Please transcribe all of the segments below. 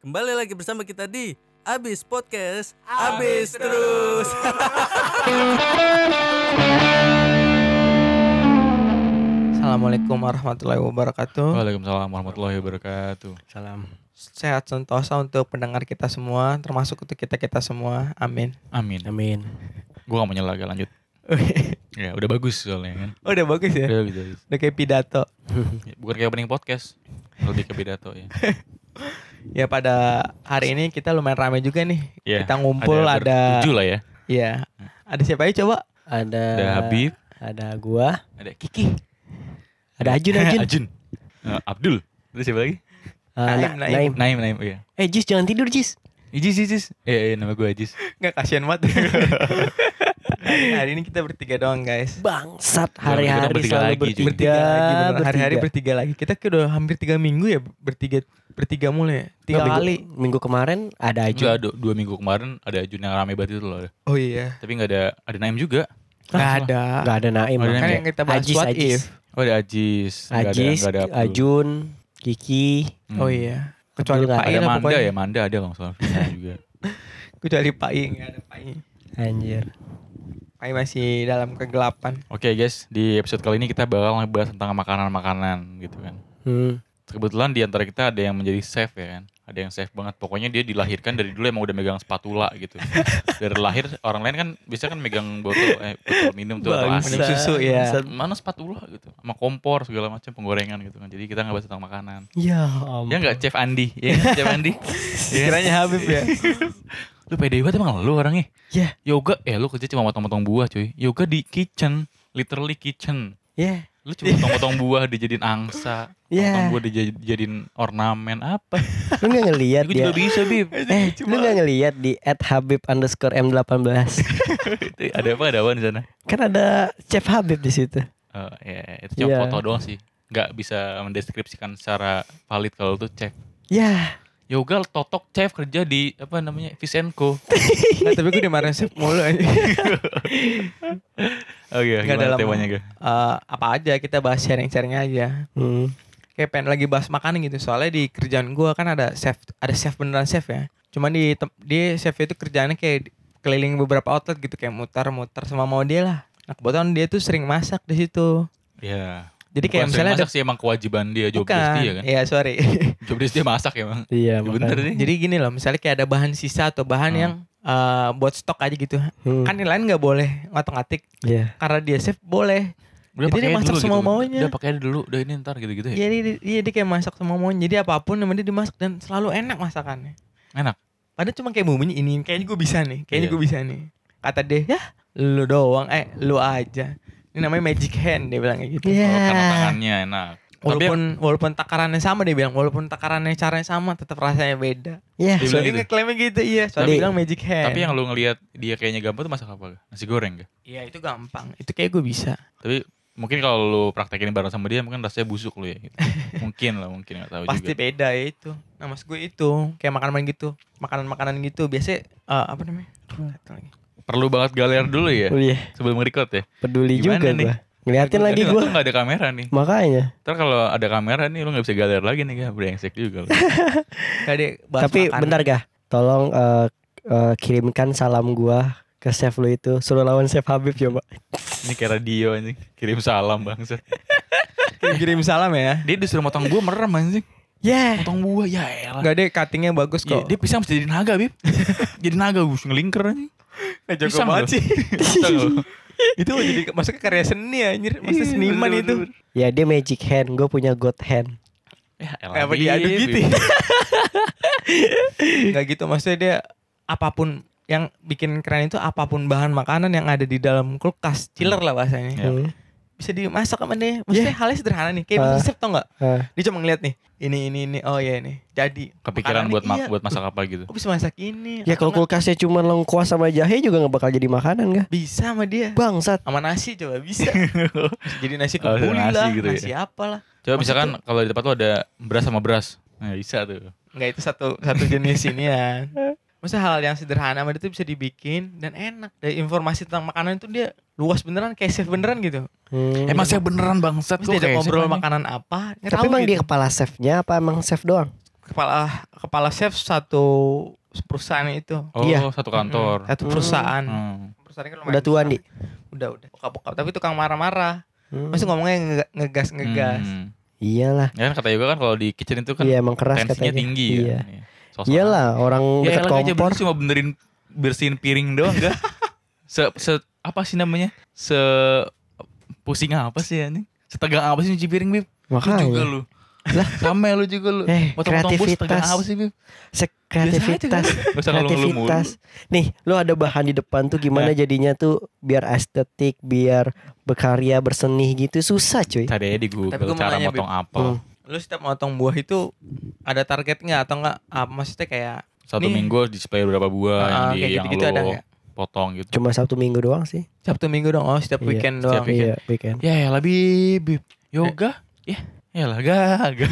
Kembali lagi bersama kita di Abis Podcast Abis, terus. Assalamualaikum warahmatullahi wabarakatuh. Waalaikumsalam warahmatullahi wabarakatuh. Salam. Sehat sentosa untuk pendengar kita semua, termasuk untuk kita kita semua. Amin. Amin. Amin. Gua gak mau nyela, lanjut. Ya, udah bagus soalnya kan. Oh, udah bagus ya. Udah bagus, bagus. Udah kayak pidato. Ya, Bukan kayak opening podcast. Lebih ke pidato ya. Ya pada hari ini kita lumayan ramai juga nih. Ya, Kita ngumpul ada, bertujuh lah ya. Iya. Ada siapa aja coba? Ada Ada Habib, ada gua, ada Kiki, ada Ajun Ajun. Ajun. Eh, Abdul. Terus siapa lagi? Ah, Naim, Na- Naim. Naim. Naim, Naim. Iya. Eh Jis jangan tidur Jis. Ijis, Ijis. Eh, eh, nama gue Ajis. Nggak kasihan banget. hari, hari ini kita bertiga doang guys. Bangsat Kita hari-hari bertiga selalu lagi, bertiga. Bertiga lagi. Hari-hari bertiga. bertiga lagi. Kita udah hampir tiga minggu ya bertiga bertiga mulai. ya? Tiga Nggak, kali. Minggu, minggu kemarin ada Enggak, Ajun. dua, dua minggu kemarin ada Ajun yang rame banget itu loh. Oh iya. Tapi nggak ada ada Naim juga. Nggak ada. Gak ada Naim. Oh, ada Kan Naim. yang kita bahas Ajis, what Ajis. if. Oh, ada Ajis. Ada- Ajis, ada Abdul. Ajun, Kiki. Hmm. Oh iya. Kecuali Pak Ada lah Manda pokoknya. ya, Manda ada kalau nggak salah juga. Kecuali Pak I, nggak ada Pak I. Anjir. Masih dalam kegelapan. Oke guys, di episode kali ini kita bakal ngebahas tentang makanan-makanan gitu kan. Hmm. Kebetulan di antara kita ada yang menjadi chef ya kan. Ada yang chef banget. Pokoknya dia dilahirkan dari dulu emang udah megang spatula gitu. Dari lahir orang lain kan bisa kan megang botol eh botol minum tuh atau. Minum susu, ya. Mana spatula gitu. Sama kompor segala macam penggorengan gitu kan. Jadi kita ngebahas tentang makanan. Ya Ya enggak Chef Andi? Ya Chef Andi? Ya. Kiranya Habib ya. Lu pede banget emang lu orangnya. Ya. Yoga, eh lu kerja cuma motong-motong buah cuy. Yoga di kitchen, literally kitchen. Ya. Lu cuma potong-potong buah dijadiin angsa, Ya. potong buah dijadiin ornamen apa? Lu gak ngeliat Gue dia. juga bisa, Bib. Eh, lu gak ngeliat di at Habib underscore M18 Itu ada apa? Ada apa di sana? Kan ada Chef Habib di situ Oh, ya, itu cuma Iya. foto doang sih. Nggak bisa mendeskripsikan secara valid kalau tuh cek. Ya Yoga totok chef kerja di apa namanya Visenko. Nggak, tapi gue dimarahin chef mulu aja. Oke, Nggak gimana dalam- temanya ga? Eh, apa aja kita bahas sharing-sharing aja. hmm. Kayak pengen lagi bahas makanan gitu. Soalnya di kerjaan gue kan ada chef, ada chef beneran chef ya. Cuman di di chef itu kerjaannya kayak keliling beberapa outlet gitu kayak mutar-mutar sama mau dia lah. Nah, kebetulan dia tuh sering masak di situ. Ya. Jadi kayak Bukan misalnya sering ada masak sih emang kewajiban dia job bukan. desk dia kan. Iya, sorry. Job desk dia masak emang. Iya Ya, bener nih. Jadi gini loh, misalnya kayak ada bahan sisa atau bahan Hmm. yang eh, buat stok aja gitu. Hmm. Kan yang lain nggak boleh ngotak-ngatik. Iya Karena dia chef boleh. Udah Jadi dia masak dulu semua gitu. maunya. Udah pakai dulu, udah ini ntar gitu-gitu ya. Iya dia, dia, dia kayak masak semua maunya. Jadi apa pun yang dia dimasak dan selalu enak masakannya. Enak. Padahal cuma kayak bumbunya ini, kayaknya gue bisa nih, kayaknya Iya. gue bisa nih. Kata dia, ya lu doang, eh lu aja. Ini namanya magic hand dia bilang kayak gitu. Iya. Oh, karena tangannya enak. Tapi yang- Walaupun walaupun takarannya sama dia bilang, walaupun takarannya caranya sama, tetap rasanya beda. Iya Dia bilang Soalnya gitu? ngeklaimnya gitu, iya. Soalnya Tapi- dia bilang magic hand. Tapi yang lu ngelihat dia kayaknya gampang tuh masak apa? Nasi goreng ga? Iya itu gampang. Itu kayak gue bisa. Tapi mungkin kalau lu praktekin bareng sama dia mungkin rasanya busuk lu ya. Gitu. mungkin lah, mungkin nggak tahu Pasti juga. beda ya itu. Nah mas gue itu kayak makanan-makanan gitu, makanan-makanan gitu. Biasanya eh, apa namanya? Lagi. Perlu banget galer dulu ya Oh iya sebelum record ya. Peduli Gimana juga nih? gua Ngeliatin lagi Ini gua untung nggak ada kamera nih. Makanya Ntar kalau ada kamera nih lu nggak bisa galer lagi nih ga? Brengsek juga lu. Gak bahas Tapi makanan. bentar gak Tolong eh, eh, kirimkan salam gua ke chef lu itu Suruh lawan chef Habib coba ini kayak radio anjing. Kirim salam bangsa. Kirim salam ya. Dia disuruh motong buah merem anjing. Yeah Motong buah ya elah. Gak ada cuttingnya bagus Iya, kok. dia pisang mesti jadi naga, Bib. jadi naga gus ngelingker anjing. Jago Pisang banget sih. Itu jadi masuknya karya seni anjir. Masa Iya, seniman bener, itu. Ya dia magic hand Gue punya god hand Ya, Apa Bib. gitu ya? Gak gitu maksudnya dia apa pun yang bikin keren itu apa pun bahan makanan yang ada di dalam kulkas chiller lah bahasanya Ya. Hmm. Bisa dimasak sama dia maksudnya halnya sederhana nih kayak Ah. resep tau nggak Ah. dia cuma ngeliat nih ini ini ini oh ya ini jadi Kepikiran buat ma- iya. buat masak apa gitu. Kok bisa masak ini Ya kalau kulkasnya cuma lengkuas sama jahe juga gak bakal jadi makanan gak? bisa sama dia Bangsat sama nasi coba bisa jadi nasi Oh, kebuli nasi lah gitu ya. nasi apa lah Coba Maksud misalkan kalau di tempat lu ada beras sama beras. Nah, bisa tuh. nggak itu satu satu jenis ini ya Maksudnya hal yang sederhana tuh bisa dibikin dan enak. Dari informasi tentang makanan itu dia luas beneran kayak chef beneran gitu. Hmm. Emang saya beneran bangsat diajak kayak ngobrol chef, makanan apa, Tapi tahu emang gitu. dia kepala chefnya apa emang chef doang? kepala kepala chef satu perusahaan itu. Oh, Iya. satu kantor. Satu perusahaan. Hmm. Perusahaan kan Udah tua, Di? Udah, udah. Bokap-bokap tapi tukang marah-marah. Hmm. Masih ngomongnya nge- ngegas-ngegas. Hmm. Iyalah. Ya kan kata juga kan kalau di kitchen itu kan Iya emang keras tensinya katanya. tinggi Iya. kan. Iya. Sosokan. Iyalah orang Ya dekat kompor. cuma benerin bersihin piring doang enggak? se, se apa sih namanya? Se pusing apa sih anjing? Setegang apa sih nyuci piring, Bib? Lu juga Makanya. lu. Lah, sama lu juga lu. Eh, Potong-potong bus setegang kreativitas. apa sih, Bib? Se- kreativitas. Mulu. kreativitas. Nih, lu ada bahan di depan tuh gimana jadinya tuh biar estetik, biar berkarya, berseni gitu susah cuy. Tadi di Google Tapi cara nanya, motong apel. Hmm. Lu setiap motong buah itu ada target nggak atau nggak? Apa maksudnya kayak Satu Nih. minggu display berapa buah yang Ah, di kayak yang gitu-gitu lo ada potong gitu. Cuma Sabtu Minggu doang sih. Sabtu Minggu dong? Oh, setiap Iya, weekend setiap doang. weekend. Iya, weekend. Ya ya lah Bib. Yoga? Ya, ya lah gak,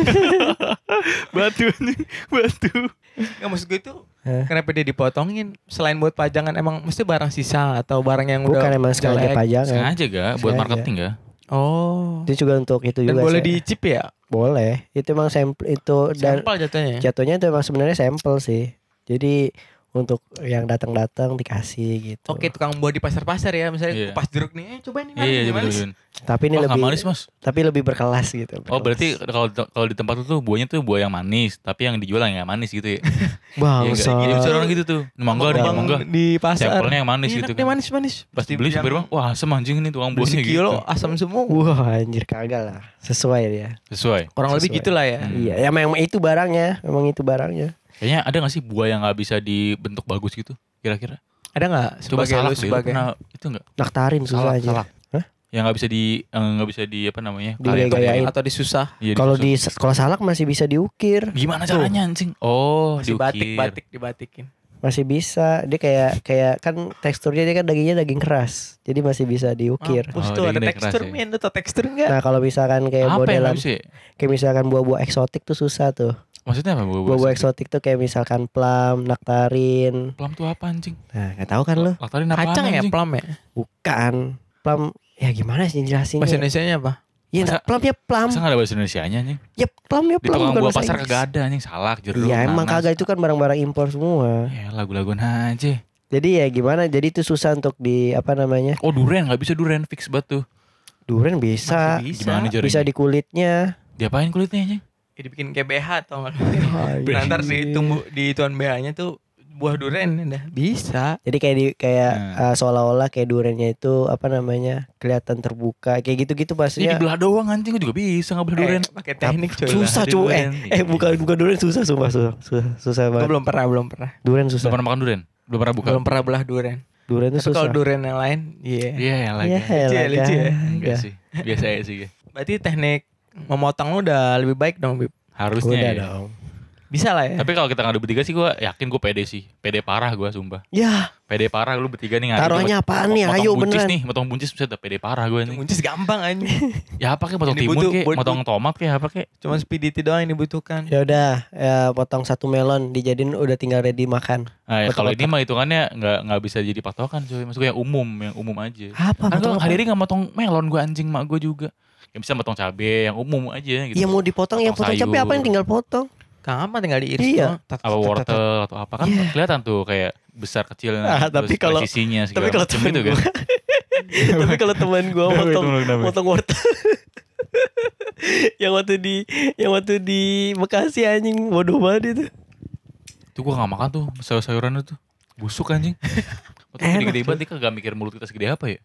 batu nih, batu. Nggak maksud gue itu Hah? kenapa dia dipotongin? Selain buat pajangan emang mesti barang sisa atau barang yang udah Bukan emang sengaja jelek? pajangan. Sengaja gak buat Sengaja. marketing gak? Oh. Itu juga untuk itu Dan juga. boleh sih. dicip ya? Boleh. Itu emang sampel itu dan Sampel jatuhnya. ya? jatuhnya itu emang sebenarnya sampel sih. Jadi untuk yang datang-datang dikasih gitu. Oke tukang buah di pasar-pasar ya misalnya Iya. kupas jeruk nih eh cobain nih Iya, iya, manis. betul, betul. Tapi ini Oh, lebih manis mas. tapi lebih berkelas gitu. Oh berkelas. berarti kalau kalau di tempat lu tuh buahnya tuh buah yang manis, tapi yang dijual yang nggak manis gitu ya? bang Iya? Iya bisa orang gitu tuh. Mangga Abang mangga. di pasar Sampelnya yang manis Ini gitu kan. manis-manis Pas dibeli supir bang, wah asem anjing nih tukang beli buahnya sekilo gitu. asam semua Wah anjir kagak lah. Sesuai dia. Sesuai. kurang lebih Sesuai. gitulah ya Hmm. Iya, ya memang itu barangnya, memang itu barangnya. Kayaknya ada gak sih buah yang nggak bisa dibentuk bagus gitu? Kira-kira? ada nggak Coba sebagai salak lu deh, lu sebagai pernah itu nggak? Naktarin susah Salak, aja. salak. Hah? Yang nggak bisa di eh, nggak bisa di apa namanya? Digaya-gayain. atau disusah Iya, Kalau di sekolah salak masih bisa diukir, gimana caranya anjing? Oh, masih diukir. batik batik dibatikin masih bisa. Dia kayak kayak kan teksturnya dia kan dagingnya daging keras, jadi masih bisa diukir. Mampus Oh, tuh ada tekstur ya. men atau tekstur enggak Nah kalau misalkan kayak Apa modelan, ya? kayak misalkan buah-buah eksotik tuh susah tuh. Maksudnya apa buah-buah? Buah-buah eksotik? eksotik tuh kayak misalkan plum, naktarin. Plum tuh apa anjing? Nah nggak tahu kan apaan kacang ya plum ya Bukan plum. Ya gimana sih jelasinnya? bahasa Indonesia apa Iya, Masa- plum ya plum. Masa nggak ada bahasa Indonesia-nya anjing? Ya plum ya Di plum. tukang bukan buah pasar kagak ada anjing, salak, jeruk, Iya emang nanas. kagak itu kan barang-barang impor semua. Ya lagu-laguan aja. Jadi ya gimana? Jadi itu susah untuk di apa namanya? Oh durian nggak bisa durian fix banget tuh. Duren bisa, Masih bisa Gimana caranya? bisa di kulitnya. Diapain kulitnya anjing? Ya, dibikin kayak BH atau enggak Iya. Nah, ntar sih tumbuh di tuan BH nya tuh buah durian dah bisa Jadi kayak di kayak Hmm. uh, seolah-olah kayak durennya itu apa namanya kelihatan terbuka kayak gitu-gitu Ini maksudnya. dibelah doang anjing gua juga bisa ngebelah durian. Eh, pakai teknik coy susah cuy. Eh, durian. eh bukan bukan duren susah sumpah susah susah, susah banget. belum pernah belum pernah Duren Belum susah. pernah makan durian? Belum pernah buka? belum pernah belah durian Duren itu tapi kalau susah. durian yang lain iya Iya ya lagi. Iya, Lucu ya, elah, lucu ya. kagak. Enggak sih. Biasa aja sih. Berarti teknik memotong lu udah lebih baik dong Bib Harusnya Udah ya. dong. Bisa lah ya Tapi kalau kita ngadu bertiga sih gue yakin gue pede sih. Pede parah gue sumpah. Ya, Pede parah lu bertiga nih ngadu. taruhnya apaan nih? Ayo buncis beneran. nih, motong buncis bisa pede parah gue nih. Muncis gampang aja Ya apa kek motong Yang timun kek, motong tomat kek apa kek. cuma speedity doang yang dibutuhkan Ya udah, ya potong satu melon dijadiin udah tinggal ready makan. Nah, ya, kalau ini mah hitungannya nggak nggak bisa jadi patokan cuy. Maksud gue yang umum, yang umum aja. Apa? Kan potong gue hari ini nggak motong melon gue anjing mak gue juga. Ya bisa motong cabe yang umum aja gitu. Ya mau dipotong ya Potong potong capek apa yang tinggal potong? Gampang tinggal diiris Iya. doang. Tat, apa wortel atau apa kan Iya. kelihatan tuh kayak besar kecil Ah, tapi kalau- presisinya segala tapi kalau temen gitu kan. Tapi kalau teman kenapa, kenapa? potong wortel yang waktu di yang waktu di Bekasi anjing bodoh banget itu. Tuh gue gak makan tuh sayur-sayuran itu Busuk anjing Waktu gede-gede banget dia kagak mikir mulut kita segede apa ya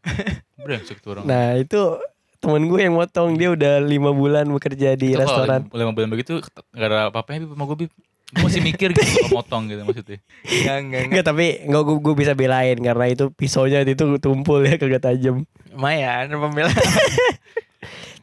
Brengsek tuh orang Nah itu temen gue yang motong dia udah lima bulan bekerja di Itu restoran. lima- lima bulan begitu Gak ada apa-apanya Bib sama gue Gue masih mikir gitu kalau motong gitu maksudnya Enggak, enggak, enggak. Tapi enggak gue, gue bisa belain karena itu pisaunya itu tumpul ya kagak tajam. Lumayan.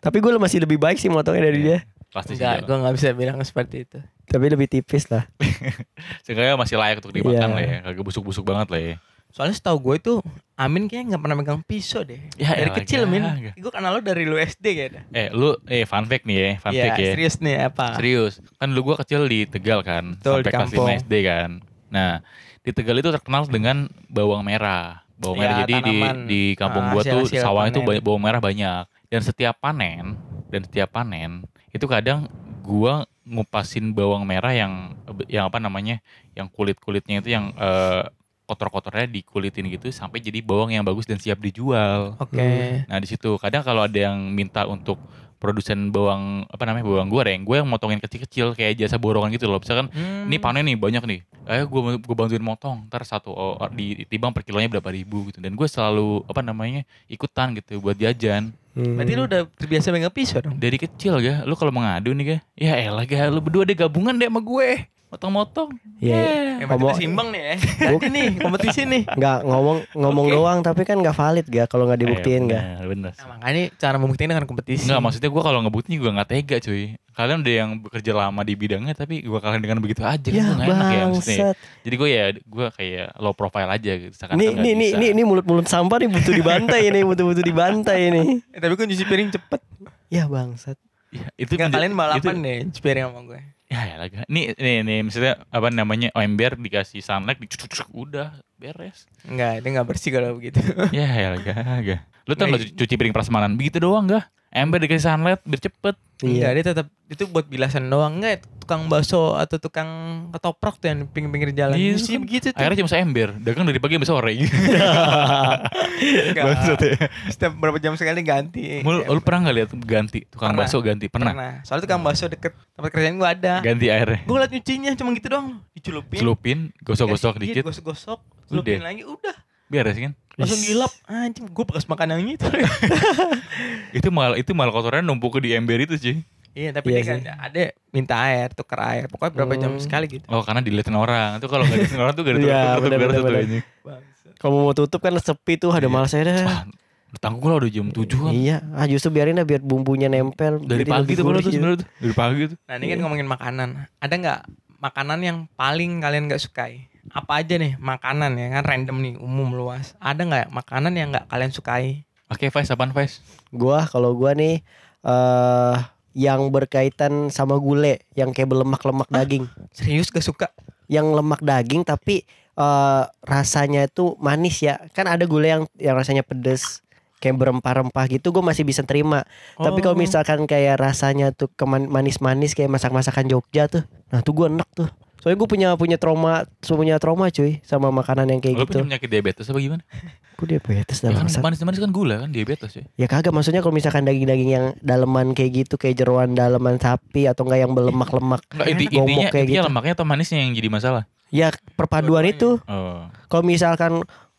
Tapi gue masih lebih baik sih motongnya dari dia. Pasti sih Enggak, gue nggak bisa bilang seperti itu. Tapi lebih tipis lah. Seenggaknya masih layak untuk dimakan Iya. lah ya Kagak busuk-busuk banget lah ya Soalnya setahu gue tuh Amin kayaknya nggak pernah megang pisau deh. Ya dari elah, kecil Min. gak. Gue kenal lo dari lu SD kayaknya. Eh lu Eh fun fact nih ya Fun Iya, fact ya serius nih apa? Serius Kan dulu gue kecil di Tegal kan Betul, Sampai kelas kampung. 5 SD kan Nah di Tegal itu terkenal dengan bawang merah Bawang Ya, merah jadi di tanaman. di kampung Ah, gua tuh sawah itu banyak- bawang merah banyak Dan setiap panen Dan setiap panen Itu kadang gua ngupasin bawang merah yang yang apa namanya yang kulit kulitnya itu yang eh, kotor-kotornya dikulitin gitu sampai jadi bawang yang bagus dan siap dijual. Oke. Nah di situ kadang kalau ada yang minta untuk produsen bawang apa namanya bawang goreng, gue yang motongin kecil-kecil kayak jasa borongan gitu loh. Misalkan Hmm. ini panen nih banyak nih, ayo gue gue bantuin motong, ntar satu oh, ditimbang per kilonya berapa ribu gitu. Dan gue selalu apa namanya ikutan gitu buat jajan. Hmm. Berarti lu udah terbiasa megang pisau dong. Dari kecil ga, lu kalau mengadu nih ga, ya elah ga, lu berdua deh gabungan deh sama gue, motong-motong. Iya. Eh, berarti Ngomong- udah seimbang nih ya. Ganti nih kompetisi nih. nggak ngomong ngomong Oke. doang tapi kan nggak valid ga kalau nggak dibuktiin Eh, ga bener, bener. Nah, makanya cara membuktikan dengan kompetisi. Enggak maksudnya gue kalau ngebuktiin juga nggak tega cuy. Kalian udah yang bekerja lama di bidangnya tapi gue kalian dengan begitu aja kan ya gua nggak enak ya maksudnya. bangsat Jadi gue ya gue kayak low profile aja gitu. Nih nih nih nih nih mulut-mulut sampah nih butuh dibantai nih butuh-butuh dibantai nih Eh, tapi gue nyuci piring cepet. ya bangsat Ya, itu Enggak menja- kalian balapan itu- deh piring sama gue. Ya ya lagi. Nih nih nih misalnya apa namanya ember dikasih sunlight dicucuk udah beres. Enggak, itu enggak bersih kalau begitu. ya ya lagi. Gak. Lu tau Nggak, nggak cuci piring prasmanan begitu doang gak? Ember dikasih sunlight biar cepet. Iya dia tetap itu buat bilasan doang. Enggak, tukang bakso atau tukang ketoprak tuh yang pinggir-pinggir jalan. Iya, kan. begitu tuh. Akhirnya cuma seember. Dagang dari pagi sampai sore. Setiap berapa jam sekali ganti. Lu, lu pernah nggak lihat ganti tukang Pernah. bakso ganti? Pernah. Pernah. Soalnya tukang bakso deket tempat kerjaan gue ada. Ganti airnya. Gue ngeliat nyucinya cuma gitu doang. Dicelupin. Celupin, gosok-gosok dikit, Gosok-gosok. Celupin lagi udah. Beres kan? Langsung dilap. Anjing, gue bekas makan yang itu. Itu mal itu mal kotoran numpuk di ember itu sih. iya, tapi Iya dia kan sih. ada minta air, tuker air. Pokoknya berapa jam Hmm. sekali gitu. Oh karena dilihatin orang. Itu kalau nggak dilihatin orang tuh gak ada Iya, tutup tuh bener. ini. kalau mau tutup kan sepi tuh ada Iya. malas aja dah Ah, tanggung lah udah jam 7 kan. iya ah justru biarin dah biar bumbunya nempel Dari jadi pagi tuh tuh gitu. sebenarnya tuh. Dari pagi tuh. Nah ini kan ngomongin makanan. Ada nggak makanan yang paling kalian nggak sukai? Apa aja nih makanan ya kan random nih umum luas. Ada nggak makanan yang nggak kalian sukai? Oke, Vice, apaan Vice? gua kalau gua nih eh yang berkaitan sama gule yang kayak berlemak-lemak daging Serius gak suka? yang lemak daging tapi eh rasanya itu manis ya kan ada gule yang yang rasanya pedes kayak berempah-rempah gitu gue masih bisa terima tapi kalau Oh. misalkan kayak rasanya tuh keman- manis-manis kayak masak-masakan Jogja tuh nah tuh gue enak tuh soalnya gue punya punya trauma punya trauma cuy sama makanan yang kayak Lu gitu punya penyakit diabetes apa gimana? gue diabetes Ya dah kan manis-manis kan gula kan diabetes ya. Ya kagak maksudnya kalau misalkan daging-daging yang daleman kayak gitu kayak jeroan daleman sapi atau enggak yang berlemak-lemak. Enggak inti, intinya kayak intinya gitu. lemaknya atau manisnya yang jadi masalah. Ya perpaduan Dua-duanya. itu Oh. kalau misalkan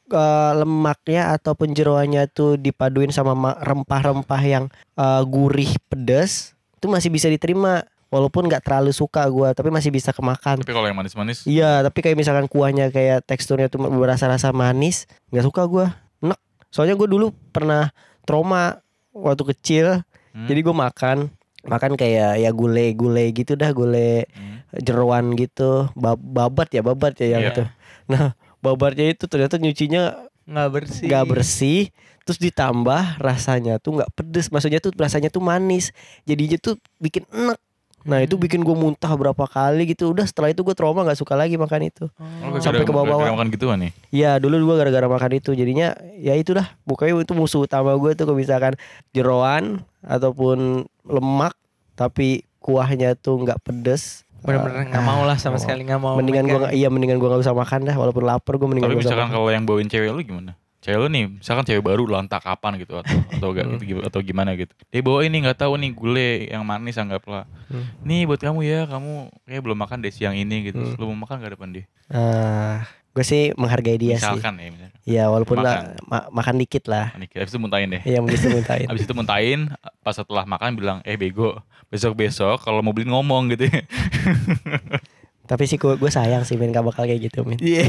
eh, lemaknya ataupun jeroannya tuh dipaduin sama ma- rempah-rempah yang eh, gurih pedas itu masih bisa diterima walaupun nggak terlalu suka gua tapi masih bisa kemakan. Tapi kalau yang manis-manis Iya, tapi kayak misalkan kuahnya kayak teksturnya tuh berasa-rasa manis, nggak suka gua. Enak. Soalnya gue dulu pernah trauma waktu kecil. Hmm. Jadi gue makan makan kayak ya gule-gule gitu dah, gule Hmm. jeroan gitu, Ba- babat ya, babat ya yang Iya. itu. Nah, babatnya itu ternyata nyucinya Nggak bersih. nggak bersih, terus ditambah rasanya tuh nggak pedes, maksudnya tuh rasanya tuh manis. Jadinya tuh bikin enak. Nah itu Hmm. bikin gue muntah berapa kali gitu. Udah setelah itu gue trauma nggak suka lagi makan itu. Oh, Sampai gara- ke bawah-bawah. gara-gara makan gituan nih. Ya dulu gue gara-gara makan itu jadinya ya itu dah pokoknya itu musuh utama gue tuh kalau misalkan jeroan ataupun lemak tapi kuahnya tuh nggak pedes Bener-bener nggak mau lah sama nggak sekali nggak mau. mendingan gue iya mendingan gue nggak usah makan dah walaupun lapar gue mendingan Tapi gak misalkan kalau yang bawain cewek lu gimana? Cewek lu nih, misalkan cewek baru lantak kapan gitu atau atau, gak, atau gimana gitu. Dia bawa ini nggak tahu nih gule yang manis anggaplah. Hmm. Nih buat kamu ya, kamu kayak belum makan deh siang ini gitu. Hmm. Lu mau makan gak depan dia? Ah, gue sih menghargai dia sih misalkan ya, misalkan. ya walaupun Makan. lah, ma- makan dikit lah Nih, Habis itu muntahin deh. Iya bisa mintain Habis itu muntahin, pas setelah makan bilang, eh bego, besok-besok kalau mau beli ngomong gitu ya. tapi sih gue, gue sayang sih Min gak bakal kayak gitu Min Iya.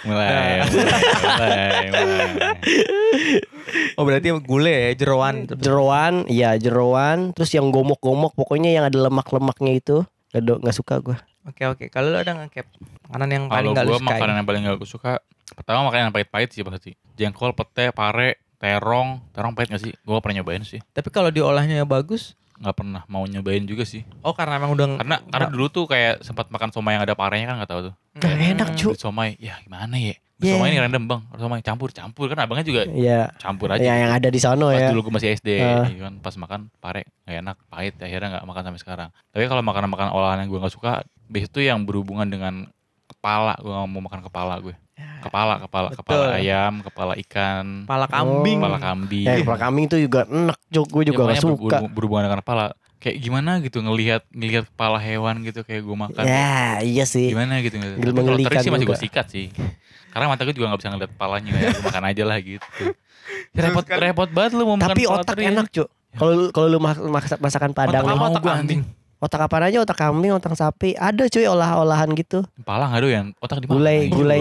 mulai, mulai, mulai, mulai. Oh berarti gule ya jeroan. jeroan iya jeroan terus yang gomok-gomok pokoknya yang ada lemak-lemaknya itu gak, do- gak suka gue Oke oke. Kalau lu ada ngekep makanan yang paling Kalau nggak lu gue sukai? makanan yang paling gak gue suka, pertama makanan yang pahit-pahit sih pasti. Jengkol, pete, pare, terong, terong pahit gak sih? Gue pernah nyobain sih. Tapi kalau diolahnya bagus, Gak pernah mau nyobain juga sih. oh karena emang udah Karena karena dulu tuh kayak sempat makan somai yang ada parenya kan gak tahu tuh. Gak Hmm. enak cu Beli somai, ya gimana ya? Somai Yeah. ini random bang, somai campur campur kan abangnya juga Iya. campur aja. Ya yang ada di sono pas ya. dulu gue masih SD Ah. gitu kan pas makan pare nggak enak pahit akhirnya nggak makan sampai sekarang tapi kalau makan makan olahan yang gue nggak suka biasanya itu yang berhubungan dengan kepala gue nggak mau makan kepala gue kepala kepala Betul. kepala ayam kepala ikan Kepala kambing. kepala kambing Ya, kepala kambing tuh juga enak, Cuk. Gue Ya, juga gak pokoknya suka. berhubung- berhubungan dengan kepala kayak gimana gitu ngelihat ngelihat kepala hewan gitu kayak gue makan Ya, iya sih. gimana gitu Tapi Gel- kalau teri sih masih gue sikat sih karena mata gue juga nggak bisa ngeliat kepalanya ya gue makan aja lah gitu Ya, repot repot banget lu mau makan Tapi otak teri. enak, Cuk. Kalau kalau lu masakan Padang Otak Mau otak gua, kambing? otak apa aja, otak kambing, otak sapi, ada cuy olah-olahan gitu. Kepala nggak doyan, otak di mana? Gulai, Gitu, gulai.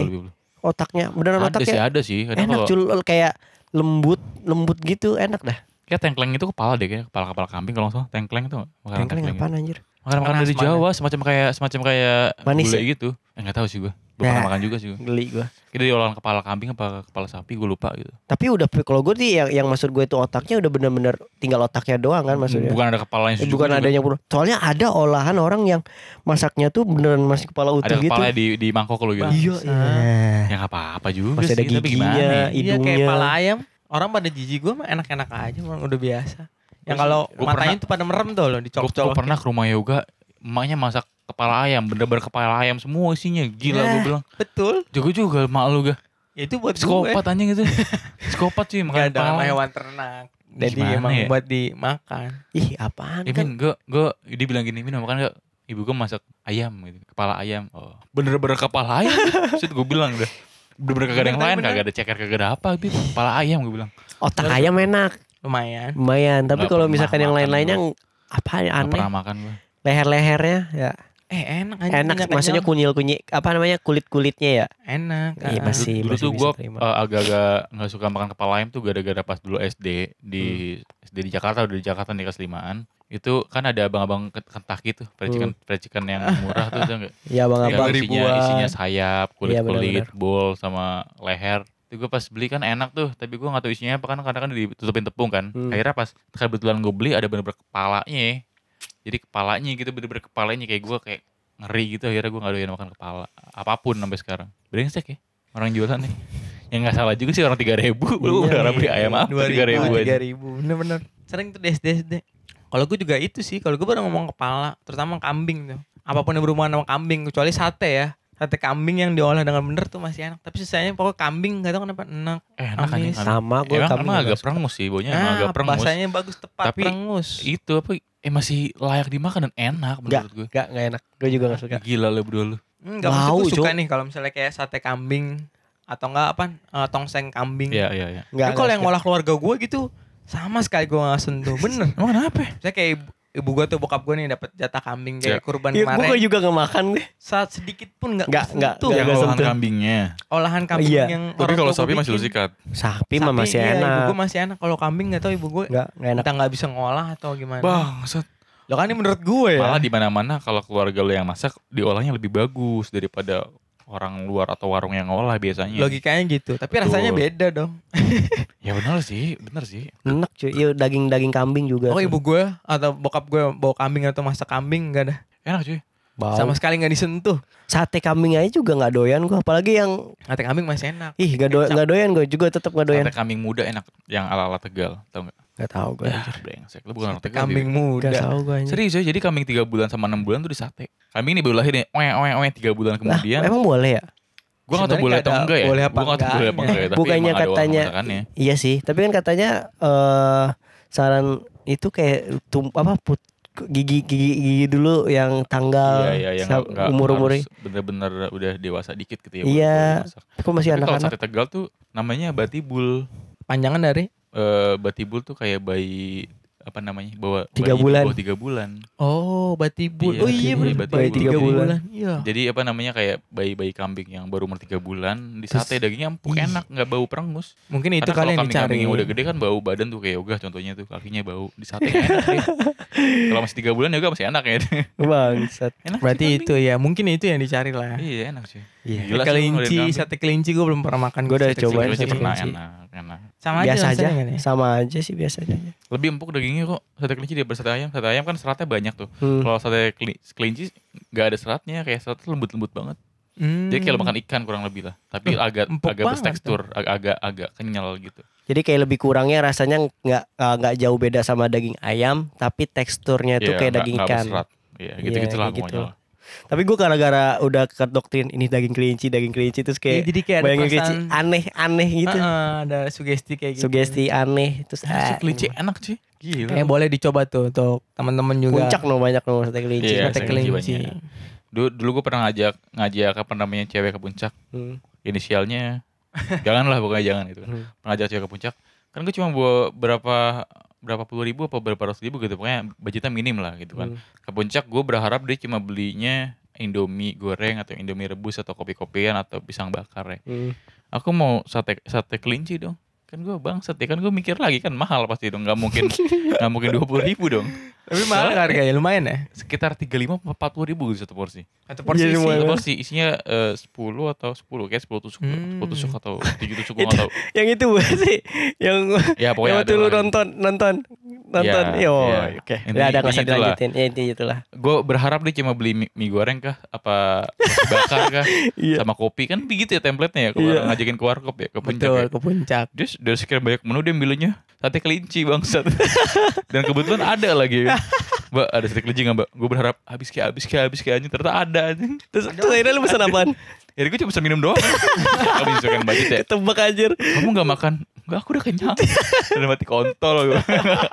Otaknya beneran Ada sih, otaknya ada sih. Kadang enak kalau cuy kayak lembut, lembut gitu, enak dah. kayak tengkleng itu kepala deh, kayak kepala kepala kambing kalau nggak salah. Tengkleng itu? Makanan Tengkleng tengkleng. apaan anjir? Makanan makanan dari? Jawa, semacam kayak semacam kayak Manis gulai ya? gitu. Eh nggak tahu sih gue. Ya. pernah makan juga sih gue. Geli gua. Kita di olahan kepala kambing apa kepala sapi gue lupa gitu. Tapi udah kalau gue sih yang, yang maksud gue itu otaknya udah bener-bener tinggal otaknya doang kan maksudnya. Bukan ada kepalanya Eh, juga. bukan juga. adanya pun. Soalnya ada olahan orang yang masaknya tuh beneran masih kepala utuh ada gitu. kepalanya di di mangkok lo gitu. Iya, iya. Ya nggak apa-apa juga Masih ada sih, tapi gimana giginya, ya? Iya kayak hidungnya. kepala ayam. Orang pada jijik gue mah enak-enak aja, emang udah biasa. Yang kalau matanya pernah- tuh pada merem tuh loh, Gue dicok-cok. pernah ke rumah yoga, emaknya masak kepala ayam, bener-bener kepala ayam semua isinya. Gila Ya. gue bilang. Betul. Jago juga mak lu ga. Ya itu buat gue. Psikopat anjing gitu. Psikopat sih makan ada kepala. hewan ternak. Jadi Gimana emang ya? buat dimakan. Ih, apaan Eh kan? Min, gue, gue, dia bilang gini, Min makan gak? Ibu gue masak ayam gitu, kepala ayam. Oh, bener-bener kepala ayam. Maksud gue bilang udah. Bener-bener kagak ada yang lain, kagak ada ceker, kagak ada apa. Tapi kepala ayam gue bilang. Otak ayam enak, Lumayan. lumayan. Tapi kalau misalkan yang lain-lainnya apa ya Gak aneh. pernah makan gue. Leher-lehernya ya Eh enak aja. enak maksudnya kunyil-kunyil apa namanya kulit-kulitnya ya. Enak. Iya, ah. masih- dulu tuh bisa gue terima. agak-agak nggak suka makan kepala ayam tuh gara-gara pas dulu SD di Hmm. SD di Jakarta udah di Jakarta di kelas limaan itu kan ada abang-abang ke- Kentucky tuh percikan percikan yang murah tuh tuh enggak Ya yang abang-abang. Isinya ribuan. isinya sayap kulit Iya, kulit benar-benar. bol sama leher itu gue pas beli kan enak tuh tapi gue nggak tahu isinya apa kan karena kan ditutupin tepung kan Hmm. akhirnya pas kebetulan gue beli ada bener-bener kepalanya jadi kepalanya gitu bener-bener kepalanya kayak gue kayak ngeri gitu akhirnya gue gak doyan makan kepala apa pun sampai sekarang brengsek ya orang jualan nih yang nggak salah juga sih orang tiga ribu lu Iya, orang beli ayam apa Dua tiga ribu tiga aja ribu. Bener-bener. Sering tuh di SD SD. Kalau gue juga itu sih. Kalau gue baru ngomong kepala, terutama kambing tuh. Apa pun yang berhubungan sama kambing, kecuali sate ya. Sate kambing yang diolah dengan bener tuh masih enak. Tapi sisanya pokoknya kambing gak tau kenapa enak. eh enak aja Amis. kan Sama gue emang, kambing emang agak suka. perengus sih baunya emang agak Nah, perengus bahasanya bagus tepat Tapi perengus. itu apa eh masih layak dimakan dan enak menurut gue Enggak, enggak enak. Gue juga gak suka. gila lu berdua lu Enggak maksud Bau, gue suka nih kalau misalnya kayak sate kambing atau enggak apa eh, tongseng kambing. Iya iya iya. Kalau yang ngolah keluarga gue gitu sama sekali gue gak sentuh. Bener. Emang kenapa? Saya kayak ibu, ibu gue tuh bokap gue nih dapat jatah kambing kayak Ya. kurban Iya, kemarin. gue juga gak makan gue. Saat sedikit pun nggak Nggak, nggak, sentuh. Yang nggak olahan sentuh. kambingnya. Olahan kambing Iya. yang Tapi kalau sapi masih lu sikat. Sapi mah masih iya, Ibu enak. gue masih enak. Kalau kambing nggak tahu ibu gue Enggak, enggak enak. kita nggak bisa ngolah atau gimana. Bangsat. Lo kan ini menurut gue ya. Malah di mana-mana kalau keluarga lu yang masak diolahnya lebih bagus daripada orang luar atau warung yang ngolah biasanya. Logikanya gitu. Tapi rasanya Betul. beda dong. Ya benar sih, benar sih. Enak cuy. Iya daging-daging kambing juga. Oh tuh. ibu gue atau bokap gue bawa kambing atau masak kambing nggak ada. Enak cuy. Bau. Sama sekali nggak disentuh. Sate kambing aja juga nggak doyan gue. Apalagi yang Sate kambing masih enak. ih gak, do nggak doyan gue juga tetap gak doyan. Sate kambing muda enak yang ala-ala Tegal, tau gak? Gak tau gue. Ya, brengsek. Lu bukan orang Sate kambing Bi. muda. Gak tau gue anjir. Serius ya, jadi kambing 3 bulan sama 6 bulan tuh di sate. Kambing ini baru lahir nih, oe oe oe 3 bulan Lah, kemudian. emang boleh ya? Gue gak tau boleh atau enggak ya. boleh apa Gue gak tau boleh apa enggak ya. Tapi Bukannya emang ada orang katanya-. Iya sih. Tapi kan katanya eh saran itu kayak tum apa put gigi gigi gigi dulu yang tanggal Iya, iya, yang umur-umurnya. harus bener-bener udah dewasa dikit gitu ya. Iya. Kok masih Tapi kalau anak-anak? sate Tegal tuh namanya batibul. Panjangan dari Eh batibul tuh kayak bayi apa namanya bawa bayi Tiga di bulan. tiga bulan Oh, batibul. Iya, oh iya, batibul. Bayi tiga Bayi bulan. tiga Iya. jadi apa namanya kayak bayi-bayi kambing yang baru umur tiga bulan di Terus- sate dagingnya empuk Ih. enak nggak bau perengus Mungkin itu Karena kalau yang dicari. kambing-kambing yang udah gede kan bau badan tuh kayak ogah contohnya tuh kakinya bau di sate enak deh kalau masih tiga bulan juga masih enak ya Bangsat. enak Berarti kambing. itu ya, mungkin itu yang dicari lah. iya enak sih Iya. Gila kelinci, sate kelinci gue belum pernah makan. Gua udah Sate cobain kelinci. Kelinci sate pernah kelinci. enak enak Sama aja Biasa aja. rasanya kan ya? Sama aja sih biasanya. lebih empuk dagingnya kok sate kelinci daripada sate ayam sate ayam kan seratnya banyak tuh Hmm. kalau sate keli- kelinci nggak ada seratnya kayak seratnya lembut-lembut banget Hmm. Jadi kayak lo makan ikan kurang lebih lah. Tapi agak empuk agak bertekstur, ag- agak agak kenyal gitu. Jadi kayak lebih kurangnya rasanya nggak uh, nggak jauh beda sama daging ayam, tapi teksturnya tuh Iya, kayak nggak- daging ikan. Iya, Iya, gitu-gitu lah kayak pokoknya. Tapi gue gara-gara udah ke doktrin ini daging kelinci, daging kelinci terus kayak jadi kayak bayangin kelinci aneh-aneh gitu. Heeh, ada sugesti kayak gitu. Sugesti aneh terus Ah, ah, kelinci enak sih. Gila. Kayak boleh dicoba tuh untuk teman-teman juga. puncak no banyak no sate kelinci. Iya, Sate kelinci. Dulu, dulu gue pernah ngajak ngajak apa namanya cewek ke puncak. Hmm. Inisialnya janganlah pokoknya jangan itu. Hmm. Pernah ngajak cewek ke puncak. Kan gue cuma bawa berapa berapa puluh ribu apa berapa ratus ribu gitu. Pokoknya budgetnya minim lah gitu kan. Hmm. Ke puncak gue berharap dia cuma belinya Indomie goreng atau Indomie rebus atau kopi-kopian atau pisang bakar ya. Hmm. Aku mau sate sate kelinci dong. Kan gue bangsat ya kan gue mikir lagi kan mahal pasti dong nggak mungkin nggak mungkin dua puluh ribu dong Tapi mahal Soalnya- harganya lumayan ya. sekitar tiga lima empat puluh ribu gitu satu porsi Satu porsi Iya, isi. Satu lumayan. porsi isinya eh, 10 atau 10 kayak 10 tusuk Hmm. 10 tusuk atau 7 tusuk gue tahu Yang itu sih? Yang ya yang pokoknya waktu ada lu lah. nonton nonton nonton. Iya, Yo, iya. oke. Ya ada intinya itulah. dilanjutin. Ya intinya itulah. gue berharap dia cuma beli mie, mie goreng kah apa bakar kah Iya. sama kopi kan begitu ya template-nya ya kalau Iya. ngajakin ke warkop ya ke puncak Betul, ya. ke puncak. Dari sekian banyak menu dia milihnya sate kelinci bangsat. Dan kebetulan ada lagi. Mbak ada sate kelinci nggak mbak? Gue berharap habis kayak habis kayak habis kayak anjing ternyata ada anjing. Terus terus akhirnya lu pesan apaan? Ya gue cuma pesan minum doang. Kami menyesuaikan budget ya. Ketebak anjir. Kamu nggak makan? Enggak, aku udah kenyang. Udah mati kontol gue.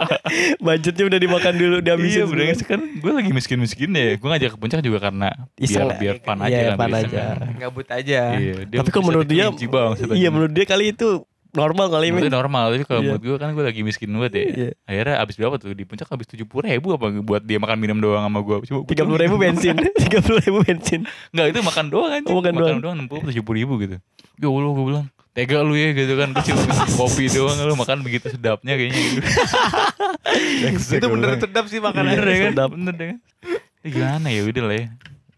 Budgetnya udah dimakan dulu, dihabisin. iya, bener kan gue lagi miskin-miskin deh. Gue ngajak ke puncak juga karena Iseng biar biar fun aja iya, kan. fun aja. Gabut aja. Iya, dia Tapi kalau bisa menurut dia, iya menurut dia kali itu normal kali ini. normal tapi kalau Iya. menurut gue kan gue lagi miskin banget ya Iya. akhirnya abis berapa tuh di puncak abis tujuh puluh ribu apa buat dia makan minum doang sama gue Tiga puluh ribu bensin, tiga puluh ribu bensin. nggak itu makan doang kan Oh, makan doang. doang enam puluh tujuh puluh ribu gitu ya Allah gue bilang tega lu ya gitu kan gue cuma kopi doang lu makan begitu sedapnya kayaknya gitu Itu bener sedap sih makanannya. bener ya kan sedap. bener deh kan ya gimana ya udah lah ya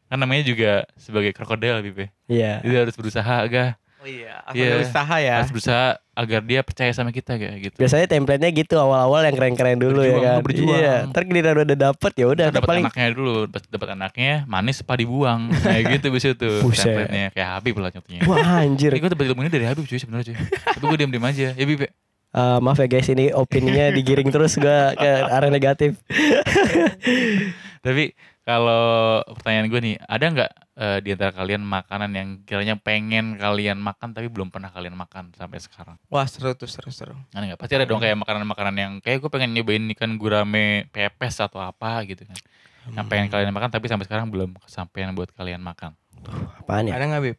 kan namanya juga sebagai krokodil Pipe Iya. jadi harus berusaha agak Oh iya, Iya. asal usaha ya. harus berusaha agar dia percaya sama kita kayak gitu Biasanya template-nya gitu awal-awal yang keren-keren dulu ya Berjuang, kan. lu berjuang. Iya. Ntar giliran udah dapet ya udah. dapat paling anaknya dulu dapat anaknya manis apa dibuang kayak gitu bisa tuh template-nya kayak Habib lah contohnya Wah anjir. Ini gue dapat ilmunya dari Habib cuy sebenarnya cuy tapi gue diam diam aja ya Bib ya. Eh, maaf ya guys ini opininya digiring terus gua ke arah negatif. tapi kalau pertanyaan gue nih ada nggak eh, di antara kalian makanan yang kiranya pengen kalian makan tapi belum pernah kalian makan sampai sekarang Wah seru tuh seru seru. ada nggak pasti ada dong kayak makanan-makanan yang kayak gue pengen nyobain ikan gurame pepes atau apa gitu kan yang pengen kalian makan tapi sampai sekarang belum kesampaian buat kalian makan Apaan ya? Ada nggak Bib?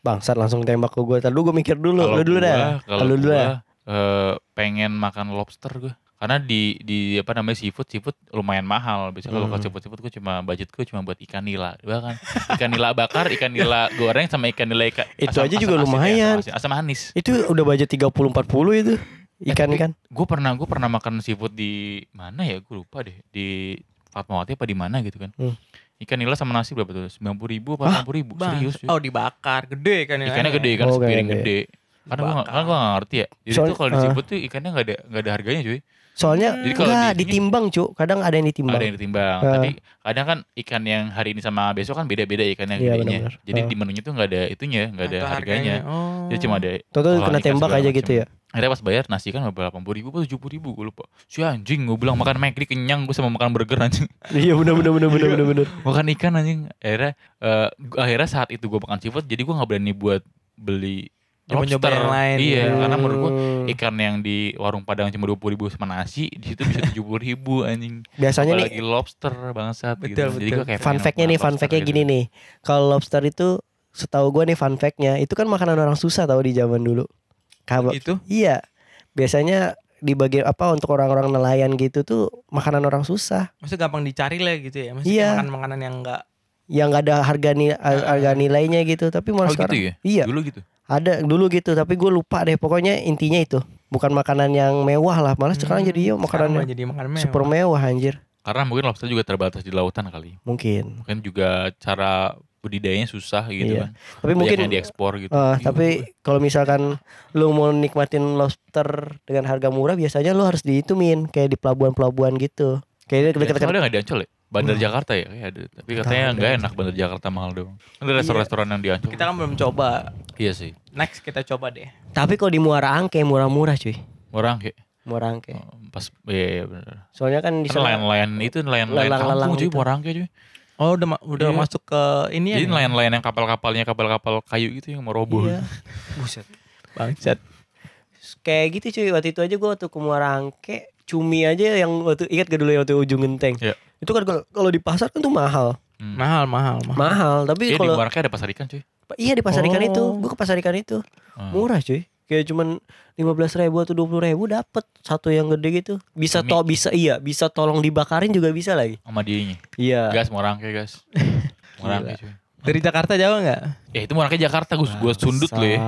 Bangsat langsung tembak ke gue. Tadi gue mikir dulu. Kalau Lu dulu gua- dah. Kalau Lu dulu gua, dah. eh, pengen makan lobster gue. Karena di di apa namanya seafood seafood lumayan mahal. Biasanya kalau Hmm. seafood seafood gue cuma budget gue cuma buat ikan nila, bahkan ikan nila bakar, ikan nila goreng sama ikan nila ikan. Itu aja juga lumayan. asam, asam manis. Itu udah budget 30 40 itu. Ikan tapi- kan. Gue pernah gue pernah makan seafood di mana ya? Gue lupa deh. Di Fatmawati apa di mana gitu kan. Hmm. Ikan nila sama nasi berapa tuh? Sembilan puluh ribu apa delapan puluh ribu? Serius? cuy. Oh dibakar, gede kan ya. Ikannya gede kan, Oh, sepiring gede. gede. Karena gue kan gue gak ngerti ya. Jadi Soal- tuh kalau di ah. seafood tuh ikannya gak ada gak ada harganya cuy. Soalnya Jadi kalau enggak di ditimbang, Cuk. Kadang ada yang ditimbang. Ada yang ditimbang. Ah. Tapi kadang kan ikan yang hari ini sama besok kan beda-beda ikannya Iya, gedenya. benar-benar. Jadi Ah. di menunya tuh nggak ada itunya, nggak ada Atau harganya. Oh. Jadi cuma ada Toto kena tembak aja macam. gitu ya. Akhirnya pas bayar nasi kan berapa puluh ribu atau tujuh puluh ribu gue lupa. Si anjing gue bilang makan McD kenyang gue sama makan burger anjing. Iya benar benar benar benar benar benar. makan ikan anjing. Akhirnya eh, gua- akhirnya saat itu gue makan seafood jadi gue nggak berani buat beli Lobster. yang lain, Iya, ya. karena menurut Hmm. ikan yang di warung Padang cuma dua puluh ribu sama nasi di situ bisa tujuh puluh ribu anjing. Biasanya nih Apalagi lobster bangsat Betul, gitu. Jadi betul. gue kayak fun fact-nya nih, fun fact-nya gitu. gini nih. Kalau lobster itu setahu gue nih fun fact-nya itu kan makanan orang susah tahu di zaman dulu. Kalau Gitu. iya, biasanya di bagian apa untuk orang-orang nelayan gitu tuh makanan orang susah Maksudnya gampang dicari lah gitu ya. Maksudnya Iya. makan makanan yang enggak yang nggak ada harga ni harga nilainya gitu tapi malah Oh sekarang gitu ya? iya Dulu gitu. ada dulu gitu tapi gue lupa deh pokoknya intinya itu bukan makanan yang mewah lah malah sekarang Hmm, jadi yo sekarang makanan mah yang jadi makan mewah. super mewah anjir Karena mungkin lobster juga terbatas di lautan kali. mungkin Mungkin juga cara budidayanya susah gitu Iya. kan. tapi Banyak mungkin yang diekspor gitu. Iya, tapi kalau misalkan lu mau nikmatin lobster dengan harga murah biasanya lu harus di itu min kayak di pelabuhan-pelabuhan gitu kayak dekat-dekat ada nggak di Ancol ya? Bandar Jakarta ya kayak ada. Tapi katanya nggak enak Bandar Jakarta mahal dong. Kan ada restoran-restoran yang di Ancol. Kita kan belum coba. Iya sih. Next kita coba deh. Tapi kalau di Muara Angke murah-murah cuy. Orang kayak Muara Angke. oh, pas iya, iya benar. Soalnya kan di Kan sana nelayan-nelayan itu nelayan-nelayan kampung cuy, gitu. Morangke cuy. Oh udah ma- udah Iya. masuk ke ini ya. Jadi nelayan-nelayan yang kapal-kapalnya kapal-kapal kayu gitu yang mau roboh. Iya. Buset. Bangsat. Kayak gitu cuy. Waktu itu aja gua waktu ke Muara Angke cumi aja yang waktu ingat gak dulu ya waktu ujung genteng. Iya. Itu kan kalau kalau di pasar kan tuh mahal. Hmm. Mahal mahal mahal. Mahal, tapi Iya di kalau Morangke ada pasar ikan cuy. iya di pasar ikan Oh. itu, gua ke pasar ikan itu. Hmm. Murah cuy. Kayak cuman 15 ribu atau 20 ribu dapet satu yang gede gitu. Bisa to bisa iya, bisa tolong dibakarin juga bisa lagi. Sama dianya. Iya. Gas Morangke gas. Morangke cuy. Dari Jakarta jauh nggak? Ya itu Morangke Jakarta gue gua sundut loh ya.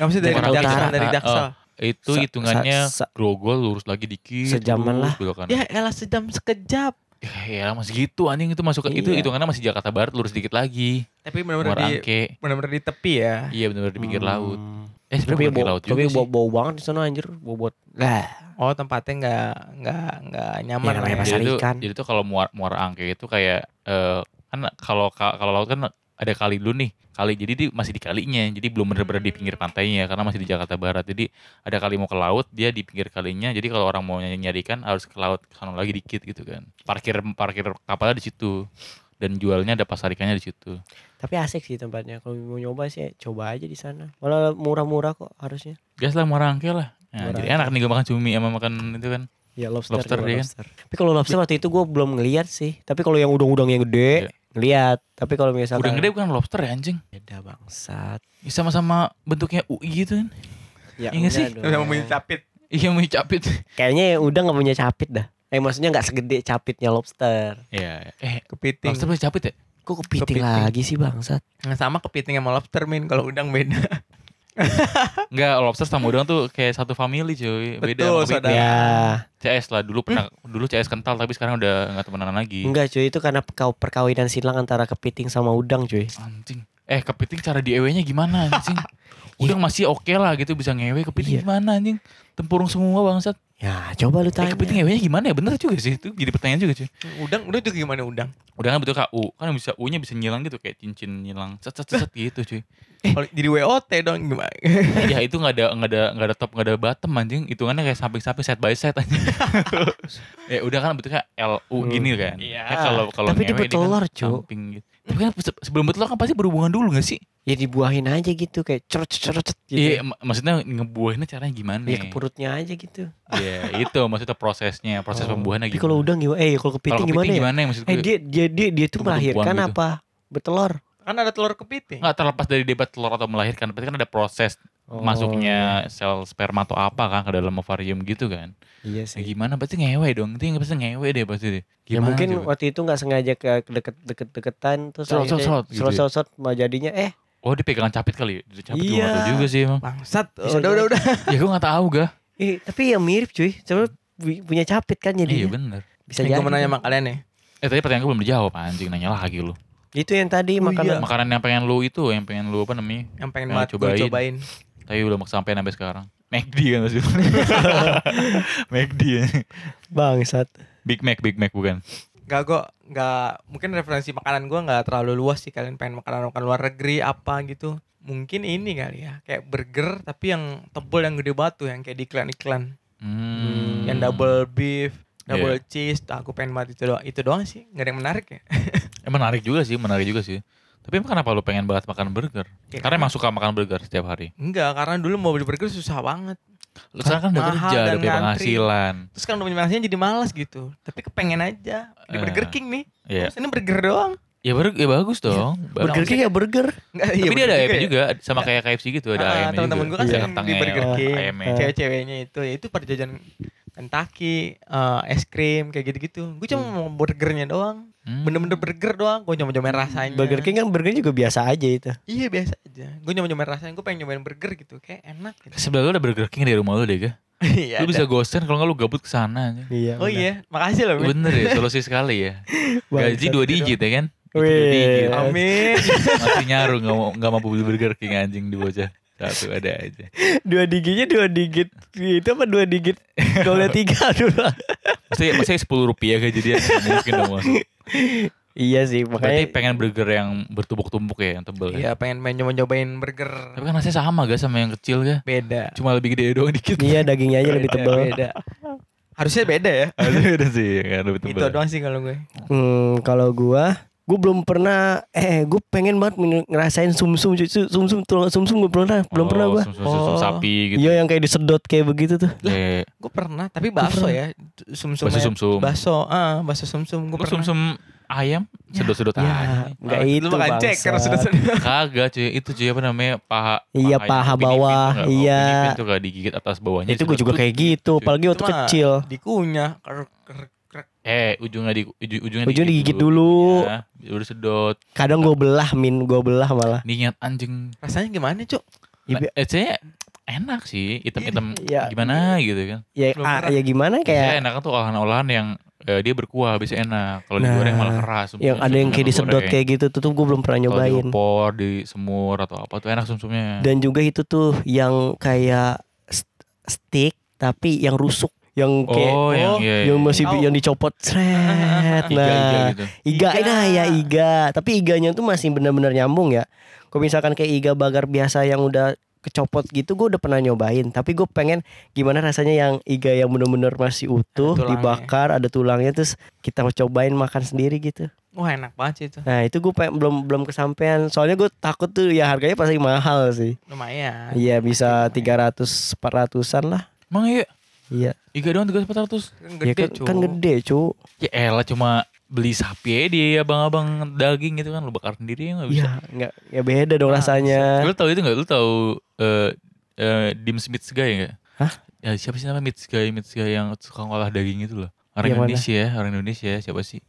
Nggak mesti dari Jakarta dari Jaksel. Oh, itu hitungannya grogol lurus lagi dikit. Sejaman lurus lah. belok kanan. Ya elah sejam sekejap. Ya, ya masih gitu anjing itu masuk ke itu Iya. hitungannya masih Jakarta Barat lurus dikit lagi. Tapi benar-benar di benar-benar di tepi ya. Iya benar di pinggir Hmm. laut. Eh Tapi sebenarnya pinggir bau, laut tapi juga bau, sih. bau banget di sana anjir, bobot. Lah, Oh tempatnya nggak nggak nggak nyaman Ya, lah namanya ya. pasar jadi tuh, ikan. jadi tuh kalau muara, muara angke itu kayak eh, kan kalau ka- kalau laut kan ada kali dulu nih kali jadi dia masih di kalinya jadi belum bener-bener di pinggir pantainya karena masih di Jakarta Barat jadi ada kali mau ke laut dia di pinggir kalinya jadi kalau orang mau nyari ikan harus ke laut ke sana lagi dikit gitu kan parkir parkir kapalnya di situ dan jualnya ada pasar ikannya di situ tapi asik sih tempatnya. Kalau mau nyoba sih coba aja di sana. Malah murah-murah kok harusnya. gas lah muara angke lah Nah, Muara jadi enak nih gue makan cumi sama makan itu kan Ya lobster, Lobster, coba iya kan? lobster. Tapi kalau lobster waktu itu gue belum ngeliat sih. Tapi kalau yang udang-udang yang gede Iya. Ngeliat. Tapi kalau misalkan udah gede bukan lobster ya anjing beda bangsat. Ya, sama-sama bentuknya UI gitu kan Ya Iya nggak sih? Sama dong. punya capit. iya mau capit Kayaknya yang udang nggak punya capit dah. Eh maksudnya nggak segede capitnya lobster. ya eh Kepiting. lobster punya capit ya Kok kepiting, Kepiting. lagi sih bangsat? Nggak sama kepiting sama lobster min kalau udang beda. Enggak, lobster sama udang tuh kayak satu family cuy. Beda Betul, saudara. Ya CS lah dulu pernah dulu CS kental tapi sekarang udah nggak temenan lagi. enggak cuy itu karena perkaw- perkawinan silang antara kepiting sama udang cuy. Anjing. Eh kepiting cara di nya gimana anjing? Udang masih oke lah gitu bisa ngewe kepiting Iya. gimana anjing? Tempurung semua bangsat. Ya coba lu Eh tanya. kepiting ngewe gimana ya? Bener juga sih itu jadi pertanyaan juga cuy. Udang, udang itu gimana udang? Udang kan betul KU kan bisa U-nya bisa nyilang gitu kayak cincin nyilang cet cet cet gitu cuy. Kalau jadi WOT dong gimana? ya itu nggak ada nggak ada nggak ada top nggak ada bottom anjing hitungannya kayak samping-samping set by set anjing ya udah kan bentuknya LU gini kan Iya. Ya, kalau kalau Tapi kan bertelur, Cuk. samping gitu tapi kan se- sebelum bertelur kan pasti berhubungan dulu gak sih Ya dibuahin aja gitu kayak cerut cerut gitu. iya mak- maksudnya ngebuahinnya caranya gimana Ya ke perutnya aja gitu. Iya, itu maksudnya prosesnya proses Oh. pembuahannya Tapi gimana kalau udang gimana? Eh kalau kepiting gimana ya? gimana ya maksud Eh dia dia dia dia tuh melahirkan gitu. apa? Bertelur. Kan ada telur kepiting. nggak terlepas dari debat telur atau melahirkan berarti kan ada proses Oh, masuknya sel sperma atau apa kan ke dalam ovarium gitu kan Iya Ya sih. gimana pasti ngewe dong itu yang pasti ngewe deh pasti deh Ya gimana mungkin coba? waktu itu nggak sengaja ke deket-deket-deketan terus Serot, akhirnya serot, gitu ya. serot-serot mau jadinya eh Oh dia pegangan capit kali Dia capit Iya. tau juga sih emang Bangsat. Bisa udah, udah, jadi. udah. Ya gue gak tahu gak eh tapi ya mirip cuy. Coba pu- punya capit kan Iya jadinya. bener Bisa jadi. gue mau nanya sama kalian nih. Eh tadi pertanyaan gue belum dijawab anjing Nanya lagi lu Itu yang tadi Oh, makanan iya. Makanan yang pengen lu itu Yang pengen lu apa namanya Yang pengen Nah, banget cobain. cobain. Tapi belum sampai sampai sekarang. McD kan maksud McD ya bangsat. Big Mac Big Mac bukan? Gak gue gak mungkin referensi makanan gue nggak terlalu luas sih. Kalian pengen makanan makanan luar negeri apa gitu. Mungkin ini kali ya. Kayak burger tapi yang tebel yang gede batu yang kayak di iklan iklan hmm. yang double beef double cheese. Tuh aku pengen banget itu doang itu doang sih. Nggak ada yang menarik ya. Eh menarik juga sih Menarik juga sih Tapi emang kenapa lu pengen banget makan burger? Ya, Karena emang suka makan burger setiap hari. Enggak karena dulu mau beli burger susah banget. Lu sekarang kan udah Mahal kerja Udah punya penghasilan. Terus kan udah punya penghasilan jadi malas gitu. Tapi kepengen aja. Di Eh. Burger King nih. Iya. Terus ini burger doang. Ya, burger, ya bagus dong. Bagus. Burger King ya burger. Enggak, Tapi dia ada ya. juga Sama kayak KFC gitu Ada Ah, ayamnya teman-teman juga. gue kan Ada sering di kentangnya, Burger King. Ayamnya. cewek-ceweknya itu ya itu perjajanan Kentucky eh, es krim kayak gitu-gitu. Gue cuma mau burgernya doang. Hmm. Bener-bener burger doang gue nyoba-nyobain rasanya Burger King kan burger juga biasa aja itu. iya biasa aja gue nyoba-nyobain rasanya gue pengen nyobain burger gitu kayak enak gitu. Sebelah lu ada Burger King di rumah lu deh ga? iya Lu bisa gosen kalau nggak lu gabut ke sana aja. Iya. oh iya makasih loh. Bener ya solusi sekali ya Gaji dua digit ya kan Gaji dua Wih. digit. amin Masih nyaru gak, mau, gak mampu beli Burger King anjing di bocah Satu ada aja Dua digitnya dua digit. Itu apa dua digit? Golnya tiga dulu. Maksudnya, maksudnya 10 rupiah gaji dia Nggak Mungkin dong Iya sih Berarti makanya pengen burger yang bertumbuk-tumbuk ya, yang tebel ya. Iya pengen pengen nyoba-nyobain burger Tapi kan rasanya sama gak sama yang kecil gak? beda. Cuma lebih gede doang dikit. Iya dagingnya aja lebih Beda, tebal. Beda. Harusnya beda ya. Ada beda sih, kan lebih tebel. Itu doang sih kalau gue. Hmm, kalau gua gue belum pernah eh gue pengen banget ngerasain sumsum cucu sumsum tulang sumsum gue belum pernah belum Oh, pernah gua Sum, sum, sum, sum Oh. sapi gitu. iya yang kayak disedot kayak begitu tuh Kayak Gue pernah, tapi bakso ya. Sumsum. Bakso sumsum. Bakso, ah, bakso sumsum gue pernah. sum-sum ayam sedot-sedot ya aja. nggak Oh, itu makan bangsat. ceker sudah-sudah. Kagak cuy, itu cuy apa namanya paha Iya, ayam, paha ipin bawah, nggak? iya. Tuh gak digigit atas bawahnya. itu gue juga kayak gitu apalagi waktu kecil Dikunyah. Ker. Eh, ujungnya di ujung, ujungnya Ujungnya digigit dulu. Ya, udah sedot. kadang gue belah min gue belah malah Niat anjing. Rasanya gimana, Cuk? Ya, Eh, saya enak sih, hitam-hitam Iya. gimana gitu kan. ya, Belum ah, ya gimana Kayak kayak enak tuh olahan-olahan yang eh, dia berkuah bisa enak. Kalau Nah, digoreng malah keras. yang ada yang kayak disedot kayak gitu tuh, tuh gue belum pernah Kalau nyobain diopor, di semur atau apa tuh enak sumsumnya. dan juga itu tuh yang kayak st- stick tapi yang rusuk yang kayak oh, yang, iya, iya. yang masih Tahu. yang dicopot seret iga, iga nah gitu. iga, Iga. nah ya iga tapi iganya tuh masih benar-benar nyambung ya kalau misalkan kayak iga bagar biasa yang udah kecopot gitu gue udah pernah nyobain tapi gue pengen gimana rasanya yang iga yang bener-bener masih utuh tulangnya. dibakar ada tulangnya terus kita cobain makan sendiri gitu Wah, enak banget sih itu. nah itu gue pengen, belum belum kesampaian soalnya gue takut tuh ya harganya pasti mahal sih Lumayan. iya bisa 300 400an lah Emang iya, iya iga doang 300 400. Kan ya gede, kan, Cuk. kan gede cu Ya elah cuma beli sapi aja dia abang-abang daging gitu kan lu bakar sendiri nggak bisa. Iya, nggak ya beda dong Ah, rasanya. Lu tahu itu nggak? Lu tahu eh eh, Dim Smith Guy nggak? Hah? Ya siapa sih namanya Mitz Guy, Mitz Guy yang suka ngolah daging itu loh. Orang mana? Indonesia ya, orang Indonesia siapa sih?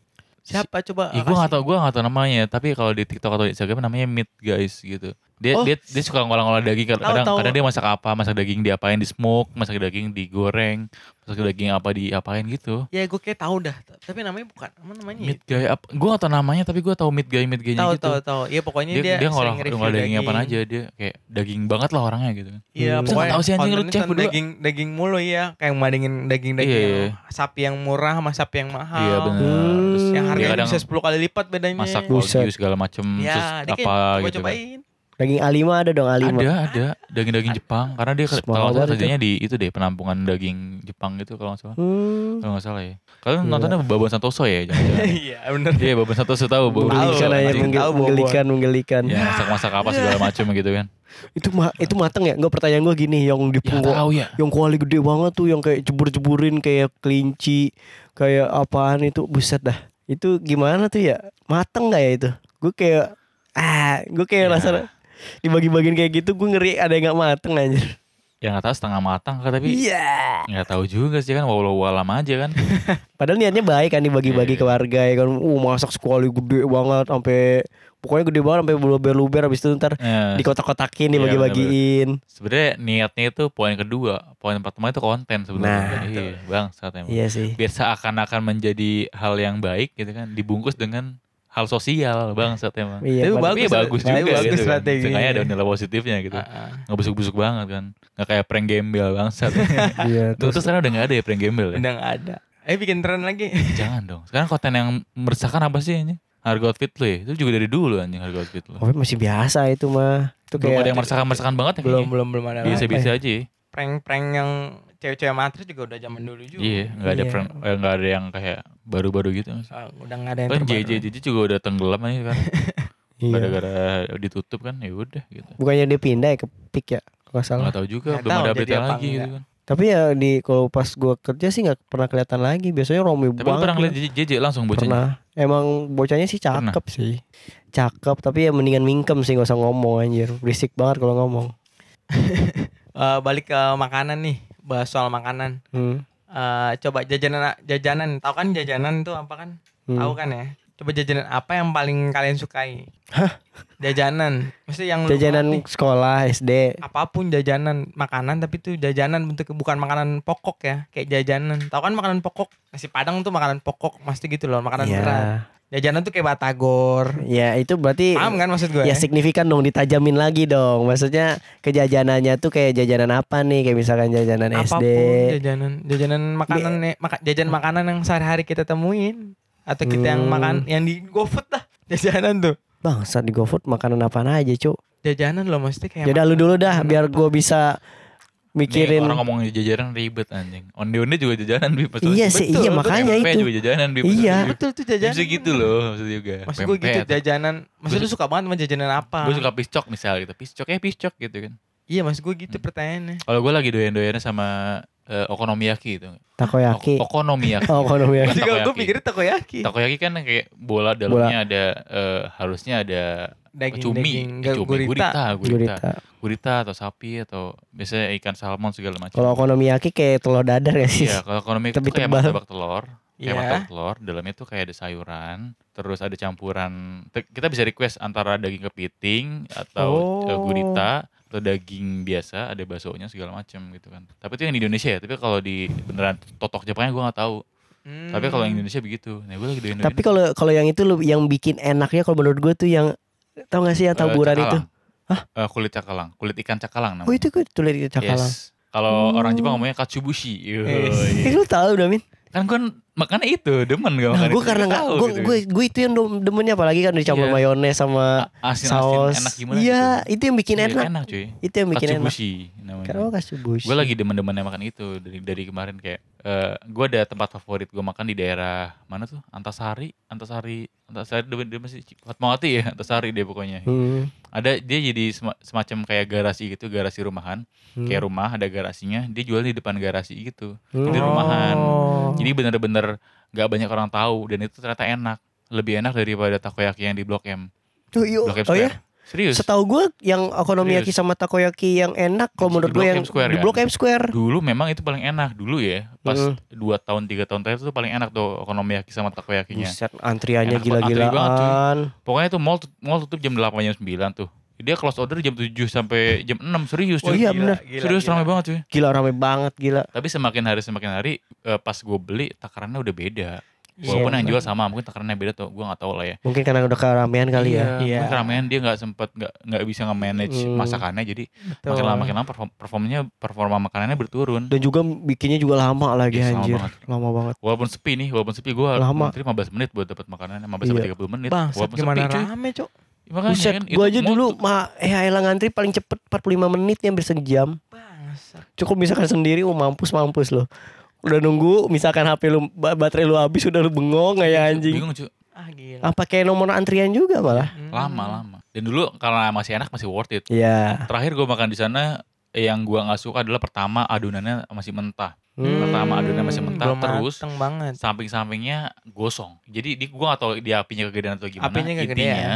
Siapa coba? Ih, gue gak tau, gue gak tau namanya. Tapi kalau di TikTok atau Instagram namanya Meat Guys gitu. Dia Oh. dia dia suka ngolah-ngolah daging. Kadang, Tahu, tahu. kadang dia masak apa, masak daging diapain, di smoke, masak daging digoreng, masak daging apa diapain gitu. Ya gue kayak tahu dah. Tapi namanya bukan. Apa namanya? ya? Meat Guy apa? Gue gak tau namanya, tapi gue tau Meat Guy, Meat Guy-nya Tahu gitu. tahu tahu. Iya pokoknya dia, dia, dia, ngolah, ngolah daging, daging. apaan aja dia kayak daging banget lah orangnya gitu kan. Iya, Hmm. Pokoknya tahu sih anjing lu cek daging daging mulu ya, kayak madingin daging-daging Iya, yang iya. sapi yang murah sama sapi yang mahal. Iya benar. Hmm. Terus Yang harganya bisa 10 kali lipat bedanya. masak wagyu segala macem Ya, terus apa coba gitu kan. cobain. Daging A5 ada dong A5. Ada, ada daging-daging Jepang karena dia kalau salah kerjanya di itu deh penampungan daging Jepang gitu kalau nggak salah. Hmm. Kalau nggak salah ya. Kalian Iya. nontonnya Babon Santoso ya jangan-jangan. Iya, bener. Iya, Babon Santoso tahu Babon Menggelikan aja menggel- menggelikan menggelikan. Ya, masak-masak apa segala macam gitu kan. Itu ma itu mateng ya? Enggak pertanyaan gue gini yang di Ya punggung tahu ya. yang kuali gede banget tuh yang kayak jebur-jeburin kayak kelinci kayak apaan itu buset dah itu gimana tuh ya mateng nggak ya itu gue kayak ah gue kayak Ya. rasa dibagi-bagiin kayak gitu gue ngeri ada yang nggak mateng anjir. Ya nggak tahu setengah matang kan tapi iya. nggak tahu juga sih kan walau walam aja kan. padahal niatnya baik kan dibagi-bagi Iya. ke warga ya kan. Uh masak sekali gede banget sampai pokoknya gede banget sampai luber-luber habis itu ntar Ya, di kotak-kotakin Iya, dibagi-bagiin. sebenarnya niatnya itu poin kedua, poin pertama itu konten sebenarnya. Nah, iya, bang, saat emang. iya sih. Biar seakan-akan menjadi hal yang baik gitu kan. Dibungkus dengan hal sosial bang saat emang Iya, Tapi tapi bagus, bagus juga bagus gitu kan. strateginya. Seenggaknya ada nilai positifnya gitu Ah, ah. nggak busuk-busuk banget kan nggak kayak prank gembel bang saat iya terus terus sekarang udah nggak ada ya prank gembel ya Udah nggak ada. Eh bikin tren lagi. jangan dong sekarang konten yang meresahkan apa sih ini harga outfit lo ya itu juga dari dulu anjing harga outfit lo Tapi masih biasa itu mah itu belum kayak ada yang meresahkan meresahkan banget ya belum belum belum ada. biasa-biasa aja. Prank-prank yang cewek-cewek matris juga udah zaman dulu juga. iya nggak ada Iya. prank eh, nggak ada yang kayak baru-baru gitu Ah, udah nggak ada yang kan terbaru. JJ JJ juga udah tenggelam aja kan Iya. gara-gara ditutup kan ya udah gitu bukannya dia pindah ya ke pik ya kalau nggak salah nggak tahu juga Nggak belum tahu ada berita lagi gitu enggak. kan Tapi ya di kalau pas gua kerja sih nggak pernah kelihatan lagi. Biasanya Romi tapi banget. pernah ngeliat gitu. JJ langsung bocahnya Pernah. Emang bocahnya sih Pernah. cakep sih. Cakep tapi ya mendingan mingkem sih nggak usah ngomong anjir. Berisik banget kalau ngomong. Eh, balik ke makanan nih. Bahas soal makanan. Hmm. Eh, coba jajanan jajanan. Tahu kan jajanan itu apa kan? Hmm. Tahu kan ya? Coba jajanan apa yang paling kalian sukai? Hah? Jajanan. Mesti yang Jajanan nih. sekolah SD. apa pun jajanan makanan tapi itu jajanan bentuk bukan makanan pokok ya kayak jajanan tahu kan makanan pokok nasi padang tuh makanan pokok pasti gitu loh makanan berat Ya. Jajanan tuh kayak batagor Ya itu berarti paham kan maksud gue ya signifikan dong ditajamin lagi dong. Maksudnya kejajanannya tuh kayak jajanan apa nih? Kayak misalkan jajanan apa pun SD. jajanan jajanan makanan nih maka, jajan makanan yang sehari-hari kita temuin Atau kita yang Hmm. makan yang di GoFood lah. Jajanan tuh. Bangsat di GoFood makanan apaan aja, Cuk. Jajanan loh maksudnya kayak Yaudah lu dulu dah biar gue bisa mikirin. Nih, orang ngomongin jajanan ribet anjing. Onde-onde juga jajanan Bib. Iya sih, Betul, iya betul. makanya Pempek itu. juga jajanan Bib. Iya. betul tuh Bisa jajanan. gitu loh maksud juga. Maksud gue gitu jajanan. Maksud lu suka banget sama jajanan apa? Gue suka piscok misal gitu. Piscok ya piscok gitu kan. Iya maksud gue Hmm. gitu pertanyaannya. Kalau gue lagi doyan-doyannya sama eh, okonomiyaki itu. Takoyaki. O- okonomiyaki. Okonomiyaki. Juga gue takoyaki. pikirnya takoyaki. Takoyaki kan kayak bola dalamnya ada eh, harusnya ada Daging cumi, daging eh, cumi, gurita. gurita, gurita, Gurita. gurita atau sapi atau biasanya ikan salmon segala macam. Kalau okonomiyaki kayak telur dadar ya sih. Iya, kalau ekonomi itu kayak martabak telur. Kayak Iya. martabak telur, dalamnya tuh kayak ada sayuran, terus ada campuran. Kita bisa request antara daging kepiting atau eh, Oh. gurita atau daging biasa, ada baksonya segala macam gitu kan. Tapi itu yang di Indonesia ya. Tapi kalau di beneran totok Jepangnya gue nggak tahu. Hmm. Tapi kalau yang Indonesia begitu. Nah, gue lagi Tapi kalau kalau yang itu lu yang bikin enaknya kalau menurut gue tuh yang tau gak sih yang taburan itu? Hah? kulit cakalang, kulit ikan cakalang namanya. Oh itu tulis di cakalang. Yes. Kalau Oh. orang Jepang ngomongnya katsubushi. Yoi. Eh, lu tahu Damin? kan gue makannya itu, demen gak Nah, gue karena gak nggak, gue gitu. gue gue itu yang dem- demennya apalagi kan dicampur Iya. mayones sama asin-asin saus. enak gimana Iya, gitu. itu yang bikin Iya, enak. enak cuy. Itu yang bikin enak. Katsubushi namanya. Karena katsubushi. Gue lagi demen-demennya makan itu dari dari kemarin kayak eh gue ada tempat favorit gue makan di daerah mana tuh Antasari Antasari Antasari dia, dia masih Fatmawati ya Antasari dia pokoknya Hmm, ada dia jadi sema- semacam kayak garasi gitu garasi rumahan hmm. kayak rumah ada garasinya dia jual di depan garasi gitu Hmm. di rumahan Oh. jadi bener-bener nggak banyak orang tahu dan itu ternyata enak lebih enak daripada takoyaki yang di Blok M Oh, iya. Blok M oh ya? Serius Setahu gue yang okonomiyaki sama takoyaki yang enak kalau menurut gue yang Square di kan? Blok M Square. dulu memang itu paling enak dulu ya pas Hmm. dua tahun tiga tahun terakhir itu paling enak tuh okonomiyaki sama takoyakinya Buset, antriannya banget, antri gila-gilaan. pokoknya tuh mall mall tutup jam 8 jam 9 tuh dia close order jam 7 sampai jam 6 serius Oh cuy iya, Gila, bener. gila, serius gila. ramai banget cuy Gila rame banget gila. tapi semakin hari semakin hari eh, pas gue beli takarannya udah beda Iya, walaupun yang bener. jual sama mungkin takarannya beda tuh gue nggak tahu lah ya Mungkin karena udah keramaian kali ya. Iya. mungkin keramaian dia nggak sempet nggak nggak bisa nge-manage Hmm. masakannya jadi Betul. makin lama makin lama perform, performanya performa makanannya berturun Dan juga bikinnya juga lama lagi Iya, sama anjir. banget. Lama banget. walaupun sepi nih walaupun sepi gue Lama. ngantri 15 menit buat dapat makanan 15 sampai Iya. 30 menit Bang, walaupun gimana sepi cuy rame, Cok? Makanya Buset, kan, gue aja dulu mah eh elah ngantri paling cepet 45 menit hampir sejam. Bangsat. Cukup misalkan sendiri, oh mampus mampus loh. Udah nunggu, misalkan HP lu ba- baterai lu habis udah lu bengong kayak anjing. bingung cuy Ah gila. Apa kayak nomor antrian juga malah? Hmm. lama lama dan dulu karena masih enak masih worth it Iya. terakhir gue makan di sana yang gua nggak suka adalah pertama adonannya masih mentah Hmm. Pertama adonannya masih mentah, belum terus mateng banget. samping-sampingnya gosong jadi di gua gak tahu dia apinya kegedean atau gimana Apinya kegedean. intinya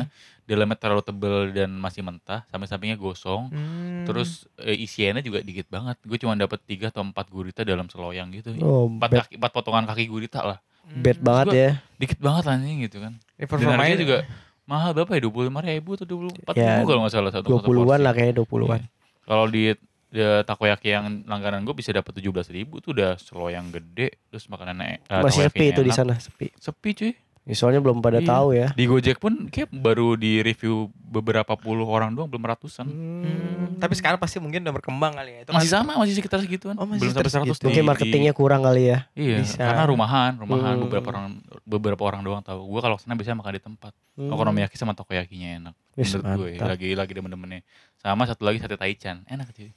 dalamnya terlalu tebel dan masih mentah samping-sampingnya gosong Hmm. terus eh, isiannya juga dikit banget gue cuma dapat tiga atau empat gurita dalam seloyang gitu Oh, empat, kaki, empat potongan kaki gurita lah bad banget gua- ya. dikit banget anjing gitu kan Ini dan harganya juga mahal berapa ya dua puluh lima ribu atau dua puluh empat Ya, ribu kalau nggak salah satu satu 20-an porsi. lah kayaknya 20-an. Iya. Kalau di di takoyaki yang langganan gue bisa dapat tujuh belas ribu tuh udah seloyang gede terus makanannya eh, Masih sepi itu di sana, sepi. sepi cuy Ya, soalnya belum pada Iya. tahu ya. di Gojek pun kayak baru di review beberapa puluh orang doang belum ratusan Hmm, Tapi sekarang pasti mungkin udah berkembang kali ya. Itu masih kan- sama masih sekitar segituan Oh, masih belum sampai seratus. Mungkin marketingnya kurang kali ya. iya Bisa. karena rumahan rumahan Hmm. beberapa orang beberapa orang doang tahu gue kalau sana biasanya makan di tempat Hmm. okonomiyaki sama takoyakinya enak Wis, menurut gue mantap. lagi lagi demen-demennya sama satu lagi sate taichan enak cuy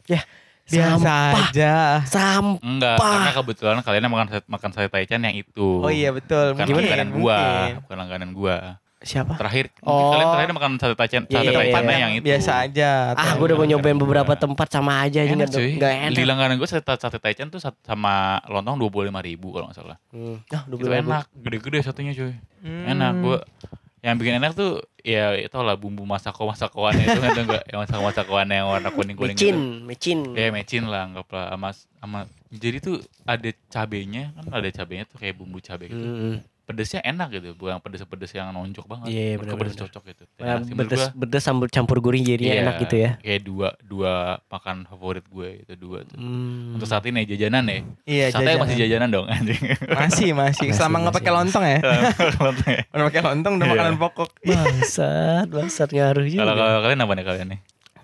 Biasa Sampah. aja. Sampah. enggak karena kebetulan kalian makan makan sate taichan yang itu Oh iya betul. bukan Mungkin, langganan gua mungkin. bukan langganan gua Siapa? terakhir Oh. kalian terakhir makan sate taichan Iya, sate iya, taichan iya. yang itu Biasa aja. Ah, gue udah mau nyobain beberapa gua. tempat sama aja enak nggak cuy nggak di enak. langganan gua sate, sate taichan tuh sama lontong dua puluh lima ribu kalau nggak salah Hmm. Ah, itu 25.000. enak gede-gede satunya cuy Hmm. enak gua yang bikin enak tuh ya itu lah bumbu masako masakoannya itu nggak enggak yang masako masakoannya yang warna kuning kuning Micin, gitu micin. ya mecin lah anggaplah sama sama jadi tuh ada cabenya kan ada cabenya tuh kayak bumbu cabe gitu Hmm. Pedesnya enak gitu bukan pedes-pedes yang nonjok banget Iya, bener-bener. gua pedes cocok gitu Nah, enak bedes gua. bedes sambal campur gurih jadinya Iya, enak gitu ya. kayak dua dua makan favorit gue itu dua tuh Hmm. untuk saat ini jajanan ya Iya, sate jajanan. masih jajanan dong anjing Masih, masih. Selama nggak pakai lontong ya. kalau Udah pakai lontong udah Iya. makanan pokok. Bangsat, bangsat ngaruh juga. kalau kalian apa nih kalian nih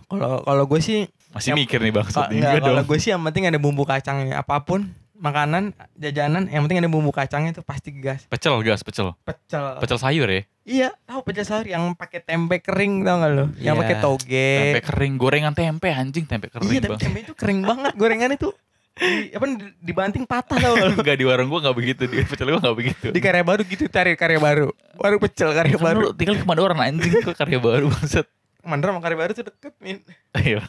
Kalau kalau gue sih masih mikir nih bang kalau gue sih yang penting ada bumbu kacangnya apa pun makanan jajanan yang penting ada bumbu kacangnya itu pasti gas. Pecel gas, pecel. Pecel. Pecel sayur ya. Iya, tahu pecel sayur yang pakai tempe kering tau gak lo? Yang Iya. pakai toge. Tempe kering, gorengan tempe anjing, tempe kering Iya, bang. tempe itu kering banget gorengan itu. Di, apa di- dibanting patah tau gak lo? Enggak di warung gua enggak begitu, di pecel gua enggak begitu. Di karya baru gitu cari karya baru. Warung pecel karya Kan baru. lu tinggal di Kemadoran anjing kok karya baru bangsat. Mandra sama baru tuh deket min. Iya.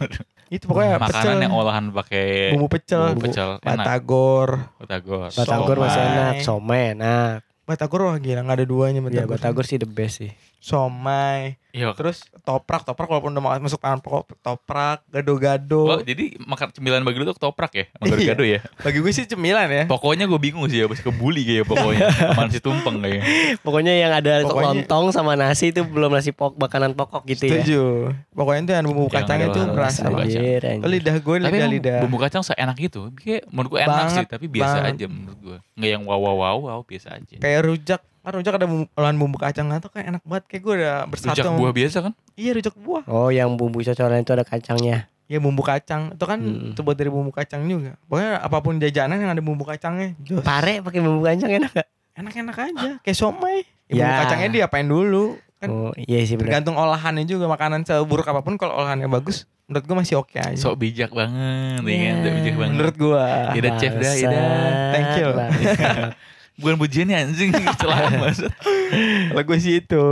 Itu pokoknya Makanan pecel. yang olahan pakai bumbu pecel, bumbu pecel enak. batagor. Batagor. Batagor masih enak, somai enak. Batagor wah gila nggak ada duanya Ya batagor. Batagor sih the best sih. Somai. Iya. Terus toprak, toprak walaupun udah ma- masuk pangan pokok, toprak, Oh, gado-gado. jadi makan cemilan bagi lu tuh ketoprak ya? Sama Iya. gado ya? Bagi gue sih cemilan ya. Pokoknya gue bingung sih habis kebuli kayak pokoknya. Sama si tumpeng kayaknya. Pokoknya yang ada Pokoknya- lontong sama nasi itu belum nasi pokok makanan pokok gitu ya. Setuju. Pokoknya itu yang bumbu kacangnya berasa. kacang. banget. Anjir, Oh, anjir. lidah gue lidah lidah. bumbu kacang seenak itu. Kayak menurut gue enak Banget, sih, tapi biasa banget. aja menurut gue. Nggak yang wow wow wow wow biasa aja. Kayak rujak. Kan rujak ada bumbu, olahan bumbu kacang atau kayak enak banget. Kayak gue udah bersatu. Rujak buah biasa kan? Iya rujak buah. Oh, yang bumbu cocolan itu ada kacangnya. Ya bumbu kacang. Itu kan Mm. terbuat dari bumbu kacang juga. Pokoknya apa pun jajanan yang ada bumbu kacangnya. jos. Pare pakai bumbu kacang enak gak? Enak-enak aja. Kayak somai. Ya, Bumbu Ya. kacangnya diapain dulu. Kan Oh, iya sih benar. tergantung olahannya juga. Makanan seburuk apa pun kalau olahannya bagus. Menurut gue masih oke aja. Sok bijak banget, ya Iya. kan? Sok bijak banget. Menurut gue. Ida chef dah, Ida. Thank you. Bukan pujiannya anjing, celah maksud. Kalau gue sih itu.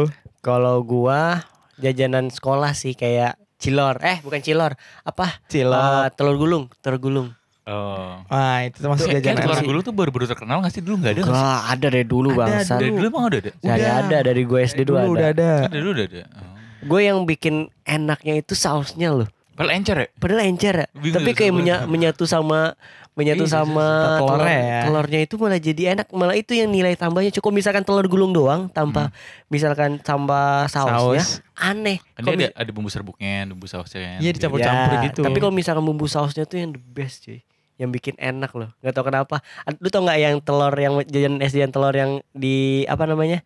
Kalau gua jajanan sekolah sih kayak cilor. Eh, bukan cilor. Apa? Cilok. Eh, telur gulung, telur gulung. Oh. Wah itu termasuk Kayak jajanan telur gulung tuh baru-baru terkenal gak sih? Dulu gak ada gak sih? Ada dari dulu Ada, bangsat. Dari dulu emang ada ada? Dari Udah. ada dari gue SD dulu Dulu udah ada. ada. Ada dulu udah ada. Oh. Gue yang bikin enaknya itu sausnya loh. Padahal encer ya? Padahal encer ya. Bingung Tapi tuh kayak menya- menyatu sama menyatu Iya, sama telurnya telur- ya. telurnya itu malah jadi enak. Malah itu yang nilai tambahnya cukup misalkan telur gulung doang tanpa misalkan tambah sausnya Saus. aneh. Kan dia ada, ada bumbu serbuknya, bumbu sausnya. Iya, dicampur-campur Ya, gitu. Tapi kalau misalkan bumbu sausnya tuh yang the best cuy. Yang bikin enak loh. Gak tau kenapa. Lu tau gak yang telur yang jajan SD yang telur yang di apa namanya?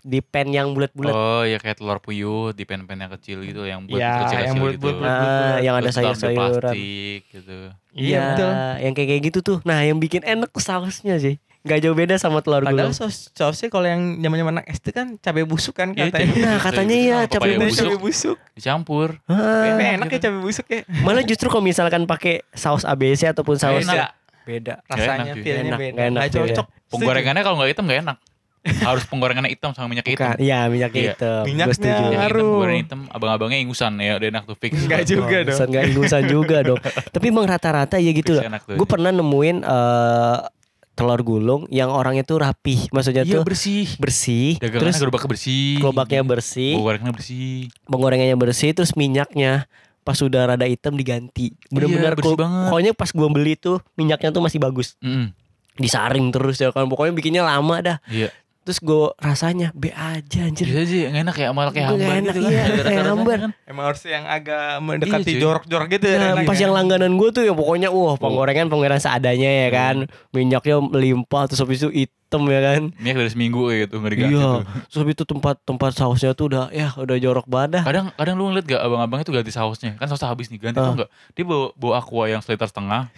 Di pan yang bulat-bulat. Oh ya kayak telur puyuh di pen-pen yang kecil gitu yang buat Ya, kecil-kecil yang buat- gitu. buat- Ah, yang ada Terus taruh di sayur-sayuran. gitu. Iya betul. Yang kayak kayak gitu tuh. Nah, yang bikin enak tuh sausnya sih. Gak jauh beda sama telur Padahal gulung. saus sausnya kalau yang zaman-zaman anak SD kan cabai busuk kan Iya, katanya. cabai Nah, busuk, katanya cabai iya, cabai busuk. cabai busuk. Dicampur. Ah, Tapi enak ya cabai busuk ya. malah justru kalau misalkan pakai saus ABC ataupun saus Enak. beda. Rasanya feelnya Enak, beda. enak, cuy, cocok. Penggorengannya kalau nggak hitam nggak enak. Harus penggorengannya hitam sama minyak hitam. Iya, minyak Iya. hitam. Minyaknya hitam, Ngaruh. penggoreng hitam, abang-abangnya ingusan ya, udah enak tuh fix. Enggak juga dong. Buset, nggak ingusan juga dong. Tapi emang rata-rata ya gitu loh. Gue pernah nemuin eh, telur gulung yang orangnya tuh rapih. Maksudnya Iya tuh bersih. bersih. Dagangannya terus gerobaknya bersih. kelobaknya bersih, Gorengnya bersih. penggorengannya bersih, terus minyaknya pas sudah rada hitam diganti. Bener-bener Iya, banget. Pokoknya pas gua beli tuh minyaknya tuh masih bagus. Mm-mm. Disaring terus ya kan. Pokoknya bikinnya lama dah. Iya. Terus gue rasanya B aja anjir. Bisa aja nggak enak ya malah kayak hambar enak, gitu kan. iya, Ada kayak hambar. kan. Emang harus yang agak mendekati Iya, cuy. jorok-jorok gitu ya. Nah, rasanya. pas yang langganan gue tuh ya pokoknya wah penggorengan penggorengan seadanya ya kan. Minyaknya melimpah terus habis itu hitam ya kan. Minyak dari seminggu kayak gitu nggak Iya. tuh. Terus habis itu tempat tempat sausnya tuh udah ya udah jorok badah. Kadang kadang lu ngeliat gak abang-abangnya tuh ganti sausnya Kan sausnya habis nih ganti Ah. tau gak Dia bawa, bawa aqua yang seliter setengah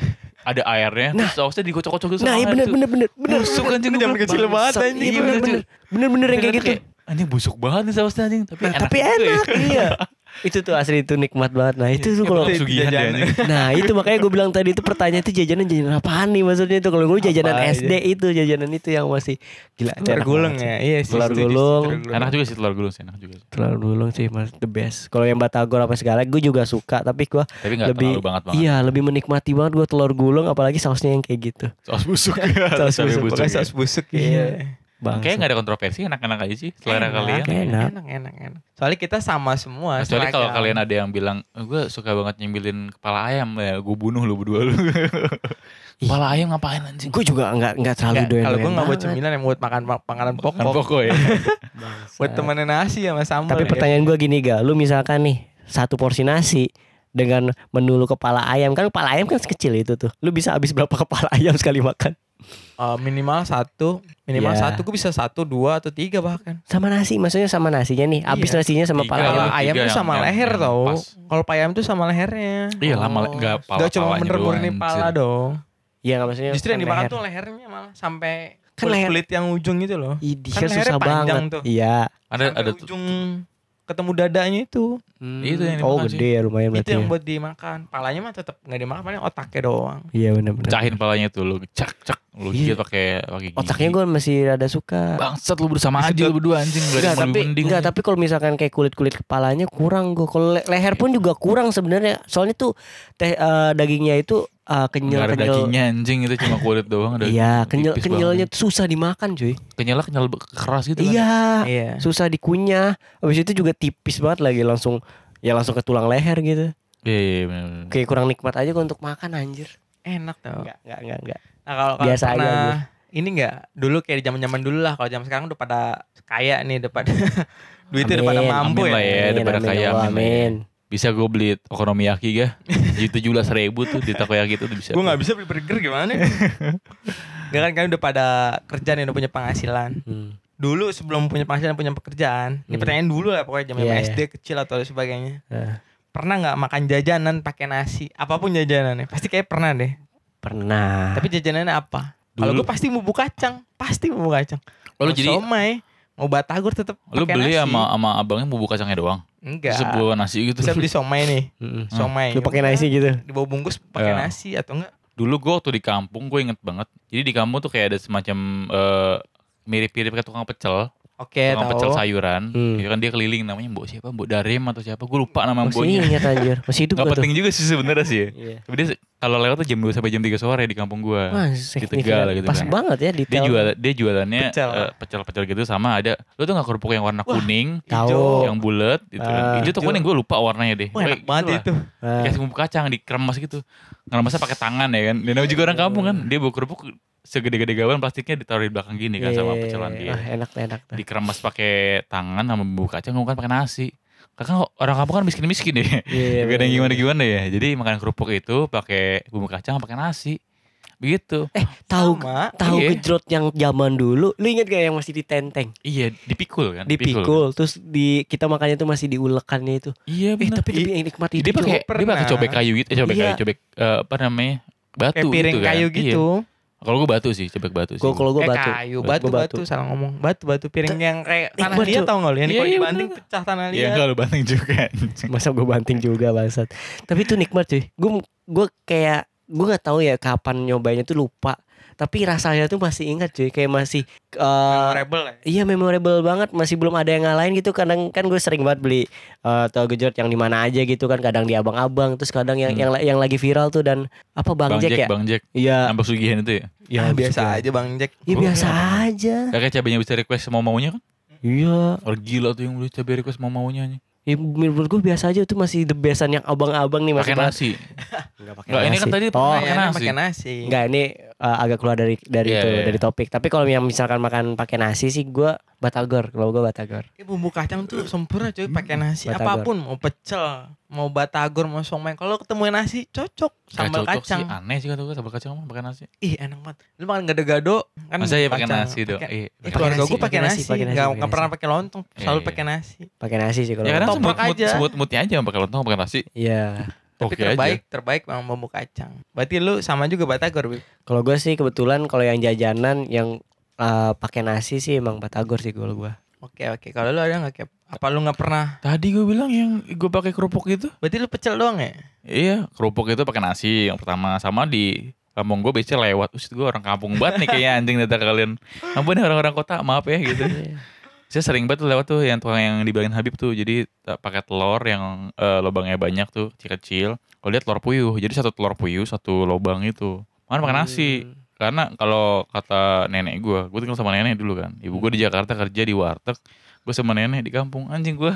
Ada airnya Terus sausnya digocok-gocok gitu Nah, iya bener air bener bener bener. Busuk anjing Itu zaman kecil banget anjing. Iya Iya, bener bener, bener. Bener bener yang kayak gitu. Anjing busuk banget nih sausnya anjing Tapi Nah, enak tapi ya. enak iya. Itu tuh asli itu nikmat banget. Nah, itu tuh kalau Itu Sugihan dia jajanan. anjing Nah itu makanya gue bilang tadi itu pertanyaan itu jajanan jajanan apaan nih maksudnya itu kalau gue jajanan Apa SD itu jajanan itu yang masih gila Telur gulung ya. Iya sih. Telur gulung. Enak juga sih telur gulung sih Enak juga telur gulung sih mas the best kalau yang batagor apa segala gue juga suka tapi gue Tapi gak lebih banget banget iya lebih menikmati banget gue telur gulung apalagi sausnya yang kayak gitu Saus busuk Saus busuk, ya. saus busuk Iya. Bang Kayaknya gak ada kontroversi Enak-enak aja sih Selera Enak, kalian Enak. Enak, enak, enak. Soalnya kita sama semua. Kecuali kalau seragam. kalian ada yang bilang Gue suka banget nyembilin kepala ayam ya Gue bunuh lu berdua lu Kepala ayam ngapain anjing gue juga nggak nggak terlalu Nggak, doyan Kalau gue nggak buat cemilan yang buat makan makanan Kan pokok. pokok ya Buat temenin nasi sama sambal. tapi ya. pertanyaan gue gini ga lu misalkan nih satu porsi nasi dengan menu lu kepala ayam kan kepala ayam kan sekecil itu tuh lu bisa habis berapa kepala ayam sekali makan Eh, minimal satu, minimal Iya. satu. Gue bisa satu, dua atau tiga bahkan. sama nasi maksudnya sama nasinya nih habis Iya. nasinya sama kepala lah. ayam Kalau ayam tiga tuh sama yang- leher yang tau. Kalau ayam tuh sama lehernya. Iya lama Gak pala Gak cuma bener-bener nih pala dong. Iya nggak maksudnya. Justru yang kan dimakan leher. tuh lehernya malah sampai Kan kulit, leher- kulit yang ujung itu loh. Ih, Kan susah lehernya panjang banget. tuh. Iya. Ada Sampai ada tuh. ujung ketemu dadanya itu. Itu yang Oh gede ya lumayan itu berarti. yang ya. buat dimakan. Palanya mah tetap nggak dimakan, paling otaknya doang. Iya benar-benar. Pecahin palanya tuh lu cak cak lu Iya. pakai pakai gigi. Otaknya gue masih rada suka. bangsat lu bersama aja lu berdua anjing Enggak, yang tapi enggak, tapi kalau misalkan kayak kulit-kulit kepalanya kurang gue. Kalau le- leher pun juga kurang sebenarnya. Soalnya tuh teh eh, dagingnya itu eh, Nggak ada kenyal-kenyal. dagingnya anjing itu cuma kulit doang ada Iya, kenyal kenyalnya banget. susah dimakan, cuy. kenyal kenyal keras gitu kan. Iya, Iya. susah dikunyah. Habis itu juga tipis banget lagi langsung ya langsung ke tulang leher gitu. Iya iya benar benar. Kayak kurang nikmat aja kok untuk makan anjir. Enak tau. Enggak, enggak, enggak, enggak. Nah kalau Biasa aja gue. ini enggak dulu kayak di zaman-zaman dulu lah. Kalau zaman sekarang udah pada kaya nih, udah pada duitnya udah pada mampu Amin ya. lah ya. Amin, daripada amin, kaya, ya Allah, amin ya. amin. Bisa gue beli okonomiyaki gak? Jadi tujuh belas ribu tuh di takoyaki itu bisa. Gue nggak bisa beli burger gimana? Gak kan kan udah pada kerja nih, udah punya penghasilan. Hmm. Dulu sebelum punya penghasilan punya pekerjaan. Ini Hmm. pertanyaan dulu lah pokoknya zaman Iya, SD kecil atau sebagainya. Eh, Pernah nggak makan jajanan pakai nasi? Apa pun jajanannya, pasti kayak pernah deh. pernah. Tapi jajanannya apa? Kalau gue pasti bubuk kacang, pasti bubuk kacang. Oh, lu Mau jadi somai, mau batagor tetap lu beli nasi. sama sama abangnya bubuk kacangnya doang. Enggak. Terus bawa nasi gitu. Bisa beli somai nih, somai. Lu pakai nasi gitu. Dibawa bungkus pakai Ya. nasi atau enggak? Dulu gue waktu di kampung gue inget banget. Jadi di kampung tuh kayak ada semacam eh, mirip-mirip kayak tukang pecel. Oke, tukang pecel tahu. sayuran. Hmm. Ya kan dia keliling namanya Mbok siapa? Mbok Darim atau siapa? Gue lupa nama Masih mboknya. ingat anjir. Masih hidup Gak gak tuh? penting juga sih sebenarnya sih. ya. Iya. Tapi dia kalau lewat tuh jam 2 sampai jam 3 sore di kampung gua. Mas, di Tegal gitu Pas kan. banget ya Dia detail. jual dia jualannya Pecel. eh, pecel-pecel gitu sama ada lu tuh gak kerupuk yang warna kuning, Tahu. yang bulat gitu kan. Ah. Hijau tuh kuning gue lupa warnanya deh. Wah, enak Kayak banget gitu itu. Ah. Dikasih bumbu kacang dikeremas gitu. Ngeremasnya pakai tangan ya kan. Dan namanya juga orang kampung kan. Dia bawa kerupuk segede-gede gaban plastiknya ditaruh di belakang gini kan sama Iya, pecelan dia. Ah, enak enak. tuh. Dikeremas pakai tangan sama bumbu kacang gue kan pakai nasi. Kakak orang kampung kan miskin-miskin deh. Iya, Gak ada yang bener. gimana-gimana ya. Jadi makan kerupuk itu pakai bumbu kacang pakai nasi. Begitu. Eh, tahu tahu Iya. gejrot yang zaman dulu. Lu inget gak yang masih ditenteng? Iya, dipikul kan? Dipikul, terus di kita makannya tuh masih diulekannya itu. Iya, Eh, benar. tapi lebih nikmat itu. dia pakai dia pakai cobek kayu gitu, eh, cobek Iya. kayu, cobek eh, apa namanya? Batu Kayak piring gitu kan. kayu Iya. Kalau gue batu sih, cobek batu sih. Gua kalau gua Kayak batu. kayu, batu, batu. batu, salah ngomong. Batu, batu piring yang kayak tanah Nikmat, liat tau gak lu? Yang Iya, kalau iya, dibanting bener. pecah tanah Iya, liat. kalau banting juga. Masa gue banting juga bangsat. Tapi itu nikmat cuy. Gue gue kayak gue nggak tahu ya kapan nyobainnya tuh lupa. Tapi rasanya tuh masih ingat cuy. Kayak masih eh, Memorable ya. Iya memorable banget masih belum ada yang ngalahin gitu kadang kan gue sering banget beli uh, tau gejot yang di mana aja gitu kan kadang di abang-abang terus kadang yang Hmm. yang yang lagi viral tuh dan apa bang, Bang Jack, Jack, ya Bang Jack. iya Nambah sugihan itu ya. ya Ah, biasa aja Bang Jack. ya Oh, biasa iya. aja Kakek cabenya bisa request mau maunya kan? iya Orang gila tuh yang beli cabai request mau maunya nih. ya menurut gue biasa aja itu masih the bestan yang abang-abang nih masih Pakai banget. nasi. Nggak pakai Enggak, ini kan nasi. tadi oh pakai nasi. pakai nasi. Enggak ini uh, agak keluar dari dari Iya, itu iya. dari topik tapi kalau yang misalkan makan pakai nasi sih gue batagor kalau gue batagor Eh, bumbu kacang tuh sempurna coy pakai nasi Batagor. apa pun mau pecel mau batagor mau somai kalau ketemu nasi cocok Gak sambal cocok kacang sih, aneh sih kata gue sambal kacang mah pakai nasi. ih enak banget lu makan gado-gado kan Masa ya pakai nasi dong? Pakai- Iya. Eh, keluarga nasi, gue pakai nasi, nasi, pakai nasi, nggak pakai nggak pernah pakai lontong selalu Iya, pakai nasi pakai nasi sih kalau Ya kadang semut, aja. semut, semutnya aja pakai lontong pakai nasi. iya tapi Oke terbaik aja. terbaik memang bumbu kacang berarti lu sama juga batagor Bib. Kalau gue sih kebetulan kalau yang jajanan yang uh, pakai nasi sih emang batagor sih kalau gue. oke oke kalau lu ada nggak Cap? apa lu nggak pernah Tadi gue bilang yang gue pakai kerupuk itu. berarti lu pecel doang ya Iya, kerupuk itu pakai nasi yang pertama sama di kampung gue biasanya lewat. Uset gue orang kampung banget nih kayaknya anjing data kalian. Ampun orang-orang kota, maaf ya gitu. Saya sering banget tuh lewat tuh yang tukang yang dibilangin Habib tuh. Jadi tak pakai telur yang eh, lubangnya banyak tuh, kecil-kecil. Kalau dia telur puyuh, jadi satu telur puyuh, satu lubang itu. Mana pakai nasi. Karena kalau kata nenek gue, gue tinggal sama nenek dulu kan. Ibu gue di Jakarta kerja di warteg. Gue sama nenek di kampung. Anjing gue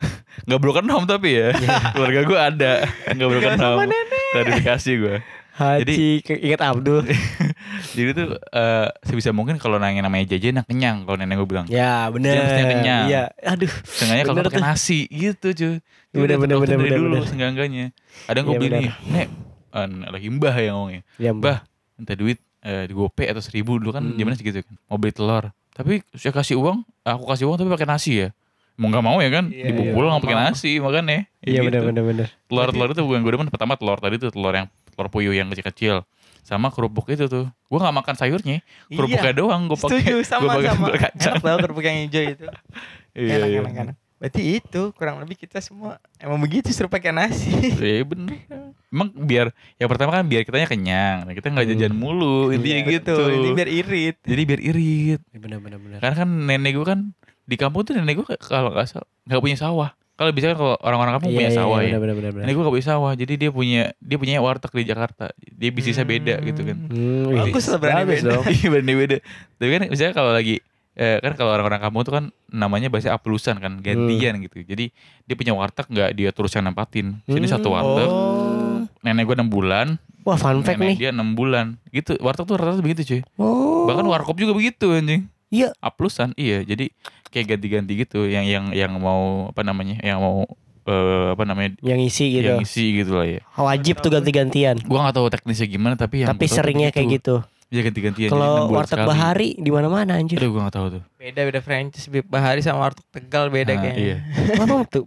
nggak broken home tapi ya. Keluarga gue ada. Nggak broken home. Klarifikasi gue. Haji ke- ingat Abdul. Jadi tuh eh, sebisa mungkin kalau nanya namanya jajan yang kenyang kalau nenek gue bilang. ya mestinya kenyang. Iya. Aduh. Sengaja kalau pakai nasi gitu cuy. Bener, bener, bener, dari bener, dulu bener. seenggaknya. Ada yang gue Iya, beli nih. Nek, eh, lagi mbah yang ngomongnya. Ya, Bah, minta duit eh, di gope atau seribu dulu kan Hmm. zamannya segitu kan. Mau beli telur. Tapi saya kasih uang, aku kasih uang tapi pakai nasi ya. Mau nggak mau ya kan, Iya, dibungkul iya, nggak pakai nasi makanya. Iya Gitu. bener bener bener. Telur-telur itu gue gue demen pertama telur tadi tuh telur yang telur puyuh yang kecil-kecil sama kerupuk itu tuh gue nggak makan sayurnya kerupuknya doang gue pakai Setuju gue sama pakai sama. Enak tau kerupuk yang hijau itu. iya, enak, iya. enak, enak. Berarti itu kurang lebih kita semua emang begitu suruh pakai nasi. Iya bener Emang biar Yang pertama kan biar kitanya kenyang Nah, Kita nggak jajan mulu Intinya Iya, gitu betul. Ini biar irit. Jadi biar irit Bener bener bener. Karena kan nenek gue kan Di kampung tuh nenek gue kalau nggak salah nggak punya sawah Kalau bisa kan kalau orang-orang kampung punya sawah ya. Bener bener bener. Nenek gue gak punya sawah Jadi dia punya Dia punya warteg di Jakarta. Dia bisnisnya beda gitu kan. Hmm, Bagus lah berani bagus beda. Iya berani beda. Tapi kan misalnya kalau lagi eh, kan kalau orang-orang kampung tuh kan namanya bahasa aplusan kan gantian gitu. Jadi dia punya warteg nggak dia terus yang nempatin. Sini Hmm. satu warteg. Oh. nenek gue enam bulan. Wah fun fact nenek nih. dia enam bulan. Gitu warteg tuh rata-rata begitu cuy. Oh. bahkan warkop juga begitu anjing. Iya. aplusan iya. Jadi kayak ganti-ganti gitu yang yang yang mau apa namanya yang mau eh, apa namanya yang isi gitu. yang isi gitu lah ya Wajib tuh ganti-gantian. gua nggak tahu teknisnya gimana tapi yang Tapi seringnya kayak gitu. Iya ganti-gantian jadi enam Kalau warteg sekali. bahari di mana-mana anjir. aduh gua nggak tahu tuh Beda beda franchise Bib Bahari sama warteg Tegal beda Nah, kayaknya. iya Mana tuh?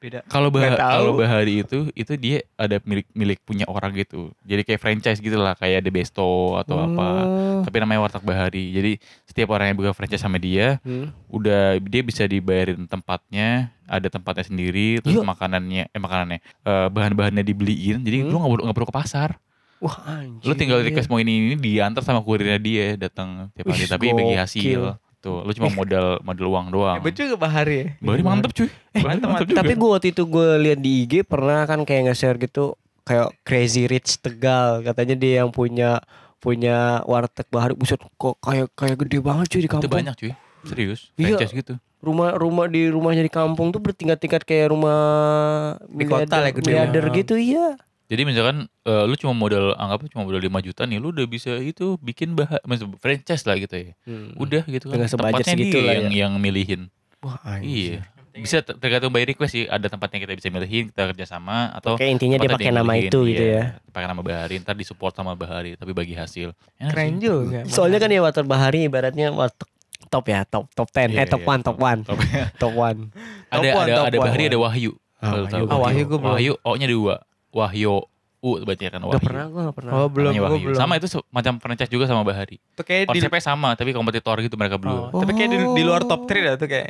Beda. Kalau bah kalau Bahari itu itu dia ada milik milik punya orang gitu. Jadi kayak franchise gitu lah, kayak ada Besto atau apa. Oh. Tapi namanya Warteg Bahari. Jadi setiap orang yang buka franchise sama dia, Hmm. udah dia bisa dibayarin tempatnya, ada tempatnya sendiri, terus Iya. makanannya eh makanannya eh, bahan-bahannya dibeliin. Jadi Hmm. lu nggak perlu nggak perlu ke pasar. Wah anjir. Lu tinggal request mau ini ini diantar sama kurirnya dia datang tiap hari Wih, tapi bagi hasil. Tuh, lu cuma modal modal uang doang. Hebat juga Bahari ya. Bahari mantep cuy. Bahari mantep, mantep juga. Tapi gue waktu itu gue lihat di IG pernah kan kayak nge-share gitu kayak Crazy Rich Tegal katanya dia yang punya punya warteg bahari buset kok kayak kayak gede banget cuy di itu kampung. banyak cuy. Serius, Iya. franchise gitu. Rumah-rumah di rumahnya di kampung tuh bertingkat-tingkat kayak rumah Di kota lah gede miliarder gitu iya. Jadi misalkan eh, lu cuma modal anggap cuma modal 5 juta nih, lu udah bisa itu bikin bah maksud- franchise lah gitu ya. Udah gitu kan. Dengan sebudget Tempatnya dia lah yang ya. yang milihin. Wah Iya. Bisa ter- tergantung by request sih. Ada tempatnya kita bisa milihin, kita kerja sama atau Kayak intinya dia tempatnya pakai nama milihin, itu gitu iya. ya. Pakai nama Bahari, ntar disupport sama Bahari tapi bagi hasil. Enak Keren sih. juga. Soalnya kan ya warteg bahari ibaratnya warteg top ya, top top 10. Iya, eh top iya, 1, top 1. Top. Top 1. ada Top one, ada top ada one. Bahari, ada Wahyu. Ah, Lu Wahyu. tahu Ah, Wahyu gua belum. Wahyu O-nya dua. Wahyu U baca kan Wahyu. Gak pernah gue gak pernah. Oh belum, Wahyu. belum. Sama itu macam franchise juga sama Bahari. Itu kayak di, Konsepnya sama tapi kompetitor gitu mereka berdua. Oh, Tapi kayak di, di luar top 3 dah tuh kayak.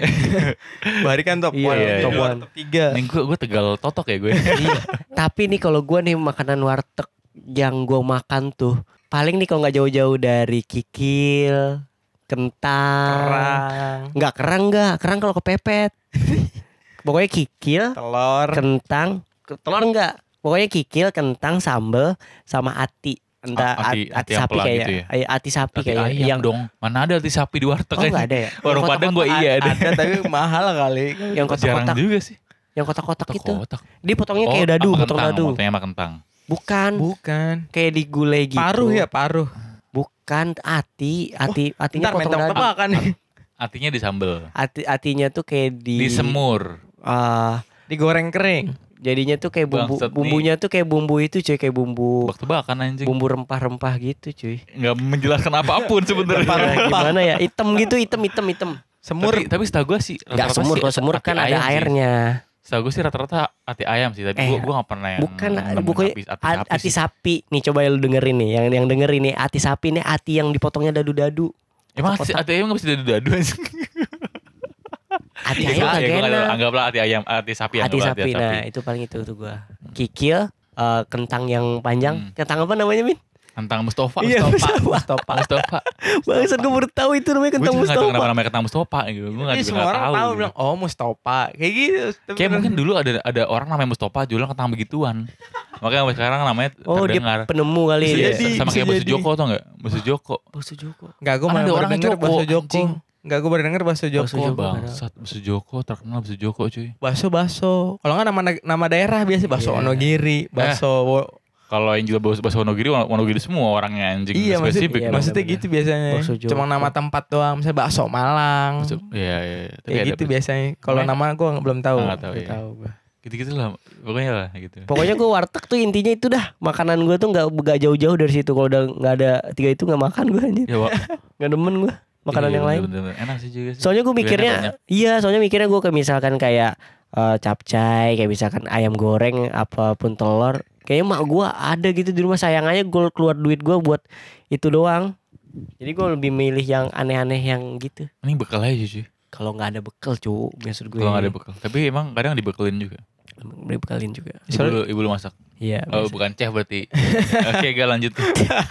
Bahari kan top 1, Iya, iya, top iya. 1, top 3. Nih gue gue tegal totok ya gue. Iya. Tapi nih kalau gue nih makanan warteg yang gue makan tuh paling nih kalau nggak jauh-jauh dari kikil, kentang, Kerang, nggak kerang nggak, kerang kalau kepepet. Pokoknya kikil, telur. kentang, ke- telur enggak. Pokoknya kikil, kentang, sambel sama ati. Entah Ah, ati- ati, ati yang sapi kayaknya. gitu ya? Iya, ati sapi kayaknya. ayam yang dong. Mana ada hati sapi di warteg Oh kan? enggak ada ya? Warung Yang Padang gue iya ada. Ada tapi mahal kali. Yang Jarang kotak-kotak, juga sih. yang kotak-kotak itu. Kotak. Dia potongnya kayak dadu, sama potong kentang, dadu. Potongnya sama kentang. Bukan, Bukan. kayak digulai gitu. Paruh ya, paruh. Bukan ati, ati atinya Ntar potong dadu. tebakan nih. Artinya di sambel. Ati atinya tuh kayak di Disemur. ah, Digoreng kering. Jadinya tuh kayak bumbu Bangsat nih. bumbunya tuh kayak bumbu itu cuy kayak bumbu Bak-tebakan anjing. bumbu rempah-rempah gitu cuy. Nggak menjelaskan apa pun sebenarnya. Ya, gimana ya? Hitam gitu, hitam hitam hitam. Semur. Tapi, tapi setahu gue sih Enggak rata-rata semur, kalau semur hati kan ada sih. airnya. Setahu gue sih rata-rata hati ayam sih, tapi Eh, gue gue gak pernah yang Bukan nemuin bukannya hati, hati a- sapi ati sih. sapi. Nih coba lu dengerin nih, yang yang dengerin nih ati sapi nih ati yang dipotongnya dadu-dadu. Emang hati, hati ayam gak bisa dadu-dadu anjing. Ati Ya, ayam ya, nggak tahu. enak. Anggaplah hati ayam, hati sapi Ati anggaplah sapi. Nah, itu paling itu tuh gua. Kikil eh, kentang yang panjang. Hmm. Kentang apa namanya, Min? Tentang Mustafa. Iya, Mustafa. Mustafa. Mustafa. Bangsat gue baru tahu itu namanya Gue kentang juga gak tahu kenapa Mustafa. namanya kentang Mustafa gitu. Gue gak Iya, juga semua nggak orang tahu. tahu gitu. bilang oh Mustafa. Kayak gitu. Kayak bener- mungkin dulu ada ada orang namanya Mustafa jualan kentang begituan. Makanya sampai sekarang namanya Oh, dia terdengar. penemu kali ya. sama kayak Basu jadi. Joko tau gak? Basu Joko. Bakso Joko. Enggak, gue Kan malah ada denger Joko, bakso Joko. Enggak, gue baru denger bakso Joko. Bakso Joko. Bangsat, Basu Joko terkenal Basu Joko cuy. Bakso bakso. Kalau nggak nama nama daerah biasa bakso Iya. Onogiri, bakso wo- Kalau yang jual bakso bakso Wonogiri, Wonogiri semua orangnya anjing. Iya, maksud, spesifik. iya, maksudnya bener-bener. gitu biasanya. Bakso. Cuma nama tempat doang, misalnya bakso Malang. Bakso- Iya, iya. iya. Tapi Kayak gitu bakso- biasanya. Kalau nama gue belum tahu. Ah, nggak tahu Nggak ya. tahu. Gitu-gitu lah. Pokoknya lah gitu. Pokoknya gue warteg tuh intinya itu dah makanan gue tuh nggak nggak jauh-jauh dari situ. Kalau udah nggak ada tiga itu nggak makan gue anjir. Ya. Nggak demen gue makanan Iya, yang lain. bener-bener. Enak sih juga sih. Soalnya gue mikirnya iya, soalnya mikirnya gue kayak misalkan kayak eh, capcay, kayak misalkan ayam goreng apa pun telur kayaknya mak gua ada gitu di rumah sayang aja gue keluar duit gua buat itu doang jadi gue lebih milih yang aneh-aneh yang gitu Ini bekal aja cuy. Kalau nggak ada bekal cu maksud gue Kalau nggak ada bekal. Tapi emang kadang dibekelin juga. bekalin juga Ibu lu, ibu lu masak. iya Oh bukan chef berarti. Oke gak lanjut.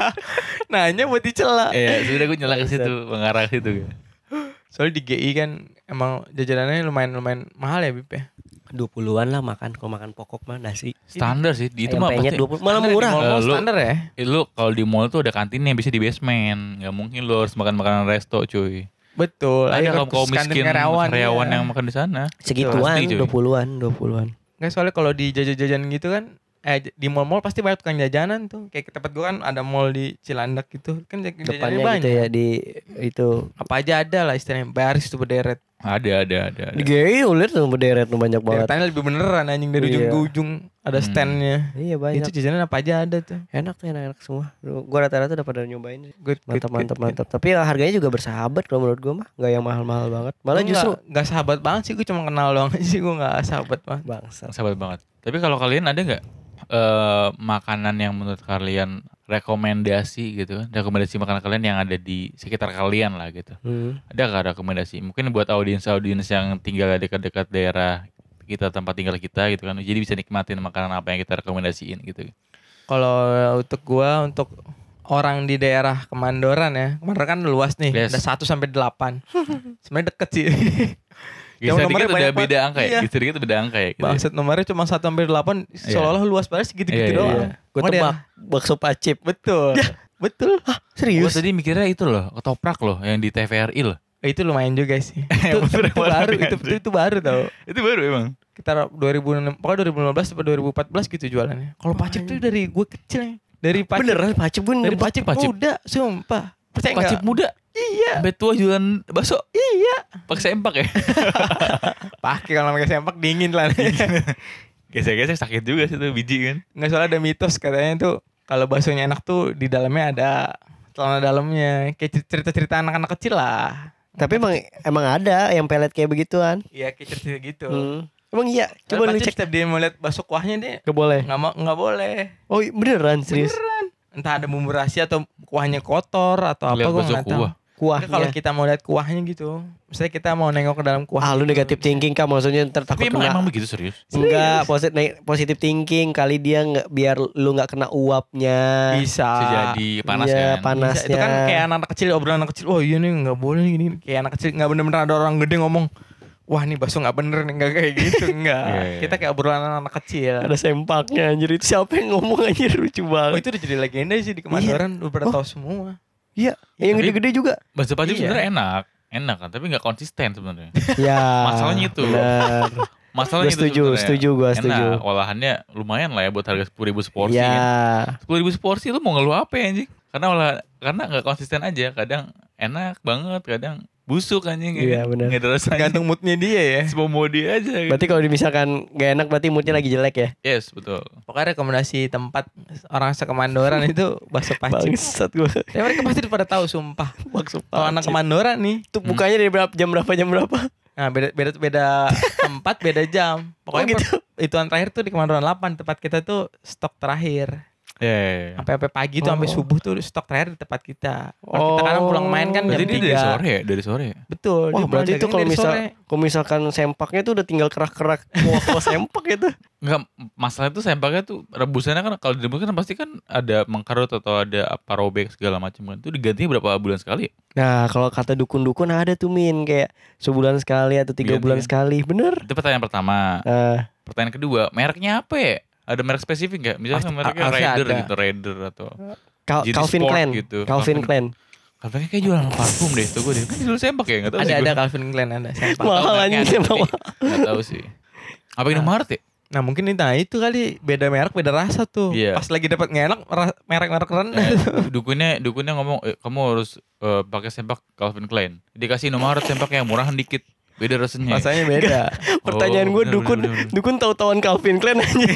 Nanya buat dicela. Iya sudah gue nyala ke situ, mengarah ke situ. Soalnya di GI kan emang jajanannya lumayan lumayan mahal ya Bib ya. 20-an lah makan kalau makan pokok mah nasi Standar sih. Di itu mah pasti. 20 malah di murah Eh, lu- standar ya. Eh, Lu kalau di mall tuh ada kantinnya bisa di basement. Gak mungkin lu harus makan makanan resto cuy. Betul. Ada Ayo kalau kau khusus kantin miskin karyawan, karyawan, iya. yang makan di sana. segituan Pasti, cuy. 20-an 20-an Nggak soalnya kalau di jajan-jajan gitu kan eh di mall-mall pasti banyak tukang jajanan tuh. Kayak ke tempat gua kan ada mall di Cilandak gitu. Kan jajanannya depannya banyak. gitu ya di itu Apa aja ada lah istilahnya. Baris tuh berderet. Ada, ada, ada. ada. di GI lihat tuh berderet tuh banyak banget Deretannya lebih beneran anjing dari ujung Iya. ke ujung ada Hmm. standnya. iya banyak Itu jajanan apa aja ada tuh. enak tuh enak-enak semua gua rata-rata udah pada nyobain. Good, good, mantap good, mantap good. mantap tapi ya harganya juga bersahabat kalau menurut gua mah nggak yang mahal-mahal banget malah Gua justru nggak- sahabat banget sih gue cuma kenal doang sih gue nggak sahabat banget bangsa Sahabat banget. Tapi kalau kalian ada nggak eh makanan yang menurut kalian rekomendasi gitu kan? Rekomendasi makanan kalian yang ada di sekitar kalian lah gitu. hmm. Ada nggak rekomendasi? Mungkin buat audiens-audiens yang tinggal dekat-dekat daerah kita tempat tinggal kita gitu kan. Jadi bisa nikmatin makanan apa yang kita rekomendasiin gitu. kalau untuk gue untuk orang di daerah Kemandoran ya Kemandoran kan luas nih Yes. ada 1 sampai 8 sebenarnya deket sih Geser Yang dikit nomornya udah banyak beda angka ya. Iya. Geser dikit beda angka ya. Gitu. ya. Nomornya cuma 1 sampai 8 seolah-olah luas banget segitu-gitu Iya, iya, doang iya. gue tebak daerah- bakso pacip betul betul Gue serius tadi mikirnya itu loh, ketoprak loh yang di TVRI loh. Eh, itu lumayan juga sih itu, itu baru itu, itu, itu baru tau Itu baru emang. kita 2006 pokoknya 2015 sampai 2014 gitu jualannya kalau pacip tuh dari gue kecil ya dari pacip beneran pacip gue dari pacip, Pacip. muda sumpah percaya Pacip muda. Iya. Sampai tua jualan bakso. iya. Pakai sempak ya. pakai kalau pakai sempak dingin lah. Gesek-gesek sakit juga sih tuh biji kan. nggak soalnya ada mitos katanya tuh kalau baksonya enak tuh di dalamnya ada celana dalamnya. Kayak cerita-cerita anak-anak kecil lah. Tapi emang emang ada yang pelet kayak begituan. Iya kayak cerita gitu. Hmm. emang iya? Coba lu cek. setiap dia mau lihat bakso kuahnya deh Gak boleh? nggak mau boleh. Oh beneran serius? Beneran. Entah ada bumbu rahasia atau kuahnya kotor atau apa Lihat gue bakso nggak tahu. kuah. Nggak, kalau kita mau lihat kuahnya gitu misalnya kita mau nengok ke dalam kuah ah lu gitu. negatif thinking kak maksudnya ntar takut Tapi emang kena emang begitu serius. Enggak, positif positif thinking kali dia nggak biar lu nggak kena uapnya. bisa Bisa jadi panas Iya, kan. panas. Bisa. itu kan Panasnya. kayak anak kecil obrolan anak kecil oh iya nih nggak boleh nih, gini kayak anak kecil nggak bener-bener ada orang gede ngomong wah nih bakso nggak bener nih nggak kayak gitu nggak Iya, iya. kita kayak obrolan anak kecil Ada sempaknya anjir itu siapa yang ngomong anjir lucu oh, banget. itu udah jadi legenda sih di Kemandoran lu pada Oh. tahu semua Iya, yang Tapi- gede-gede juga. Bakso pacip Iya. sebenarnya enak. Enak kan, tapi nggak konsisten sebenarnya. Ya. Masalahnya itu. Benar. Masalahnya Gua setuju, itu sebenarnya. setuju gua, setuju. Enak, olahannya lumayan lah ya buat harga sepuluh ribu seporsi. ya. kan. Sepuluh ribu seporsi lu mau ngeluh apa ya anjing? Karena olah, karena nggak konsisten aja. Kadang enak banget, kadang busuk anjing. ya Iya, kan? benar. Rasanya. tergantung moodnya dia ya Semua mau dia aja. gitu. Berarti kalau misalkan gak enak berarti moodnya lagi jelek ya. Yes, betul. pokoknya rekomendasi tempat orang sekemandoran itu bakso pacip Bangsat gua. tapi mereka pasti pada tahu sumpah Bakso kalau anak kemandoran nih Itu bukanya dari berapa jam berapa jam berapa? Nah beda beda beda tempat beda jam. Pokoknya Oh, gitu. per- hitungan terakhir tuh di Kemandoran 8 tempat kita tuh stok terakhir. Ya, ya, ya. Sampai sampai pagi tuh sampai Oh. subuh tuh stok terakhir di tempat kita. Kalau kita kadang pulang main kan jam Berarti dia dari 3. sore ya? Dari sore ya? Betul. Wah berarti itu kalau misal kalau misalkan sempaknya tuh udah tinggal kerak-kerak kuah sempak itu. Enggak, masalah itu sempaknya tuh rebusannya kan kalau direbus kan pasti kan ada mengkarut atau ada apa robek segala macam kan. Itu digantinya berapa bulan sekali? Nah kalau kata dukun-dukun ada tuh min kayak sebulan sekali atau tiga Ganti, bulan kan? sekali, bener? Itu pertanyaan pertama. Nah, Pertanyaan kedua, mereknya apa ya? Ada merek spesifik nggak? Misalnya harusnya Raider ada. gitu, Raider atau Cal- Jadi Calvin sport Klein, gitu. Calvin Calvin- Klein. Kayak jualan parfum deh tuh gue deh. Kan jual sempak ya? Enggak tahu Ada sih ada gua. Calvin Klein ada sempak. Mahal anjing ada, sempak. tapi Nggak tahu sih. Apa yang Indomaret ya? Nah mungkin itu nah itu kali beda merek beda rasa tuh. Iya. Pas lagi dapat nggak enak ra- merek-merek rendah. Eh, dukunnya dukunnya ngomong eh, kamu harus eh, pakai sempak Calvin Klein. Dikasih Indomaret sempak yang murahan dikit. Beda rasanya. Rasanya beda. Pertanyaan Oh, gue bener, dukun bener, bener. dukun tahu-tahuan Calvin Klein anjing.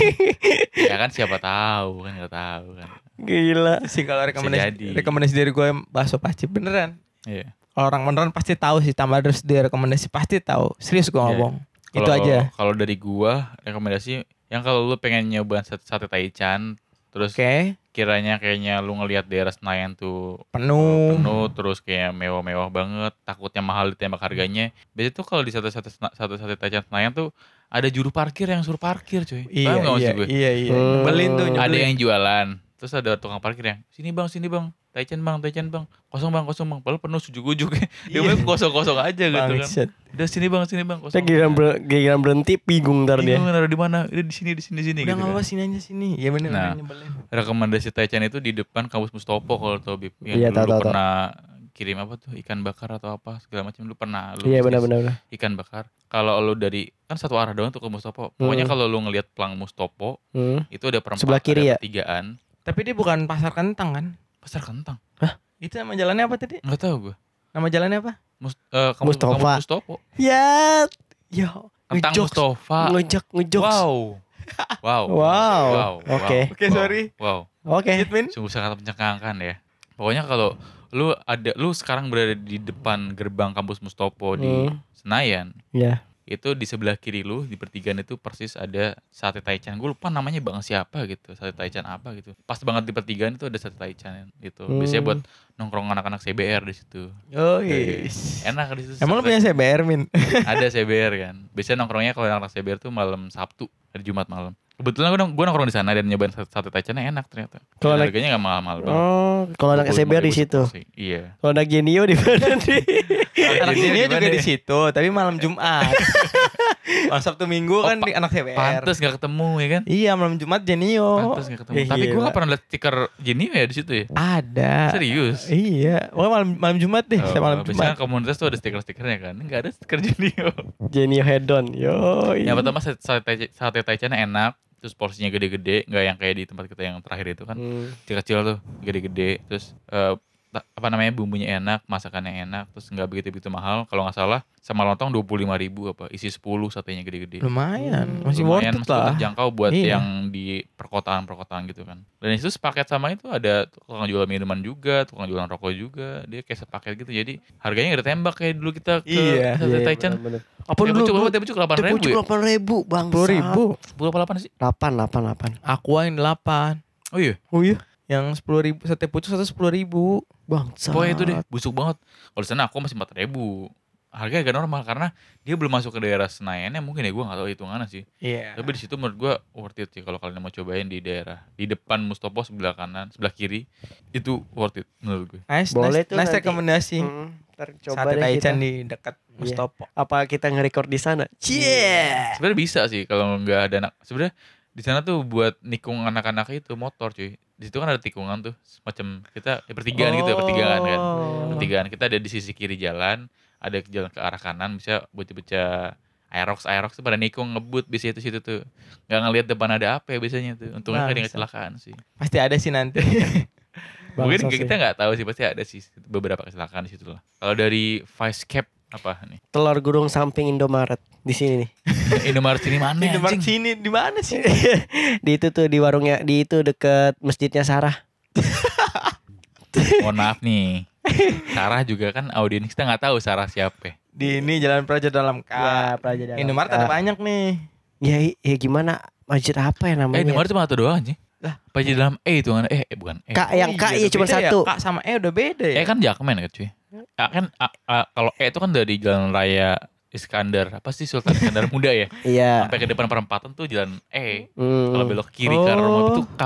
ya kan siapa tahu kan nggak tahu kan. Gila. sih kalau rekomendasi rekomendasi dari gue bakso pacip beneran. Iya. Orang beneran pasti tahu sih tambah terus dia rekomendasi pasti tahu. Serius gue Iya. ngomong. Itu Kalau- aja. Kalau dari gua rekomendasi Yang kalau lu pengen nyoba sate, sate Taichan, terus Oke, kiranya kayaknya lu ngelihat daerah Senayan tuh penuh. penuh terus kayak mewah-mewah banget takutnya mahal ditembak harganya biasanya tuh kalau di satu satu satu satu Taichan Senayan tuh ada juru parkir yang suruh parkir cuy Iya, Paham iya, gue iya, iya. Hmm. Nyebelin tuh, ada nyebelin. yang jualan terus ada tukang parkir yang sini bang sini bang Taichan bang Taichan bang kosong bang kosong bang padahal penuh sujuk-ujuk dia Iya. bilang kosong-kosong aja gitu kan udah sini bang sini bang kosong giliran, ber- giliran berhenti bingung ntar dia. bingung naruh di mana udah di sini di sini di sini Udah gitu kan. sini aja sini. Iya bener Nah. rekomendasi Taichan itu di depan kampus Mustopo kalau tau Bib yang Iya, dulu tahu, pernah kirim apa tuh ikan bakar atau apa segala macam lu pernah lu Iya benar-benar. benar. ikan bakar kalau lu dari kan satu arah doang tuh ke Mustopo pokoknya Hmm. kalau lu ngelihat pelang Mustopo Hmm. itu ada perempat Sebelah kiri ada ya? pertigaan Tapi dia bukan pasar kentang kan? pasar kentang Itu nama jalannya apa tadi? nggak tahu gue Nama jalannya apa? Mus, eh, kampus, Mustofa. kampus Mustopo Ya, ya. kentang ngejokes, Mustafa ngejok, ngejok. wow wow Wow. Oke. Oke, sorry. wow Oke. Hitmin. sungguh sangat mencengangkan ya pokoknya kalau lu ada lu sekarang berada di depan gerbang kampus Mustopo di Hmm. Senayan Ya. Itu di sebelah kiri lu di pertigaan itu persis ada sate taichan gue lupa namanya bang siapa gitu sate taichan apa gitu pas banget di pertigaan itu ada sate taichan gitu biasanya Hmm. buat nongkrong anak-anak CBR di situ Oh Iya. yes. enak di situ Emang lu punya CBR Min? ada CBR kan biasanya nongkrongnya kalau anak CBR tuh malam Sabtu hari Jumat malam kebetulan gue nong- gue nongkrong di sana dan nyobain sate, taichannya enak ternyata Kalau anak- harganya gak mahal-mahal banget Oh, kalau anak 25.000 SBR di situ. iya Kalau anak Genio di mana nih? Anak gimana juga di situ, tapi malam Jumat. Malam Sabtu Minggu Oh, kan pa- di anak CBR. pantes gak ketemu ya kan Iya, malam Jumat Jenio. pantes gak ketemu Eh, tapi gue gila. gak pernah liat stiker Genio ya di situ ya ada. serius Iya, pokoknya malam malam Jumat deh, saya malam Oh, biasanya Jumat. komunitas tuh ada stiker-stikernya kan Nggak ada stiker Genio Genio Hedon. Yo. Yang pertama sate, sate, taichan enak Terus porsinya gede-gede nggak yang kayak di tempat kita yang terakhir itu kan Hmm. Kecil-kecil tuh gede-gede Terus eh, ta- apa namanya bumbunya enak Masakannya enak Terus nggak begitu-begitu mahal Kalau nggak salah sama lontong 25 ribu apa Isi 10 satenya gede-gede Lumayan, Hmm, masih worth Lumayan, it maksudnya lah. terjangkau buat Iya. yang di perkotaan-perkotaan gitu kan Dan itu sepaket sama itu ada tukang jual minuman juga Tukang jualan rokok juga Dia kayak sepaket gitu Jadi harganya nggak tembak kayak dulu kita ke Iya. sate taichan bener-bener. Apa Apa dulu? dulu? Pucuk 8 Teh ribu ya? delapan ribu bang. Sepuluh ribu. 10 apa 8 sih? Delapan, delapan, delapan. Aqua yang delapan. Oh iya Oh iya. Yang sepuluh ribu, sate pucuk satu sepuluh ribu. Bang. Pokoknya itu deh busuk banget Kalau di sana aku masih 4 ribu Harganya agak normal karena dia belum masuk ke daerah Senayan ya mungkin ya gue gak tahu hitungannya sih Iya. Tapi di situ menurut gue worth it sih kalau kalian mau cobain di daerah di depan Mustopo sebelah kanan sebelah kiri itu worth it menurut gue. Nice, Boleh nice, tuh nice nanti. rekomendasi. Hmm, coba Sate deh Taichan di dekat Mustopo. Apa kita nge-record di sana? Cie. Sebenarnya bisa sih kalau nggak ada anak. Sebenarnya di sana tuh buat nikung anak-anak itu motor cuy. Di situ kan ada tikungan tuh semacam kita ya pertigaan gitu ya pertigaan kan. Oh. Pertigaan kita ada di sisi kiri jalan, ada jalan ke arah kanan bisa bocah-bocah Aerox Aerox tuh pada nikung ngebut bisa itu situ tuh nggak ngelihat depan ada apa ya biasanya tuh untungnya nggak ada kecelakaan sih Pasti ada sih nanti. Mungkin kita nggak tahu sih pasti ada sih beberapa kecelakaan di situ lah. Kalau dari Vice Cap apa nih? Telur gurung samping Indomaret di sini nih. Indomaret sini mana anjing? sini di mana sih? di itu tuh di warungnya di itu deket masjidnya Sarah. Mohon maaf nih. Sarah juga kan audiens kita nggak tahu Sarah siapa. Di ini Jalan Praja Dalam K. Ya, Praja Dalam Indomaret K. ada banyak nih. Ya, ya gimana masjid apa ya Eh namanya? Indomaret cuma satu doang sih. Lah. Apa aja dalam E itu kan? Eh, eh bukan E. Kak yang K iya udah cuma beda satu. Ya? K sama E udah beda ya. E kan Jakmen kan cuy. A kan A- A- kalau E itu kan dari jalan raya Iskandar apa sih Sultan Iskandar Muda ya Iya. sampai ke depan perempatan tuh jalan E Hmm, kalau belok kiri ke arah rumah Oh. itu K.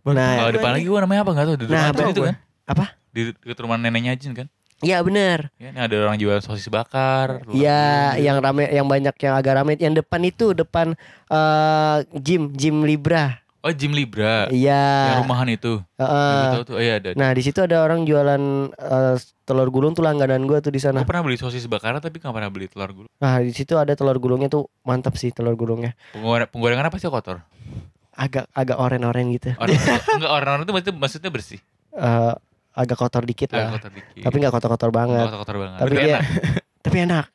Baru Nah, kalau depan lagi gua namanya apa nggak tahu di Nah, rumah itu kan Apa? di dekat rumah neneknya Jin kan Iya benar. ya ini ada orang jual sosis bakar Iya, yang rame yang banyak yang agak rame yang depan itu depan eh gym, gym Libra. Oh Jim Libra yang Iya. rumahan itu Heeh. Yang gua tahu tuh oh, iya ada Nah, di situ ada orang jualan eh, telur gulung tuh langganan gua tuh di sana. Gue pernah beli sosis bakar tapi gak pernah beli telur gulung. Nah, di situ ada telur gulungnya tuh mantap sih telur gulungnya. Penggoreng, penggorengan pasti kotor. Agak agak oren-oren gitu. Orang enggak orang-orang itu maksudnya, maksudnya bersih. Eh, agak kotor dikit Agak lah. kotor dikit. Tapi nggak kotor-kotor banget. Nggak kotor banget. Tapi Tapi dia enak. tapi enak.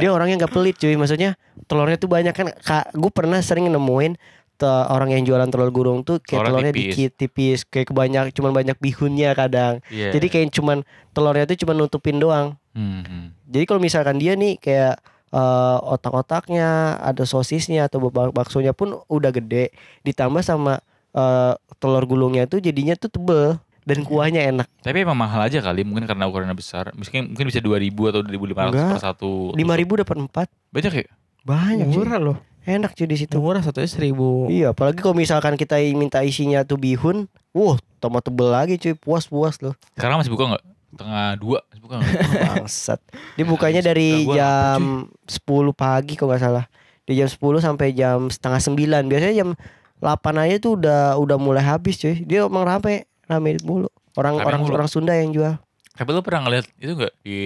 dia orangnya nggak pelit cuy. Maksudnya telurnya tuh banyak kan. Kak, gue pernah sering nemuin orang yang jualan telur gulung tuh kayak Telurnya telurnya tipis. dikit tipis kayak kebanyak cuman banyak bihunnya kadang. Iya. Jadi kayak cuman telurnya tuh cuma nutupin doang. Hmm, hmm. Jadi kalau misalkan dia nih kayak eh, otak-otaknya, ada sosisnya atau bak- baksonya pun udah gede. Ditambah sama eh, telur gulungnya itu jadinya tuh tebel dan kuahnya enak. Tapi emang mahal aja kali, mungkin karena ukurannya besar. Mungkin mungkin bisa 2000 atau 2500 Enggak. per satu. Lima ribu dapat empat. Banyak ya? Banyak. Murah loh. Enak cuy di situ. Murah satunya seribu. Iya, apalagi kalau misalkan kita minta isinya tuh bihun, wah, tambah tebel lagi cuy, puas-puas loh. Sekarang masih buka nggak? Tengah dua masih buka nggak? Bangsat. Dia bukanya dari jam 10 pagi kalau nggak salah. Dari jam 10 sampai jam setengah 9. Biasanya jam 8 aja tuh udah udah mulai habis cuy. Dia emang rame, rame mulu. Orang Rame orang mulu. orang Sunda yang jual. Tapi lu pernah ngeliat itu nggak di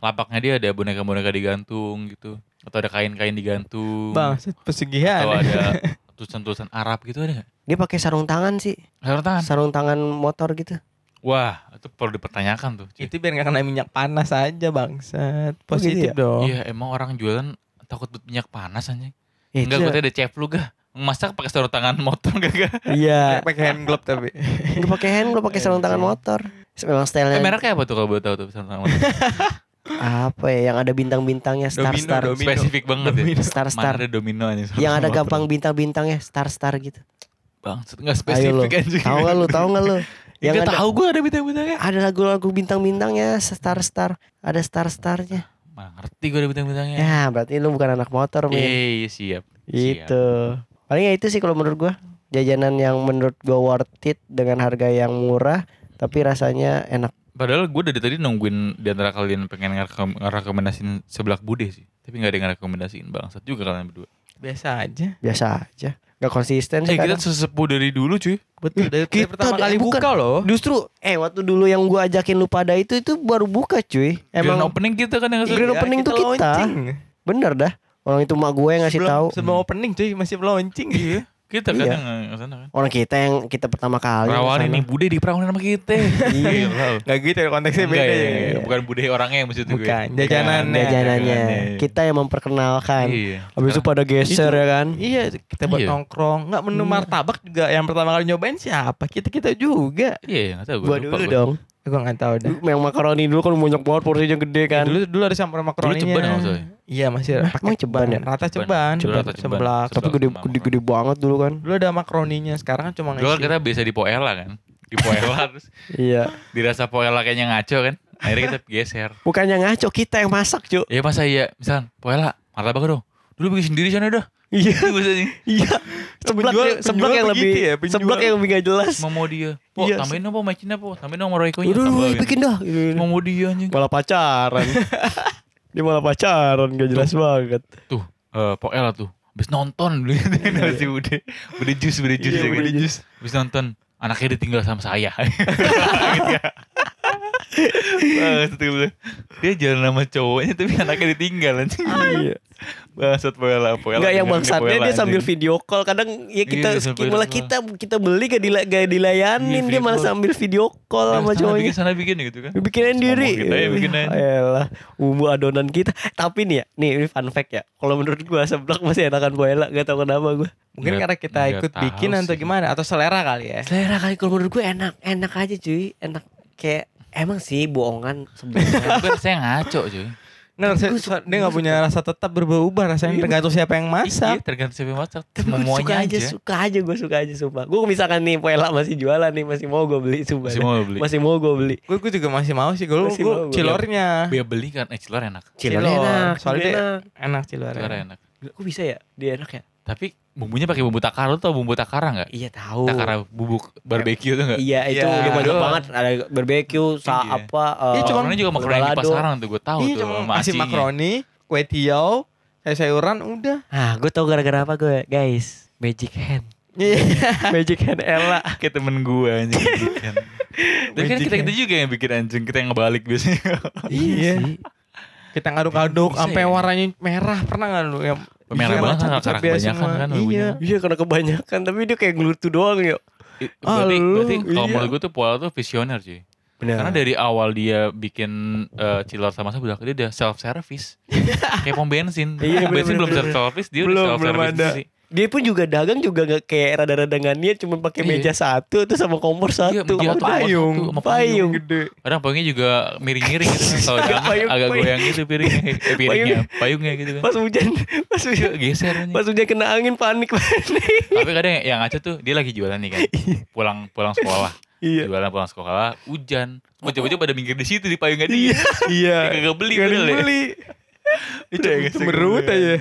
lapaknya dia ada boneka-boneka digantung gitu atau ada kain-kain digantung Bang, pesugihan. atau ada tulisan-tulisan Arab gitu ada nggak? Dia pakai sarung tangan sih. Sarung tangan. Sarung tangan motor gitu. Wah, itu perlu dipertanyakan tuh. cuy. Itu biar gak kena minyak panas aja bangsat. Oh, gitu Positif ya? dong. Iya, emang orang jualan takut minyak panas anjing. Ya, Enggak, gue ada cef lu gak? Masak pakai sarung tangan motor gak gak? Iya. Pakai hand glove tapi. Lu pakai hand, lu pakai sarung tangan motor. Memang Eh, stylenya mereknya apa tuh kalau boleh tahu tuh sarung tangan motor? apa ya yang ada bintang-bintangnya star Domino, star domino. Spesifik banget ya. star Mana star ada domino aja. yang ada gampang bintang-bintangnya star star gitu. Bang, lo. spesifik anjing. Tahu nggak lu? Tahu nggak lu? Yang ada tahu gue ada bintang-bintangnya. ada lagu-lagu bintang-bintangnya star star ada star starnya. Mana ngerti gue ada bintang-bintangnya. Ya berarti lu bukan anak motor. Eh, iya, siap. Gitu. Paling ya itu sih kalau menurut gua jajanan yang menurut gua worth it dengan harga yang murah tapi rasanya enak. Padahal gue dari tadi nungguin di antara kalian pengen ngerekom- ngerekomendasiin sebelah bude sih. Tapi gak ada yang ngerekomendasiin bangsat juga kalian berdua. Biasa aja. Biasa aja. Gak konsisten sih Eh kita sesepuh dari dulu cuy. Betul. Dari, dari Kita pertama deh, kali bukan. buka loh. Justru eh waktu dulu yang gua ajakin lu pada itu itu baru buka cuy. Grand Emang opening kita kan yang ngasih. Grand opening tuh kita. launching. bener dah. Orang itu mak gue yang ngasih Sebelum, tahu. sebelum opening cuy masih launching. Iya. Kita kan Iya. yang ngasana kan. Orang kita yang kita pertama kali. Perawanin ke sana. nih bude diperawanin sama kita. Iya. Gak gitu ya konteksnya Enggak beda ya, ya. ya, bukan bude orangnya yang maksud gue. Bukan, jajanannya. Jajanannya. Jajanannya. Kita yang memperkenalkan. Iya. Habis itu pada geser Itu- ya kan. Iya kita buat Iya. nongkrong Nggak menu Iya. martabak juga Yang pertama kali nyobain siapa Kita-kita juga Iya, enggak tahu gue. Gua lupa dulu dong. Gue gak tahu dah Yang makaroni dulu kan banyak banget porsinya gede kan. Dulu dulu ada campur makaroninya ceban ya maksudnya? Iya masih Hah, pakai emang ceban ya? Rata Ceban. ceban rata ceban. Seblak Tapi gede sama gede, gede banget dulu kan. Dulu ada makaroninya Sekarang kan cuma Dulu kan kita biasa di Poela kan. Di Poela terus Iya. dirasa Poela kayaknya ngaco kan. Akhirnya kita geser. Bukannya ngaco kita yang masak, Cuk. Ya masa iya, misalkan Poela, martabak dong. Dulu bikin sendiri sana dah. Iya. Itu biasanya. Iya. Seblak, Penjual- yang- seblak penjual yang lebih ya, penjual. seblak yang lebih gak jelas. Mau mau dia. Po, Iya. tambahin dong po, macinnya po. Tambahin dong Royco-nya. Udah lu Tambahin. bikin dah. Mau mau dia anjing. Malah pacaran. Dia malah pacaran gak jelas banget. Tuh, eh Poela tuh. Habis nonton dulu si Bude. Bude jus, Bude jus. Iya, ya kan? Bude jus. Habis nonton anaknya ditinggal sama saya. gitu ya. Bangsat gue bilang. Dia jalan sama cowoknya tapi anaknya ditinggal anjing. Iya. Bangsat Poela, Poela. Enggak yang bangsatnya Poela, dia sambil video call kadang ya kita Iya, malah kita kita beli gak, dila, gak dilayanin Iya, dia malah sambil video call sama sana cowoknya. bikin sana bikin gitu kan. Bikinin diri. Kita ya bikinin. Ayolah, bumbu adonan kita. Tapi nih ya, nih ini fun fact ya. Kalau menurut gua seblak masih enakan boela, gak tau kenapa gua. Mungkin Nggak- karena kita ikut bikin atau gimana Atau selera kali ya Selera kali kalau menurut gua enak, enak aja cuy, enak kayak emang sih bohongan sebenarnya. Saya ngaco cuy. Nah, saya- suka- dia nggak punya rasa tetap berubah-ubah rasanya Iya. tergantung siapa yang Iya, masak. tergantung siapa yang masak. Tapi gua suka aja, aja. suka aja gue suka aja sumpah. Gue misalkan nih Poela masih jualan nih, masih mau gue beli sumpah. Masih mau beli. Masih mau gue beli. Gue gue juga masih mau sih. Gue Masih mau gue gua. cilornya. Biar beli kan, eh cilor enak. Cilor Cilor. enak, Soalnya cilor enak. enak cilor. Cilor enak. Kok bisa ya? Dia enak ya? Tapi bumbunya pakai bumbu takar lu tau bumbu takara nggak? Iya tahu. Takara bubuk barbeque tuh nggak? Iya itu Iya. dia banyak Doang. banget ada barbecue, sa Iya. apa eh, Iya, cuma- Makaroni juga makaroni di pasaran tuh gue tahu Iya tuh acinya. makaroni, kue tiaw, sayur-sayuran udah. Ah, gue tau gara-gara apa gue, guys. Magic hand. Iya. Magic hand Ella. Kayak temen gue anjing. Tapi kan kita kita juga yang bikin anjing kita yang ngebalik biasanya. Iya. sih. Kita ngaduk-aduk sampai ya? warnanya merah pernah nggak lu yang Merah banget kan, karena kebanyakan kan Iya. Iya karena kebanyakan tapi dia kayak ngelutu doang yuk. I- Berarti, Ah, berarti kalau iya. menurut gue tuh Poel tuh visioner cuy. Benar. Karena dari awal dia bikin eh, cilor sama sebelah dia udah self service. Kayak pom bensin. Iya, pom bensin bener, belum bener. self service, dia Belum, udah self belum service ada. sih. Dia pun juga dagang juga nggak kayak rada-rada nggak niat cuma pakai Iya. meja satu tuh sama kompor Iya, satu meja sama satu, payung, satu, sama payung. gede. Kadang payungnya juga miring-miring gitu kan. Kalau jangan Payung- agak payung. goyang gitu piringnya. Eh, piringnya, payungnya gitu kan. Pas hujan, pas hujan, Geser pas hujan kena angin panik panik. Tapi kadang yang ngaco tuh dia lagi jualan nih kan. Pulang pulang sekolah. Iya. Jualan pulang sekolah, hujan. Bocah-bocah pada minggir di situ di payungnya dia. Iya. Dia kagak beli Gak beli. Itu itu merut gue, aja.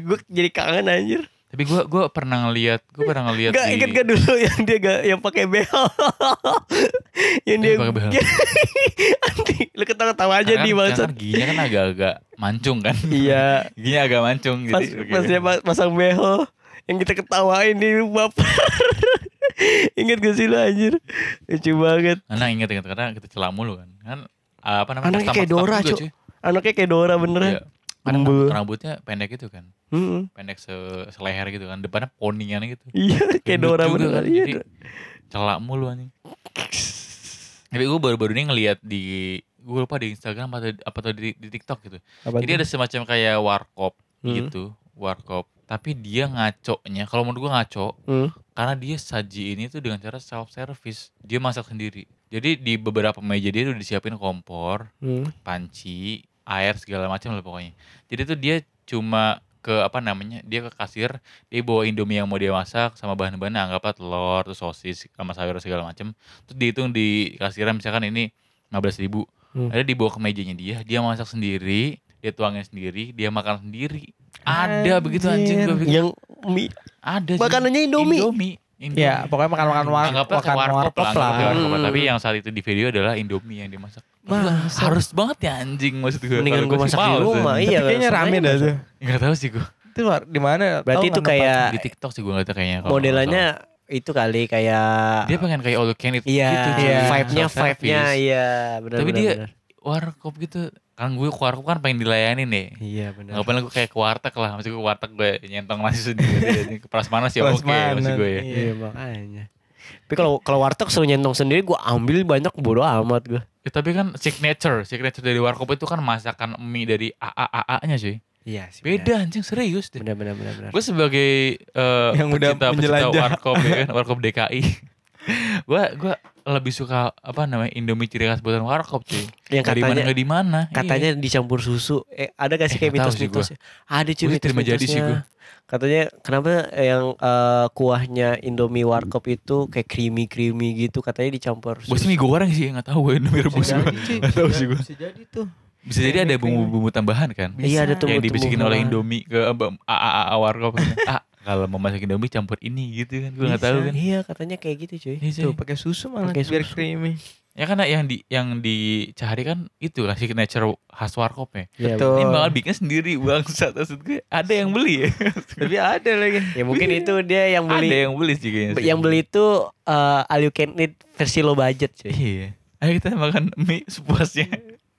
gue jadi kangen anjir. Tapi gua gua pernah ngeliat, gua pernah ngeliat Gak di inget gak dulu yang dia gak yang pakai behel. yang dia pakai behel. Anjing, lu ketawa-tawa aja di kan, kan giginya kan agak-agak mancung kan. Iya. giginya agak mancung Pas, jadi oke. pas dia pas- pasang behel yang kita ketawain di baper. Ingat gak sih lu anjir? Lucu banget. Karena inget inget karena kita celak mulu kan. Kan apa namanya? Anaknya kayak Dora, cuy. Anaknya kayak Dora beneran. Iya. Kadang Gembel. rambutnya pendek gitu kan. Mm-mm. Pendek se seleher gitu kan. Depannya ponian gitu. Iya, kayak Dora beneran. kan. Iya. Jadi celak mulu anjing. Tapi gue baru-baru ini ngeliat di gue lupa di Instagram atau apa atau di, di TikTok gitu. Apa Jadi tuh? ada semacam kayak warkop Hmm. gitu, warkop. Tapi dia ngaconya, kalau menurut gue ngaco, Hmm. karena dia saji ini tuh dengan cara self service. Dia masak sendiri. Jadi di beberapa meja dia udah disiapin kompor, Hmm. panci, air segala macam lah pokoknya. Jadi tuh dia cuma ke apa namanya dia ke kasir dia bawa indomie yang mau dia masak sama bahan-bahannya anggaplah telur terus sosis sama sayur segala macam terus dihitung di kasiran misalkan ini 15.000 ribu Hmm. ada dibawa ke mejanya dia dia masak sendiri dia tuangin sendiri dia makan sendiri ada begitu anjing gue pikir. Yang mie ada makanannya Indomie. Indomie Indomie. Ya, pokoknya makan-makan war Anggaplah makan kayak warkop warkop lah, warkop lah. Hmm. Tapi yang saat itu di video adalah Indomie yang dimasak. Masa? harus banget ya anjing maksud gue. Mendingan gue masak di rumah. Iya, Tapi kayaknya rame aja dah tuh. Enggak tahu sih gue. Itu di mana? Berarti itu kayak Di TikTok sih gue nggak tahu kayaknya. modelannya itu kali kayak dia pengen kayak all you can eat Iya, gitu. Iya. vibe-nya, vibe-nya, iya, benar. Tapi benar, dia benar. Warkop gitu. Kan gue ke warkop kan pengen dilayani nih. iya benar. Nggak pernah gue kayak ke warteg lah. Maksud gue ke warteg gue nyentong nasi sendiri. Ke prasmanan sih oke maksud gue ya. iya. Makanya. Tapi kalau kalau warteg suruh nyentong sendiri, gue ambil banyak bodo amat gue. Ya, tapi kan signature, signature dari warkop itu kan masakan mie dari AA-AA-nya cuy. Iya sih. Beda anjing serius deh. Benar benar benar benar. Gue sebagai eh, Yang udah pecinta, pecinta menjelajah. warkop ya kan, warkop DKI. gue gua lebih suka apa namanya Indomie ciri khas buatan warkop cuy. Yang Nggak di mana katanya di mana. katanya dicampur susu. Eh ada gak sih Eh, kayak mitos-mitos? Ada cuy Gua sih terima jadi sih mitos-mitosnya. Katanya kenapa yang eh, kuahnya Indomie warkop itu kayak creamy creamy gitu katanya dicampur Gue sih mie goreng sih nggak tahu gue Indomie rebus gue. Nggak tahu sih gue. Bisa jadi tuh. Bisa jadi ada bumbu-bumbu tambahan kan. Iya ada tuh yang dibisikin oleh. Indomie ke AA warkop. kalau mau masak Indomie campur ini gitu kan. Gue nggak tahu kan. Iya katanya kayak gitu cuy. Iya, cuy. Tuh pakai susu malah Pakai biar susu. creamy. Ya karena yang di yang di Cahari kan itu lah signature khas warkop ya. Iya, Betul. Ini bakal bikin sendiri bangsat maksud gue. Ada yang beli ya. Tapi ada lagi. Ya mungkin itu dia yang Ada beli yang beli sih kayaknya. sih. yang beli itu eh, all you can eat versi low budget cuy. Iya. Ayo kita makan mie sepuasnya.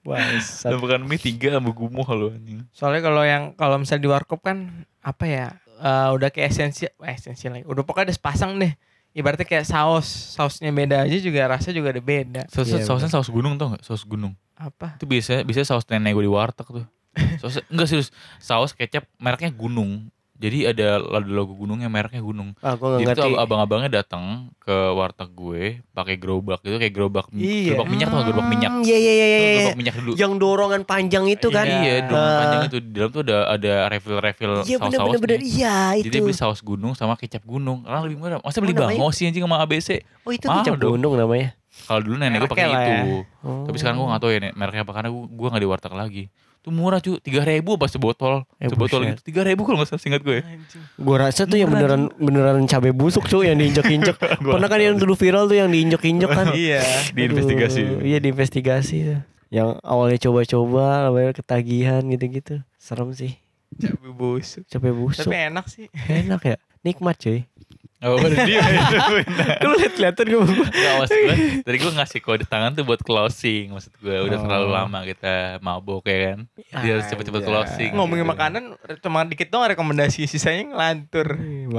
Wah, makan mie tiga sama gumoh lo anjing. Soalnya kalau yang kalau misalnya di warkop kan apa ya? Eh, udah kayak esensial, eh, esensial lagi. Udah pokoknya ada sepasang deh. Ibaratnya kayak saus, sausnya beda aja juga rasa juga ada beda. Saus Iya, sausnya saus gunung tau gak? Saus gunung. Apa? Itu biasa biasa saus nenek gue di warteg tuh. Saus enggak serius. Saus kecap mereknya gunung. Jadi ada logo gunungnya mereknya gunung. Ah, gua Jadi tuh abang-abangnya datang ke warteg gue pakai gerobak gitu kayak gerobak Iya. gerobak minyak tuh gerobak minyak. Hmm, Iya iya iya iya. gerobak minyak dulu. Yang dorongan panjang itu kan. Iya, dengan Ah. panjang itu di dalam tuh ada ada refill-refill Iya saus-saus. benar benar. Iya Jadi itu. dia beli saus gunung sama kecap gunung. Karena lebih murah. Masa beli Oh, bango sih anjing sama ABC? Oh itu Mahal kecap dong. gunung namanya. Kalau dulu nenek gue pakai itu. ya. Oh. Tapi sekarang gue gak tahu ya nek, mereknya apa karena gue gue gak di warteg lagi. Itu murah cuy, tiga ribu pas sebotol, Eh, sebotol buset. gitu tiga ribu kalau nggak salah singkat gue. Gua rasa tuh yang beneran beneran cabai busuk cuy yang diinjek-injek. Pernah kan yang dulu viral tuh yang diinjek-injek kan. Iya. Diinvestigasi. Iya diinvestigasi tuh. Yang awalnya coba-coba, lama ketagihan gitu-gitu. Serem sih. Cabai busuk. Cabai busuk. Tapi enak sih. Enak ya. Nikmat cuy. Oh, udah dia. Lu lihat-lihatan gue. Gak maksud gue, tadi gue ngasih kode tangan tuh buat closing maksud gue. Udah Oh. terlalu lama kita mabok ya kan. Dia harus cepet-cepet Anjay. closing. Ngomongin gitu. makanan cuma dikit dong rekomendasi sisanya ngelantur.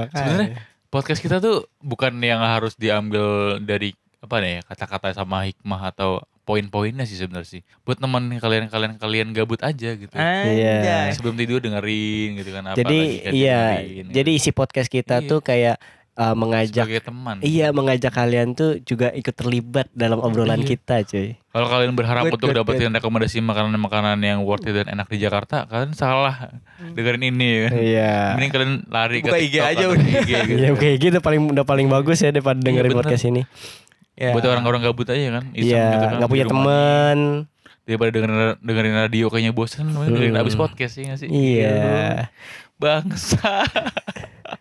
Sebenarnya podcast kita tuh bukan yang harus diambil dari apa nih ya kata-kata sama hikmah atau poin-poinnya sih sebenarnya sih. Buat teman kalian kalian kalian gabut aja gitu. Anjay. Sebelum tidur dengerin gitu kan apa Jadi lagi kan iya, dengerin, gitu. jadi isi podcast kita Iya. tuh kayak uh, mengajak sebagai teman. Iya mengajak kalian tuh juga ikut terlibat dalam obrolan Iya. kita cuy Kalau kalian berharap Good, untuk good, dapetin rekomendasi makanan-makanan yang worth it dan enak di Jakarta, kalian salah dengerin ini ya. Iya Mending kalian lari Buka ke IG TikTok aja udah. IG gitu. Iya kayak gitu paling udah paling bagus ya daripada dengerin bener. podcast ini Ya. Buat orang-orang gabut aja kan. iseng Iya gitu kan, nggak punya temen Daripada dengerin dengerin radio kayaknya bosan, mending dengerin Hmm. abis podcast ya nggak sih. Iya Bangsa.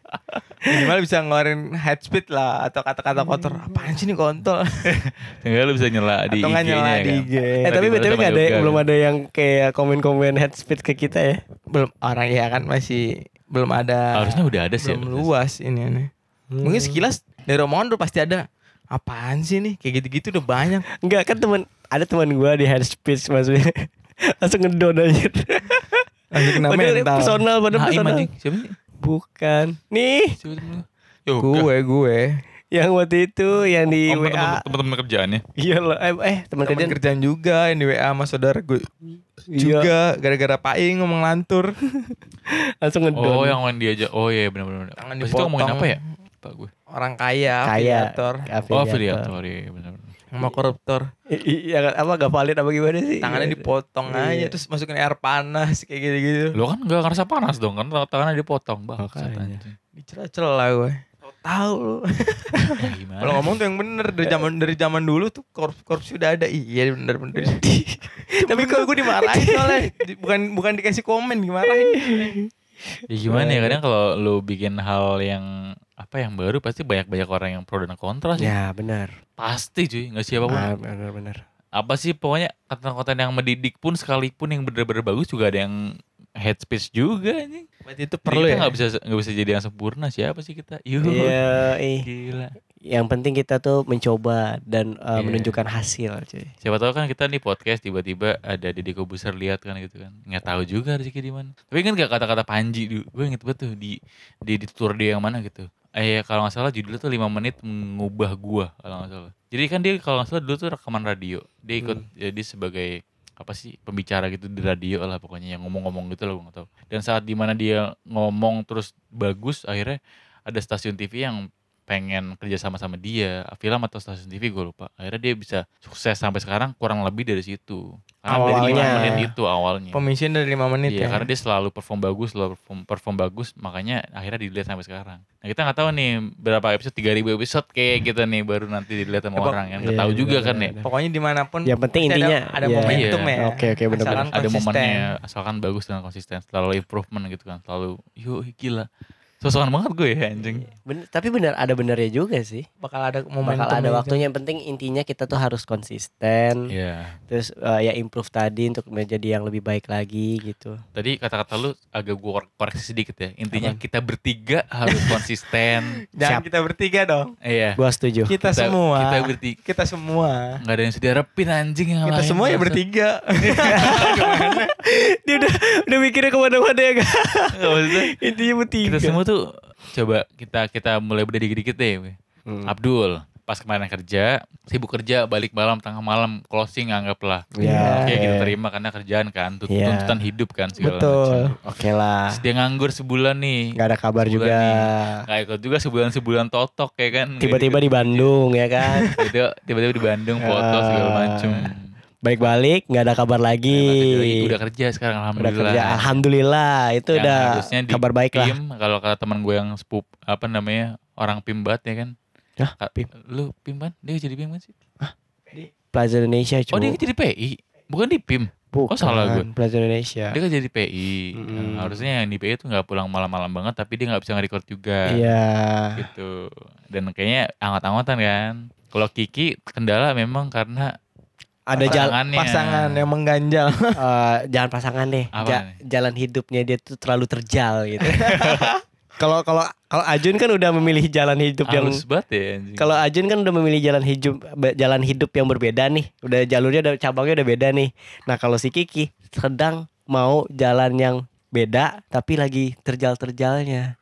Minimal bisa ngeluarin head speed lah atau kata-kata kotor. Apaan sih nih kontol? Enggak lu bisa nyela di atau IG-nya nyala kan. di IG. Eh tapi betul nggak ada belum ada yang kayak komen-komen head speed ke kita ya belum orang ya kan masih belum ada. Harusnya udah ada sih. belum luas ini ini. Mungkin sekilas dari omongan udah pasti ada. Apaan sih nih? Kayak gitu-gitu udah banyak. Enggak kan teman ada teman gua di head speech maksudnya langsung ngedon aja Langsung kena padahal mental. personal padahal personal. Siapa sih? Bukan nih Siapa temen lu? Yoga. Gue, gue. yang waktu itu yang di Oh, WA teman-teman kerjaannya. iya loh eh, eh teman kerjaan kerjaan juga yang di WA sama saudara gue Iya, juga gara-gara Paing ngomong lantur. langsung ngedon Oh, yang main dia aja. Oh iya benar-benar. Tangan Pas itu ngomongin apa ya? Pak gue. Orang kaya, kaya afiliator, Oh, afiliator iya benar-benar. Sama koruptor. I- i- yang apa gak valid apa gimana sih Tangannya dipotong Iya. aja terus masukin air panas kayak gitu-gitu. Lo kan gak ngerasa panas dong kan tangannya dipotong bang. Makanya. Dicela-cela gue. Tahu lu. Ya? Kalau ngomong tuh yang bener dari zaman dari zaman dulu tuh korupsi korupsi udah ada. Iya bener bener. Tapi kalau gue dimarahin soalnya bukan bukan dikasih komen dimarahin. Ya gimana ya kadang kalau lu bikin hal yang apa yang baru pasti banyak-banyak orang yang pro dan kontra sih. ya benar Pasti cuy, nggak siapa pun. ah, benar benar Apa sih pokoknya konten-konten yang mendidik pun sekalipun yang bener-bener bagus juga ada yang head speech juga anjing. Berarti itu Jadi perlu kita ya. nggak bisa nggak bisa jadi yang sempurna siapa sih kita? Yuh. iya. Gila. Yang penting kita tuh mencoba dan uh, Iya. menunjukkan hasil cuy Siapa tahu kan kita nih podcast tiba-tiba ada Deddy Kobuser lihat kan gitu kan. Nggak tahu juga rezeki di mana. Tapi kan gak kata-kata Panji. Gue inget banget tuh di di, di tour dia yang mana gitu. Eh kalau nggak salah judulnya tuh 5 menit mengubah gua kalau nggak salah. Jadi kan dia kalau nggak salah dulu tuh rekaman radio. Dia ikut jadi sebagai apa sih pembicara gitu di radio lah pokoknya yang ngomong-ngomong gitu lah gue nggak tahu. Dan saat di mana dia ngomong terus bagus akhirnya ada stasiun TV yang pengen kerja sama sama dia film atau stasiun TV gue lupa akhirnya dia bisa sukses sampai sekarang kurang lebih dari situ karena dari Awalnya. 5 menit itu awalnya Pemisian dari 5 menit Iya, ya. karena dia selalu perform bagus, selalu perform, perform bagus, makanya akhirnya dilihat sampai sekarang. Nah kita nggak tahu nih berapa episode, 3000 episode kayak kita nih baru nanti dilihat sama Ya, orang yang nggak Iya, tahu juga benar, kan benar, ya. benar. Pokoknya di mana pun yang penting intinya ada, ada iya. momentum Iya. ya. oke oke benar-benar Ada momennya, asalkan bagus dan konsisten, selalu improvement gitu kan, selalu yuk gila. Sosokan banget gue ya anjing. Bener- tapi benar ada benernya juga sih bakal ada momentum. bakal ada ya. waktunya yang penting intinya kita tuh harus konsisten Iya. terus eh, ya improve tadi untuk menjadi yang lebih baik lagi gitu Tadi kata-kata lu agak gue koreksi sedikit ya. Intinya Apaan? kita bertiga harus konsisten. Jangan Siap. kita bertiga dong. Iya. gua setuju Kita, semua. Kita bertiga. Kita semua. Nggak ada yang sedia repin anjing yang Kita lain, semua ya bertiga. dia udah udah mikirnya ke mana-mana ya maksudnya intinya bertiga kita semua tuh coba kita kita mulai beda dikit-dikit deh. Hmm. Abdul pas kemarin kerja sibuk kerja balik malam tengah malam closing anggaplah ya Oke kita ya. terima karena kerjaan kan tut- Iya. tuntutan hidup kan segala Betul. macam. oke lah Terus dia nganggur sebulan nih nggak ada kabar juga nih. nggak ikut juga sebulan sebulan totok ya kan tiba-tiba di Bandung ya kan tiba tiba-tiba di Bandung foto Ah. segala macem baik balik nggak ada kabar lagi. Udah kerja sekarang udah alhamdulillah. kerja. Alhamdulillah itu Yang udah kabar baik lah. Kalau kata teman gue yang sepup apa namanya orang PIM banget ya kan? Hah, PIM? lu PIM kan dia jadi PIM kan sih? Plaza Indonesia oh dia cuy jadi PI bukan di PIM? Bukan, oh, salah gue. Plaza Indonesia. Dia kan jadi PI Mm-mm. Nah, harusnya yang di PI itu nggak pulang malam-malam banget tapi dia nggak bisa nge-record juga. Iya. Gitu. Dan kayaknya anggot-anggotan kan. Kalau Kiki kendala memang karena ada jalan. Pasangan yang mengganjal. eh, jalan pasangan deh. Ja- nih? jalan hidupnya dia tuh terlalu terjal gitu. Kalau kalau kalau Ajun kan udah memilih jalan hidup yang halus banget ya anjing. kalau Ajun kan udah memilih jalan hidup jalan hidup yang berbeda nih. Udah jalurnya udah cabangnya udah beda nih. Nah kalau si Kiki sedang mau jalan yang beda tapi lagi terjal-terjalnya.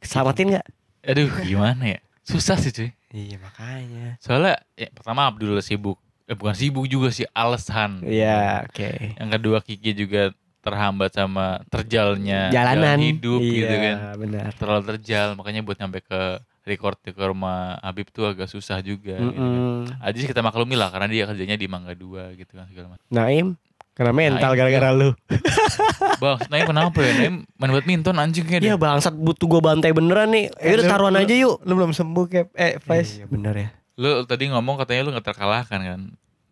Selamatin nggak? Aduh gimana ya? Susah sih cuy. Iya makanya. Soalnya ya, pertama Abdul sibuk eh bukan sibuk juga sih alasan. Iya, oke. Yang kedua Kiki juga terhambat sama terjalnya Jalanan jalan hidup iya, gitu kan. benar. Terlalu terjal makanya buat nyampe ke record ke rumah Habib tuh agak susah juga. gitu kan. Aja sih kita maklumi lah karena dia kerjanya di Mangga 2 gitu kan segala macam. Naim kena mental gara-gara lu. Bang, Naim kenapa ya? Naim main badminton anjing Iya kayaknya. bangsat butuh gua bantai beneran nih. Eh, taruhan aja yuk. Lu belum sembuh kayak eh Faiz. Iya bener ya. Lu tadi ngomong katanya lu gak terkalahkan kan.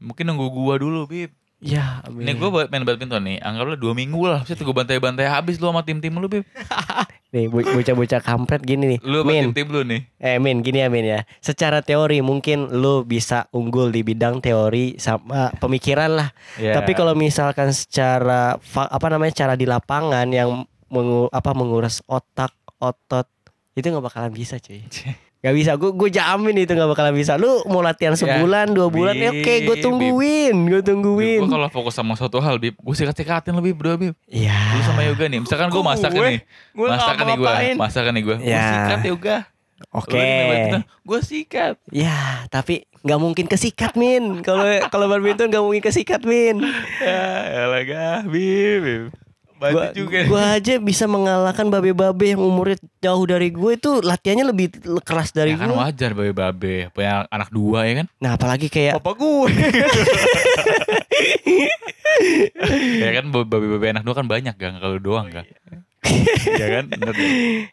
Mungkin nunggu gua dulu, Bib. Ya, amin. Ini gue main badminton nih, anggaplah dua minggu lah. Bisa gue bantai-bantai habis lu sama tim-tim lu, Bib. nih bo- bocah-bocah kampret gini nih. Lu Min, tim-tim lu nih. eh Min gini ya Min ya. Secara teori mungkin lu bisa unggul di bidang teori sama pemikiran lah. Ya. Tapi kalau misalkan secara apa namanya cara di lapangan yang mengu, apa menguras otak, otot itu nggak bakalan bisa cuy. Gak bisa, gue gue jamin itu nggak bakalan bisa. Lu mau latihan sebulan, dua bulan, ya oke, gue Bib, tungguin, gue Gue tungguin. kalau fokus sama suatu hal, Bib, gue sikat-sikatin lebih berdua, Bib. Iya. Lu sama Yoga nih, misalkan gue masak gue? nih. Gue nggak Masak nih gue, masak nih gue. Gue Ya. sikat Yoga. Oke. Gue sikat. Ya, tapi nggak mungkin kesikat min. Kalau kalau badminton nggak mungkin kesikat min. Ya, elah gah, Bib. Bib. Batu Gua, juga. gua aja bisa mengalahkan babe-babe yang umurnya jauh dari gue itu latihannya lebih keras dari ya kan gue. wajar babe-babe, punya anak dua ya kan? Nah, apalagi kayak Bapak gue. ya kan babe-babe anak dua kan banyak kan kalau doang kan. ya kan? Bener ya?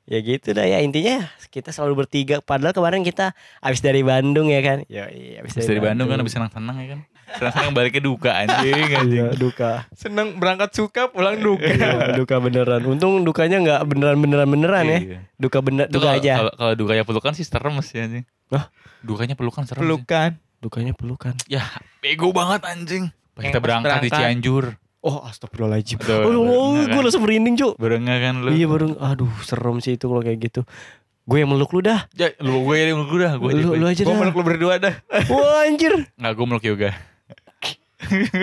ya gitu dah ya intinya kita selalu bertiga padahal kemarin kita habis dari Bandung ya kan. Ya, iya, habis Habis dari Bandung kan habis senang-senang ya kan. Senang-senang balik ke duka anjing anjing. Iya, duka. Seneng berangkat suka pulang duka. Iya, duka beneran. Untung dukanya nggak beneran-beneran beneran ya. Iya. Duka bener Itu duka kalau- aja. Kalau kalau dukanya pelukan sih serem sih anjing. Hah? Dukanya pelukan serem sih. Pelukan. Dukanya pelukan. Ya, bego banget anjing. Pas Yang kita pas berangkat, di berangkat. Cianjur. Oh, astagfirullahaladzim. Aduh, Aduh, bener gue kan? langsung merinding, Cuk. Berengah kan lu. Iya baru aduh serem sih itu kalau kayak gitu. Gue yang meluk lu dah. Ya, lu gue yang meluk lu dah, gue aja. Lu, lu aja Gue dah. meluk lu berdua dah. Wah anjir. Enggak, gue meluk yoga.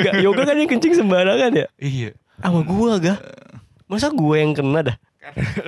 Gak, yoga kan yang kencing sembarangan ya. Iya. Sama gua gak. Masa gue yang kena dah.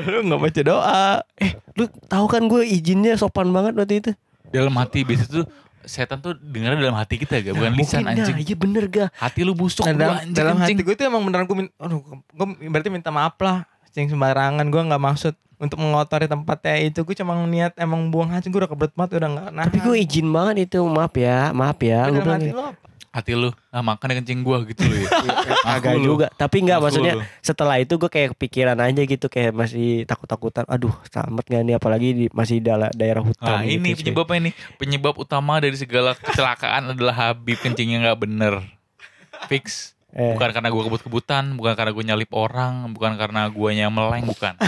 lu nggak baca doa. Eh, lu tahu kan gue izinnya sopan banget waktu itu. Dalam hati biasa tuh setan tuh dengarnya dalam hati kita gak, bukan lisan Mungkin, anjing. Nah, iya bener gak. Hati lu busuk Nah, dalam, anjing. dalam hati gue tuh emang beneran gue min- aduh gue berarti minta maaf lah cing sembarangan gue nggak maksud untuk mengotori tempatnya itu gue cuma niat emang buang hancur gue udah kebelet banget udah nggak nah Tapi gue izin banget itu. Maaf ya, maaf ya. Gue dalam bilang hati lu ah makan kencing gua gitu loh ya. Agak Aku lu. juga. Tapi enggak maksudnya lu. setelah itu gue kayak kepikiran aja gitu kayak masih takut-takutan. Aduh, selamat gak nih apalagi di, masih dalam daerah hutan. Nah ini gitu, cuy. penyebabnya ini Penyebab utama dari segala kecelakaan adalah Habib kencingnya nggak bener Fix Eh. Bukan karena gua kebut-kebutan Bukan karena gua nyalip orang Bukan karena guanya meleng Bukan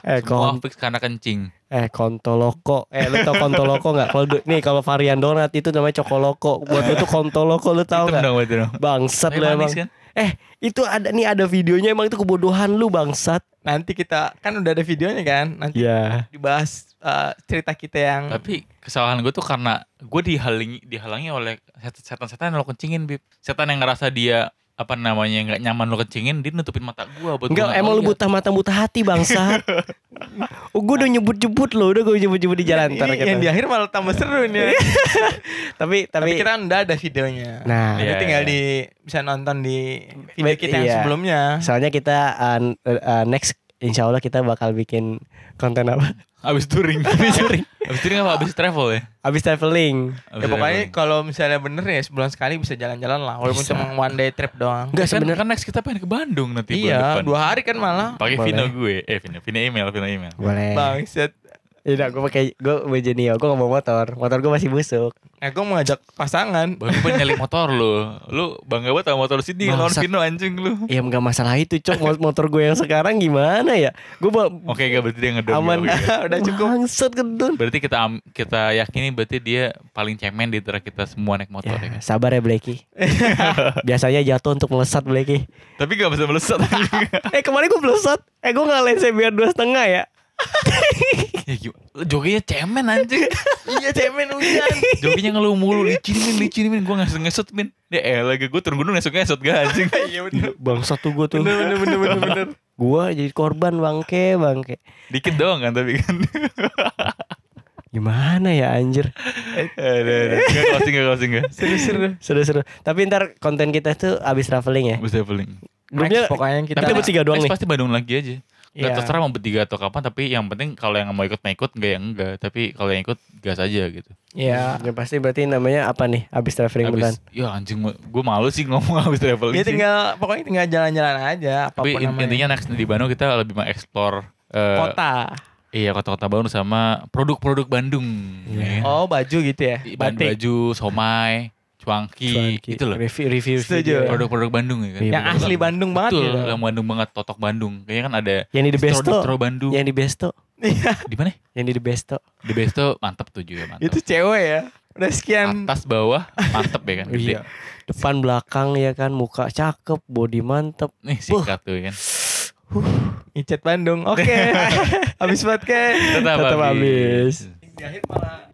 Eh, Semua kon fix karena kencing eh kontoloko. Eh lu tau kontoloko nggak? Kalau du- nih kalau varian donat itu namanya cokoloko. Buat lu tuh kontoloko lu Hitam nggak? dong Bangsat lu emang. manis kan Eh, itu ada nih ada videonya emang itu kebodohan lu bangsat. nanti kita kan udah ada videonya kan nanti Iya. dibahas eh, cerita kita yang Tapi kesalahan gue tuh karena Gue dihalangi, dihalangi oleh set- setan-setan yang lo kencingin Bib Setan yang ngerasa dia apa namanya nggak nyaman lo kencingin dia nutupin mata gua buat Enggak, gua nggak emang lu lihat. buta mata buta hati bangsat. oh, gue udah nyebut-nyebut lo, udah gue nyebut-nyebut di jalan ntar yang di akhir malah tambah seru nih Tapi tapi tapi kita kan udah ada videonya Nah, Jadi Iya, tinggal iya. di bisa nonton di kita yang Iya. sebelumnya soalnya kita uh, uh, next insya Allah kita bakal bikin konten apa? Abis touring Abis touring Abis touring apa? Abis travel ya? Abis traveling. Abis ya pokoknya kalau misalnya bener ya sebulan sekali bisa jalan-jalan lah walaupun Bisa. cuma one day trip doang Enggak kan, sebenarnya kan next kita pengen ke Bandung nanti bulan iya depan. dua hari kan malah Pakai. Vino gue, eh Vino, Vino email, Vino email. boleh. Bangset Iya, gue pakai gue Bejenio, gue nggak bawa motor, motor gue masih busuk. Nah gue mau ngajak pasangan Baru pengen nyalip motor lu. Lu bangga banget sama motor sini lawan. Vino anjing lu. Ya nggak masalah itu, cok. Mo- Motor gue yang sekarang gimana ya? Gue bawa Oke, gak berarti dia ngedom. aman. ya, udah cukup Bangsat gedun. Berarti kita kita yakini berarti dia paling cemen di antara kita semua naik motor ya, Ya, kan. sabar ya Blacky. Biasanya jatuh untuk melesat Blacky. Tapi gak bisa melesat. Eh kemarin gue melesat. Eh gue nggak lensa biar dua setengah ya. Ya gimana? Joginya cemen anjing. iya cemen hujan Joginya ngeluh mulu, licin min, licin min. Gue ngasut ngesut min. Dia elah gue turun gunung ngesut ngesut gak anjing. iya bener Bangsat tuh gue tuh. bener bener bener bener Gue jadi korban bangke bangke. Dikit doang kan tapi kan. Gimana ya anjir? Aduh, aduh. Nggak closing, nggak closing, nggak. Seru-seru. Seru-seru. Tapi ntar konten kita tuh abis traveling ya. Abis traveling. Grupnya Next, pokoknya kita Tapi bertiga doang Next nih. pasti Bandung lagi aja. Gak Iya. terserah mau bertiga atau kapan, tapi yang penting kalau yang mau ikut mau ikut, enggak yang enggak. Tapi kalau yang ikut gas aja gitu. Iya. Yang pasti berarti namanya apa nih? Abis traveling. Abis, ya anjing, gue malu sih ngomong abis traveling Dia sih. tinggal pokoknya tinggal jalan-jalan aja Tapi in- namanya. intinya next di Bandung kita lebih mengeksplor eh, kota. Iya kota-kota Bandung sama produk-produk Bandung. Ya. Oh, baju gitu ya. Batik. baju, somai, cuanki, Cuanki. gitu loh. Review review Setuju. Produk-produk Bandung ya kan. Iya, Yang asli Bandung banget Betul, gitu. yang Bandung banget, totok Bandung. Kayaknya kan ada Yang di The Besto. distro-distro Bandung. Yang di Besto. Iya. Di mana? Yang di The Besto. Di Besto mantep tuh juga mantep. Itu cewek ya. Udah sekian. Atas bawah mantep ya kan. Gede. Iya. Depan belakang ya kan muka cakep, body mantep. Nih sikat tuh ya kan. Icet Bandung. Oke. Habis podcast. Tetap, Tetap habis. habis. Di akhir malah